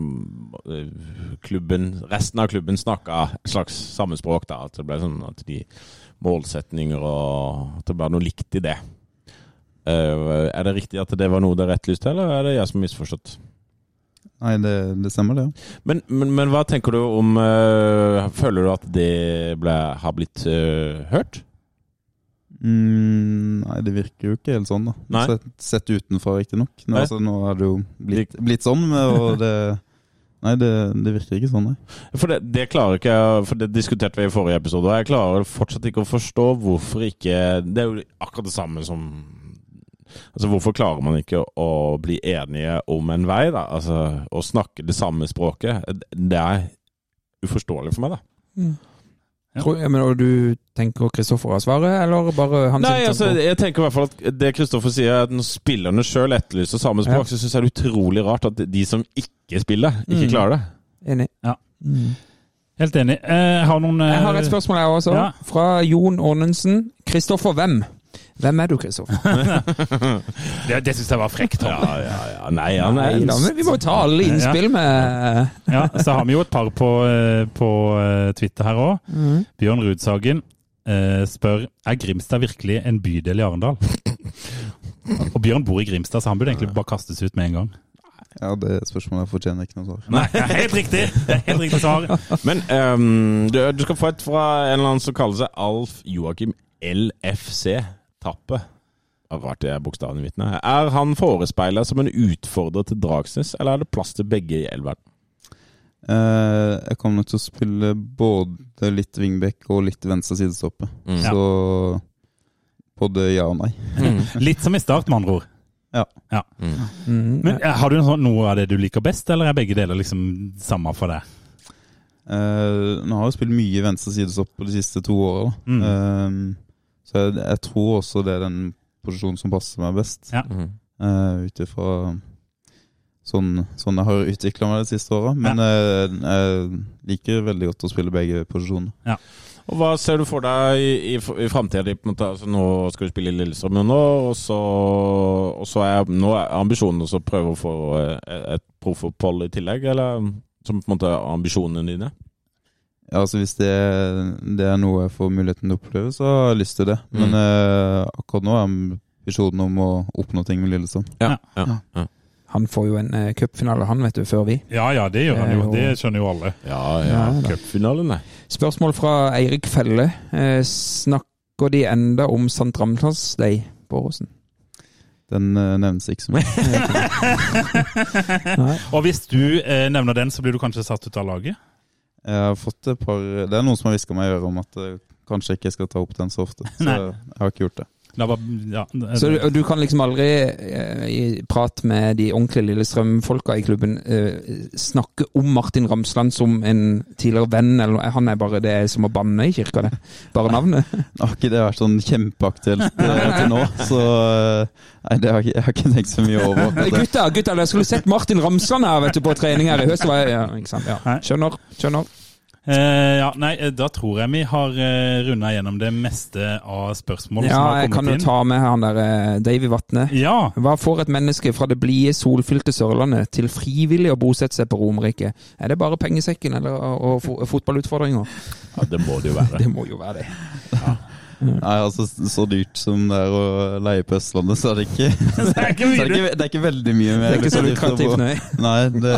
klubben, resten av klubben snakka et slags samme språk. da, At det ble sånn at de målsetninger og At det ble noe likt i det. Uh, er det riktig at det var noe dere etterlyste, eller er det jeg som har misforstått? Nei, det, det stemmer, det. Men, men, men hva tenker du om eh, Føler du at det ble, har blitt hørt? Mm, nei, det virker jo ikke helt sånn, da. Nei. Sett, sett utenfra, riktignok. Nå, Nei. altså, nå er det jo blitt, blitt sånn, og det Nei, det, det virker ikke sånn, nei. For det, det klarer ikke jeg For det diskuterte vi i forrige episode, og jeg klarer fortsatt ikke å forstå hvorfor ikke Det er jo akkurat det samme som Altså, Hvorfor klarer man ikke å bli enige om en vei, da? Altså, Å snakke det samme språket. Det er uforståelig for meg, da. Ja. Tror, ja, men, og du tenker Kristoffer har svaret, eller bare han Nei, altså, jeg tenker i hvert fall at det Kristoffer sier, er at når spillerne sjøl etterlyser samme språk, Ja. så syns jeg det er utrolig rart at de som ikke spiller, ikke Mm. klarer det. Enig. Ja. Mm. Helt enig. Eh, Jeg har noen eh, Jeg har et spørsmål jeg også, Ja. fra Jon Aanensen. Kristoffer hvem? Hvem er du, Kristoffer? Det, det syns jeg var frekt. Ja, ja, ja. Nei, ja, nei, Nei da, men vi må jo ta alle innspill med Ja, så har vi jo et par på, eh, på eh, Twitter her òg. Mm. Bjørn Rudsagen eh, spør er Grimstad virkelig en bydel i Arendal. Og Bjørn bor i Grimstad, så han burde egentlig bare kastes ut med en gang. Ja, Det spørsmålet fortjener ikke noe svar. Nei, helt riktig! Det er Helt riktig svar. Men um, du, du skal få et fra en eller annen som kaller seg Alf Joakim LFC Tappe. Hva Rart det er bokstavene i her. Er han forespeila som en utfordrer til Dragsnes, eller er det plass til begge i elveren? Eh, jeg kommer nok til å spille både litt wingback og litt venstre sidestoppe. Mm. Så både ja og nei. Litt som i start, med andre ord. Ja. Mm. Mhm. Men eh, Har du noe noe av det du liker best, eller er begge deler liksom samme for deg? Eh, nå har jeg spilt mye venstre sidestopp de siste to åra. Mm. Eh, så jeg, jeg tror også det er den posisjonen som passer meg best. Ja. Mm. Uh, Ut ifra sånn, sånn jeg har utvikla meg de siste åra. Men eh, jeg liker veldig godt å spille begge posisjoner. Og Hva ser du for deg i, i, i framtida? Altså, nå skal du spille i Lillestrøm nå, og så, og så er, nå er ambisjonen å prøve å få et, et proffopphold i tillegg, eller som på en måte er ambisjonene dine? Ja, altså Hvis det, det er noe jeg får muligheten til å oppleve, så har jeg lyst til det. Mm. Men eh, akkurat nå er visjonen om å oppnå ting med Lillesand. Ja. Ja. ja. ja. Han får jo en eh, cupfinale, han, vet du, før vi. Ja ja, det gjør han jo. Det er jo- Det skjønner jo alle. ja, Ja. Cupfinalen, nei. Spørsmål fra Eirik Felle. Eh, snakker de enda om St. Ramtans Day på Åråsen? Den eh, nevnes ikke så mye. Og hvis du eh, nevner den, så blir du kanskje satt ut av laget? Jeg har fått et par Det er noen som har hviska meg i øret om at kanskje kanskje jeg ikke skal ta opp den så ofte. Så jeg har ikke gjort det. Var, ja, Så du, du kan liksom aldri eh, i prat med de ordentlige Lillestrøm-folka i klubben eh, snakke om Martin Ramsland som en tidligere venn, eller. Han er bare det som å banne i kirka, det. Bare navnet. Har ikke det vært sånn kjempeaktuelt eh, til nå, så eh, Nei, det har jeg, jeg har ikke tenkt så mye over. Det. Gutta, gutta, dere skulle sett Martin Ramsland her vet du, på trening her i høst. Ja, ikke sant? Ja. Skjønner. skjønner. Eh, ja, nei, eh, da tror jeg vi har eh, runda gjennom det meste av spørsmål Ja, som har kommet inn. Ja, jeg kan jo inn. ta med han der eh, Davy Vatne. Ja, Hva får et menneske fra det blide, solfylte Sørlandet til frivillig å bosette seg på Romerike? Er det bare pengesekken eller og, og fotballutfordringer? Ja, det må det jo være. Det må jo være det. Nei, altså Så dyrt som det er å leie på Østlandet, så er det ikke det er ikke er det, ikke, det er ikke veldig mye mer. Det er ikke så lukrativt nei. Nei, det,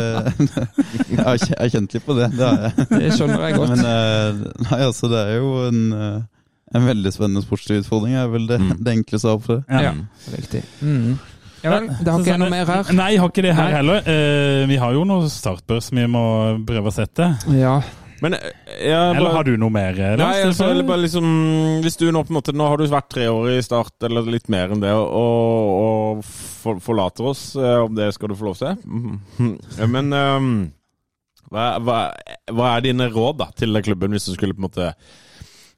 jeg, har, kj- kjent litt på det. Det har jeg. Det skjønner jeg godt. Men eh, nei, altså, det er jo en, eh, en veldig spennende sportslig utfordring. er vel det, Mm. det enkle svaret på det. Ja. Ja, riktig. Mm. Ja vel, det har ikke jeg noe mer her. Nei, jeg har ikke det her heller. Eh, vi har jo noe startbørs vi må prøve å sette. Ja. Men eh, jeg Eller bare- har du noe mer? eh? Nei, altså, eller bare liksom Hvis du nå på en måte Nå har du vært tre år i Start, eller litt mer enn det, og, og for, forlater oss. eh, Om det skal du få lov til. Mhm. Men um, hva, hva, hva er dine råd da til klubben, hvis du skulle på en måte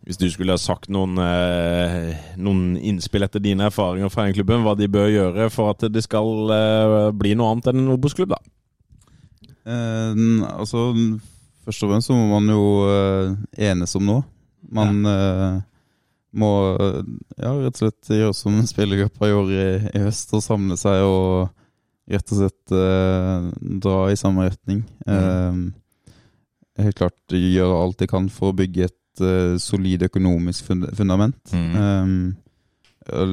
hvis du skulle ha sagt noen, noen innspill etter dine erfaringer fra den klubben, hva de bør gjøre for at det skal bli noe annet enn en Obos-klubb, da? Eh, altså, først og fremst så må man jo eh, enes om noe. Man ja. må eh, ja, rett og slett gjøre som spillergruppa gjorde i, i høst, og samle seg og rett og slett eh, dra i samme retning. Eh, helt klart gjøre alt de kan for å bygge et eh, solid økonomisk fund fundament. Mm. Um, Jeg har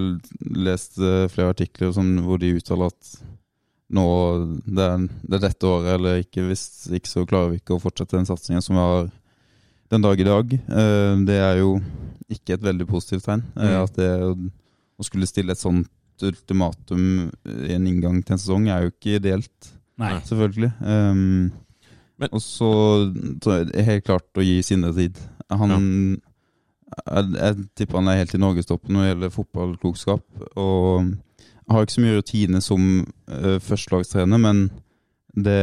lest eh, flere artikler som, hvor de uttaler at nå det er, det er dette året, eller ikke, hvis ikke så klarer vi ikke å fortsette den satsingen som vi har den dag i dag. Eh, Det er jo ikke et veldig positivt tegn. eh, Mm. At det å skulle stille et sånt ultimatum i en inngang til en sesong er jo ikke ideelt, Nei. selvfølgelig. Um, og så helt klart å gi Sindre tid. Han jeg, jeg tipper han er helt i norgestoppen når det gjelder fotballklokskap. Og har ikke så mye rutine som uh, førstelagstrener, men det,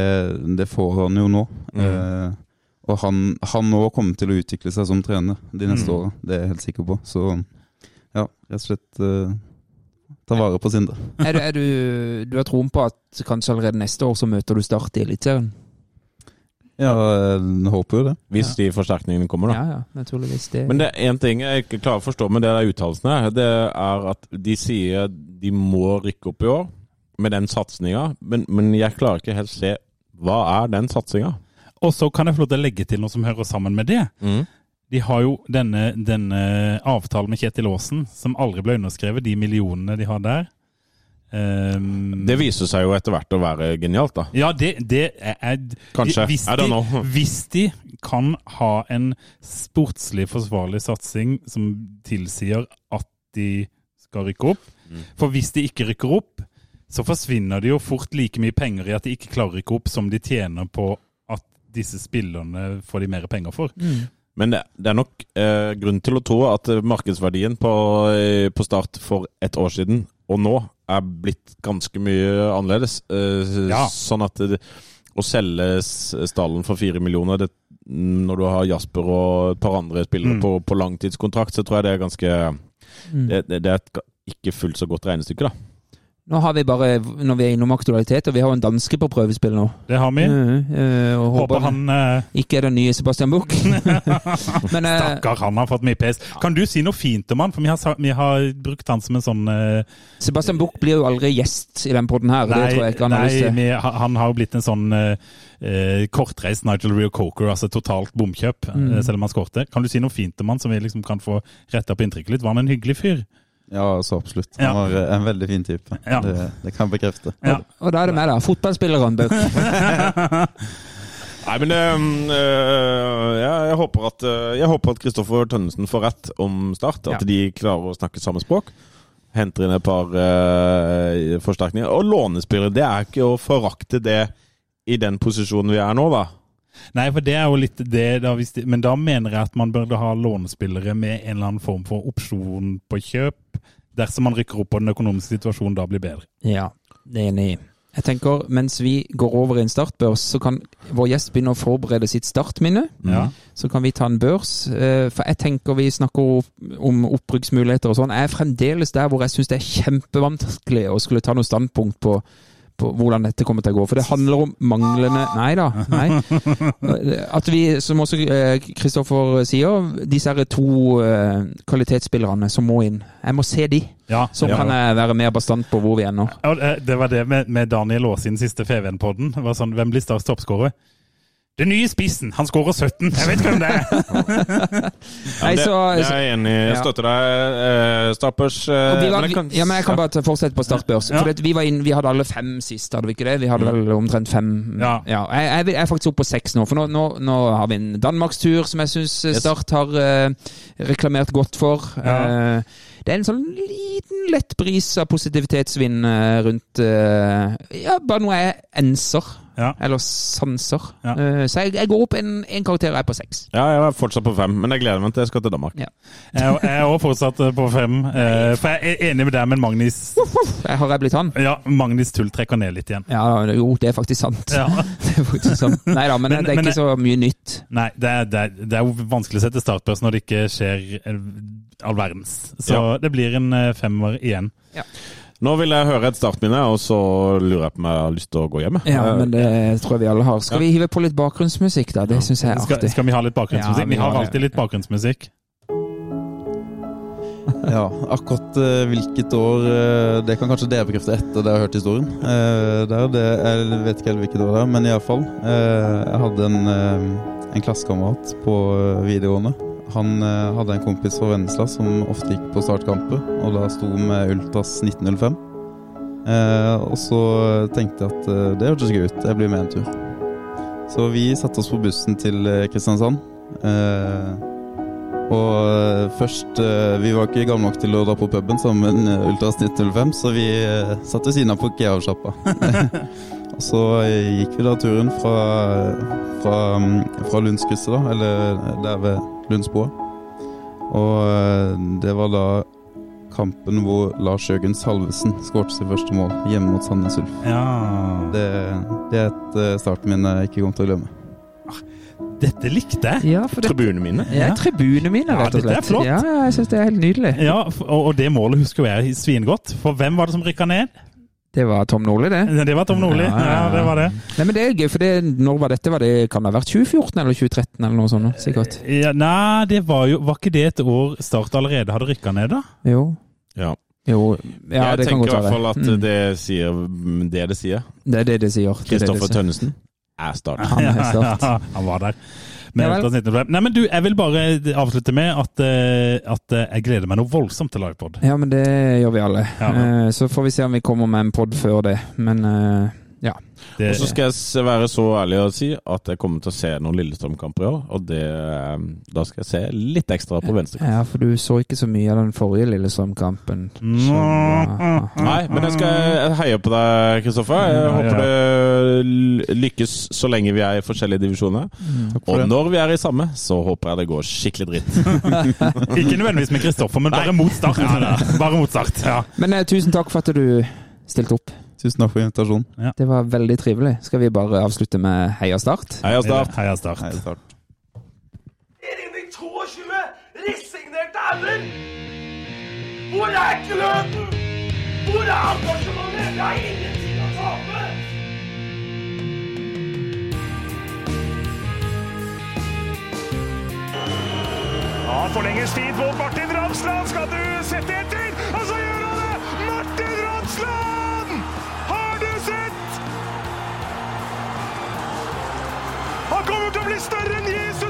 det får han jo nå. Mm. Uh, og han han nå kommer til å utvikle seg som trener de neste Mm. åra, det er jeg helt sikker på. Så ja, rett og slett uh, ta vare på Sindre. Er du, er du, du har troen på at kanskje allerede neste år så møter du Start i Eliteserien? Ja, jeg håper jo det. Hvis de forsterkningene kommer, da. Ja, ja, naturligvis. Det. Men det er én ting jeg ikke klarer å forstå med det der uttalelsene, det er at de sier de må rykke opp i år med den satsinga, men, men jeg klarer ikke helt se hva er den satsinga? Og så kan jeg få lov til å legge til noe som hører sammen med det. De har jo denne, denne avtalen med Kjetil Aasen, som aldri ble underskrevet, de millionene de har der. Ehm, Det viser seg jo etter hvert å være genialt, da. Ja, det, det er, er Kanskje. Hvis de, hvis de kan ha en sportslig forsvarlig satsing som tilsier at de skal rykke opp Mm. For hvis de ikke rykker opp, så forsvinner det jo fort like mye penger i at de ikke klarer å rykke opp, som de tjener på at disse spillerne får de mer penger for. Mm. Men det, det er nok eh, grunn til å tro at markedsverdien på, eh, på start for et år siden og nå er blitt ganske mye annerledes. Eh, Ja. Sånn at det, å selge stallen for fire millioner det, når du har Jasper og et par andre spillere Mm. på, på langtidskontrakt, så tror jeg det er ganske Mm. det, det, det er et ikke fullt så godt regnestykke, da. Nå har vi bare, når vi er innom aktualitet, og vi har en danske på prøvespill nå. Det har vi. Uh, uh, og Håper håper han uh... ikke er den nye Sebastian Buch. Eh, Stakkar, han har fått mye pes. Kan du si noe fint om han? For vi har, vi har brukt han som en sånn eh, Sebastian Buch blir jo aldri gjest i den podden her. Nei, det tror jeg ikke han har nei lyst til. vi, han har jo blitt en sånn kortreist Nigel Rio Coker, altså totalt bomkjøp, Mm. selv om han skårte. Kan du si noe fint om han, som vi liksom kan få retta på inntrykket litt? Var han en hyggelig fyr? Ja, så absolutt. Han var eh, en veldig fin type. Ja. Det, det kan jeg bekrefte. Ja. Og da er det meg, da. Fotballspilleren Buch. Nei, men øh, jeg håper at øh, Jeg håper at Kristoffer Tønnesen får rett om Start. At Ja. de klarer å snakke samme språk. Henter inn et par øh, forsterkninger. Og lånespillere, det er ikke å forakte det i den posisjonen vi er nå, da. Nei, for det er jo litt det, da, hvis de, men da mener jeg at man burde ha lånespillere med en eller annen form for opsjon på kjøp, dersom man rykker opp og den økonomiske situasjonen da blir bedre. Ja, det er enig i. Jeg tenker, mens vi går over i en startbørs, så kan vår gjest begynne å forberede sitt startminne. Ja. Så kan vi ta en børs. eh, For jeg tenker vi snakker om oppbruksmuligheter og sånn. Jeg er fremdeles der hvor jeg syns det er kjempevanskelig å skulle ta noe standpunkt på, på hvordan dette kommer til å gå. For det handler om manglende Nei da. Nei. At vi, som også eh, Kristoffer sier, disse her to eh, kvalitetsspillerne som må inn. Jeg må se de. Ja, Så ja. kan jeg være mer bastant på hvor vi ender. Ja, det- Det var det med, med Daniel Aas sin siste FVN-podden. Sånn, Hvem blir størst toppskårer? Den nye spissen! Han skårer 17! Jeg vet ikke hvem det er! Ja, det, det er jeg enig i. Jeg støtter deg, øh, Stappers. øh, var, men jeg kan- ja, men jeg kan bare fortsette på startbørs. Ja. For vi, inn, vi hadde alle fem sist, hadde vi ikke det? Vi hadde vel omtrent fem. Ja. Jeg, jeg, jeg er faktisk oppe på seks nå, for nå, nå, nå har vi en danmarkstur som jeg syns Start har eh, reklamert godt for. Ja. Eh, det er en sånn liten lett bris av positivitetsvind eh, rundt eh, Ja, bare noe jeg enser. Ja. Eller sanser. Ja. Eh, så jeg, jeg går opp en, en karakter, jeg er på seks. Ja, jeg er fortsatt på fem, men jeg gleder meg til jeg skal til Danmark. Jeg er- jeg er også fortsatt eh, på fem. eh, For jeg er enig med deg, men Magnus Jeg har jeg blitt han? ja, Magnus tull trekker ned litt igjen. Ja, jo, det er faktisk sant. Ja. Det er faktisk sant. Nei da, men, Men- det er men- ikke så mye nytt. Nei, det er, det, er, det er jo vanskelig å sette startbørs når det ikke skjer all verdens. Så Ja. det blir en femmer igjen. Nå vil jeg høre et startminne, og så lurer jeg på om jeg har lyst til å gå hjem. Ja, men det tror jeg vi alle har. Skal vi hive på litt bakgrunnsmusikk, da? Det syns jeg er artig. skal vi ha litt bakgrunnsmusikk? Ja, vi vi har alltid litt bakgrunnsmusikk. Ja, akkurat eh, hvilket år eh, Det kan kanskje dere bekrefte etter dere har hørt historien. Eh, der, det, jeg vet ikke helt hvilket år det er, men iallfall. Uh, jeg hadde en, en klassekamerat på videregående. Han eh, hadde en kompis fra Vennesla som ofte gikk på startkamper, og da sto med Ultras 1905. Eh, og så tenkte jeg at eh, det hørtes gøy ut, jeg blir med en tur. Så vi satte oss på bussen til eh, Kristiansand. Eh, og eh, først Vi var ikke gamle nok til å dra på puben sammen med Ultras 1905, så vi satt ved siden av på Keavsjappa. og så gikk vi da turen fra, fra, mm, fra Lundskrysset, da, eller der ved Lundsboa. Og eh, det var da kampen hvor Lars Jørgen Salvesen skåret sitt første mål hjemme mot Sandnes Ulf. Ja. Det, det er et starten min jeg ikke kommer til å glemme. Dette likte jeg. Ja, det Tribunene mine. ja, tribunene mine, rett og dette er slett. flott. Ja, ja, jeg syns det er helt nydelig. Ja, og og det målet husker jeg svingodt. For hvem var det som rykka ned? Det var Tom Nordli, det. Det var Tom Nordli. Ja, ja, ja. Ja, det var det. Nei, men det er gøy, for det, når var dette? Var det, kan det ha vært 2014 eller 2013 eller noe sånt? Sikkert. Ja, nei, det var jo Var ikke det et år Start allerede hadde rykka ned, da? Jo. Ja. Jo, ja, jeg det kan tenker i hvert fall at Mm. det sier det det sier. Det er det det sier. Det er det det Kristoffer. Tønnesen er start. Han er start. Han var der. Men, Ja vel. Ultras 1905. Nei, men du, jeg vil bare avslutte med at, eh, at eh, jeg gleder meg noe voldsomt til livepod. Ja, men det gjør vi alle. Ja. Eh, Så får vi se om vi kommer med en pod før det. Men ja. Det, Og så skal jeg være så ærlig og si at jeg kommer til å se noen Lillestrøm-kamper i år. Og det, eh, da skal jeg se litt ekstra på venstre. ja, for du så ikke så mye av den forrige Lillestrøm-kampen. som Nei, men jeg skal heie på deg, Kristoffer. Jeg håper det lykkes så lenge vi er i forskjellige divisjoner. Og når vi er i samme, så håper jeg det går skikkelig dritt. ikke nødvendigvis med Kristoffer, men bare mot start. Bare mot start, ja. Men eh, tusen takk for at du stilte opp. Tusen takk for invitasjonen. Det var veldig trivelig. Skal vi bare avslutte med Heia Start? Heia Start! Heia Start. Hei, start. Erik 22 resignerte ender! Hvor er gløden? Hvor er engasjementet? Vi har ingenting å tape! Ja, forlenges tid på Martin Ramsland. Skal du sette etter? Og så gjør han det! Martin Ramsland! Kommer til å bli større enn Jesus!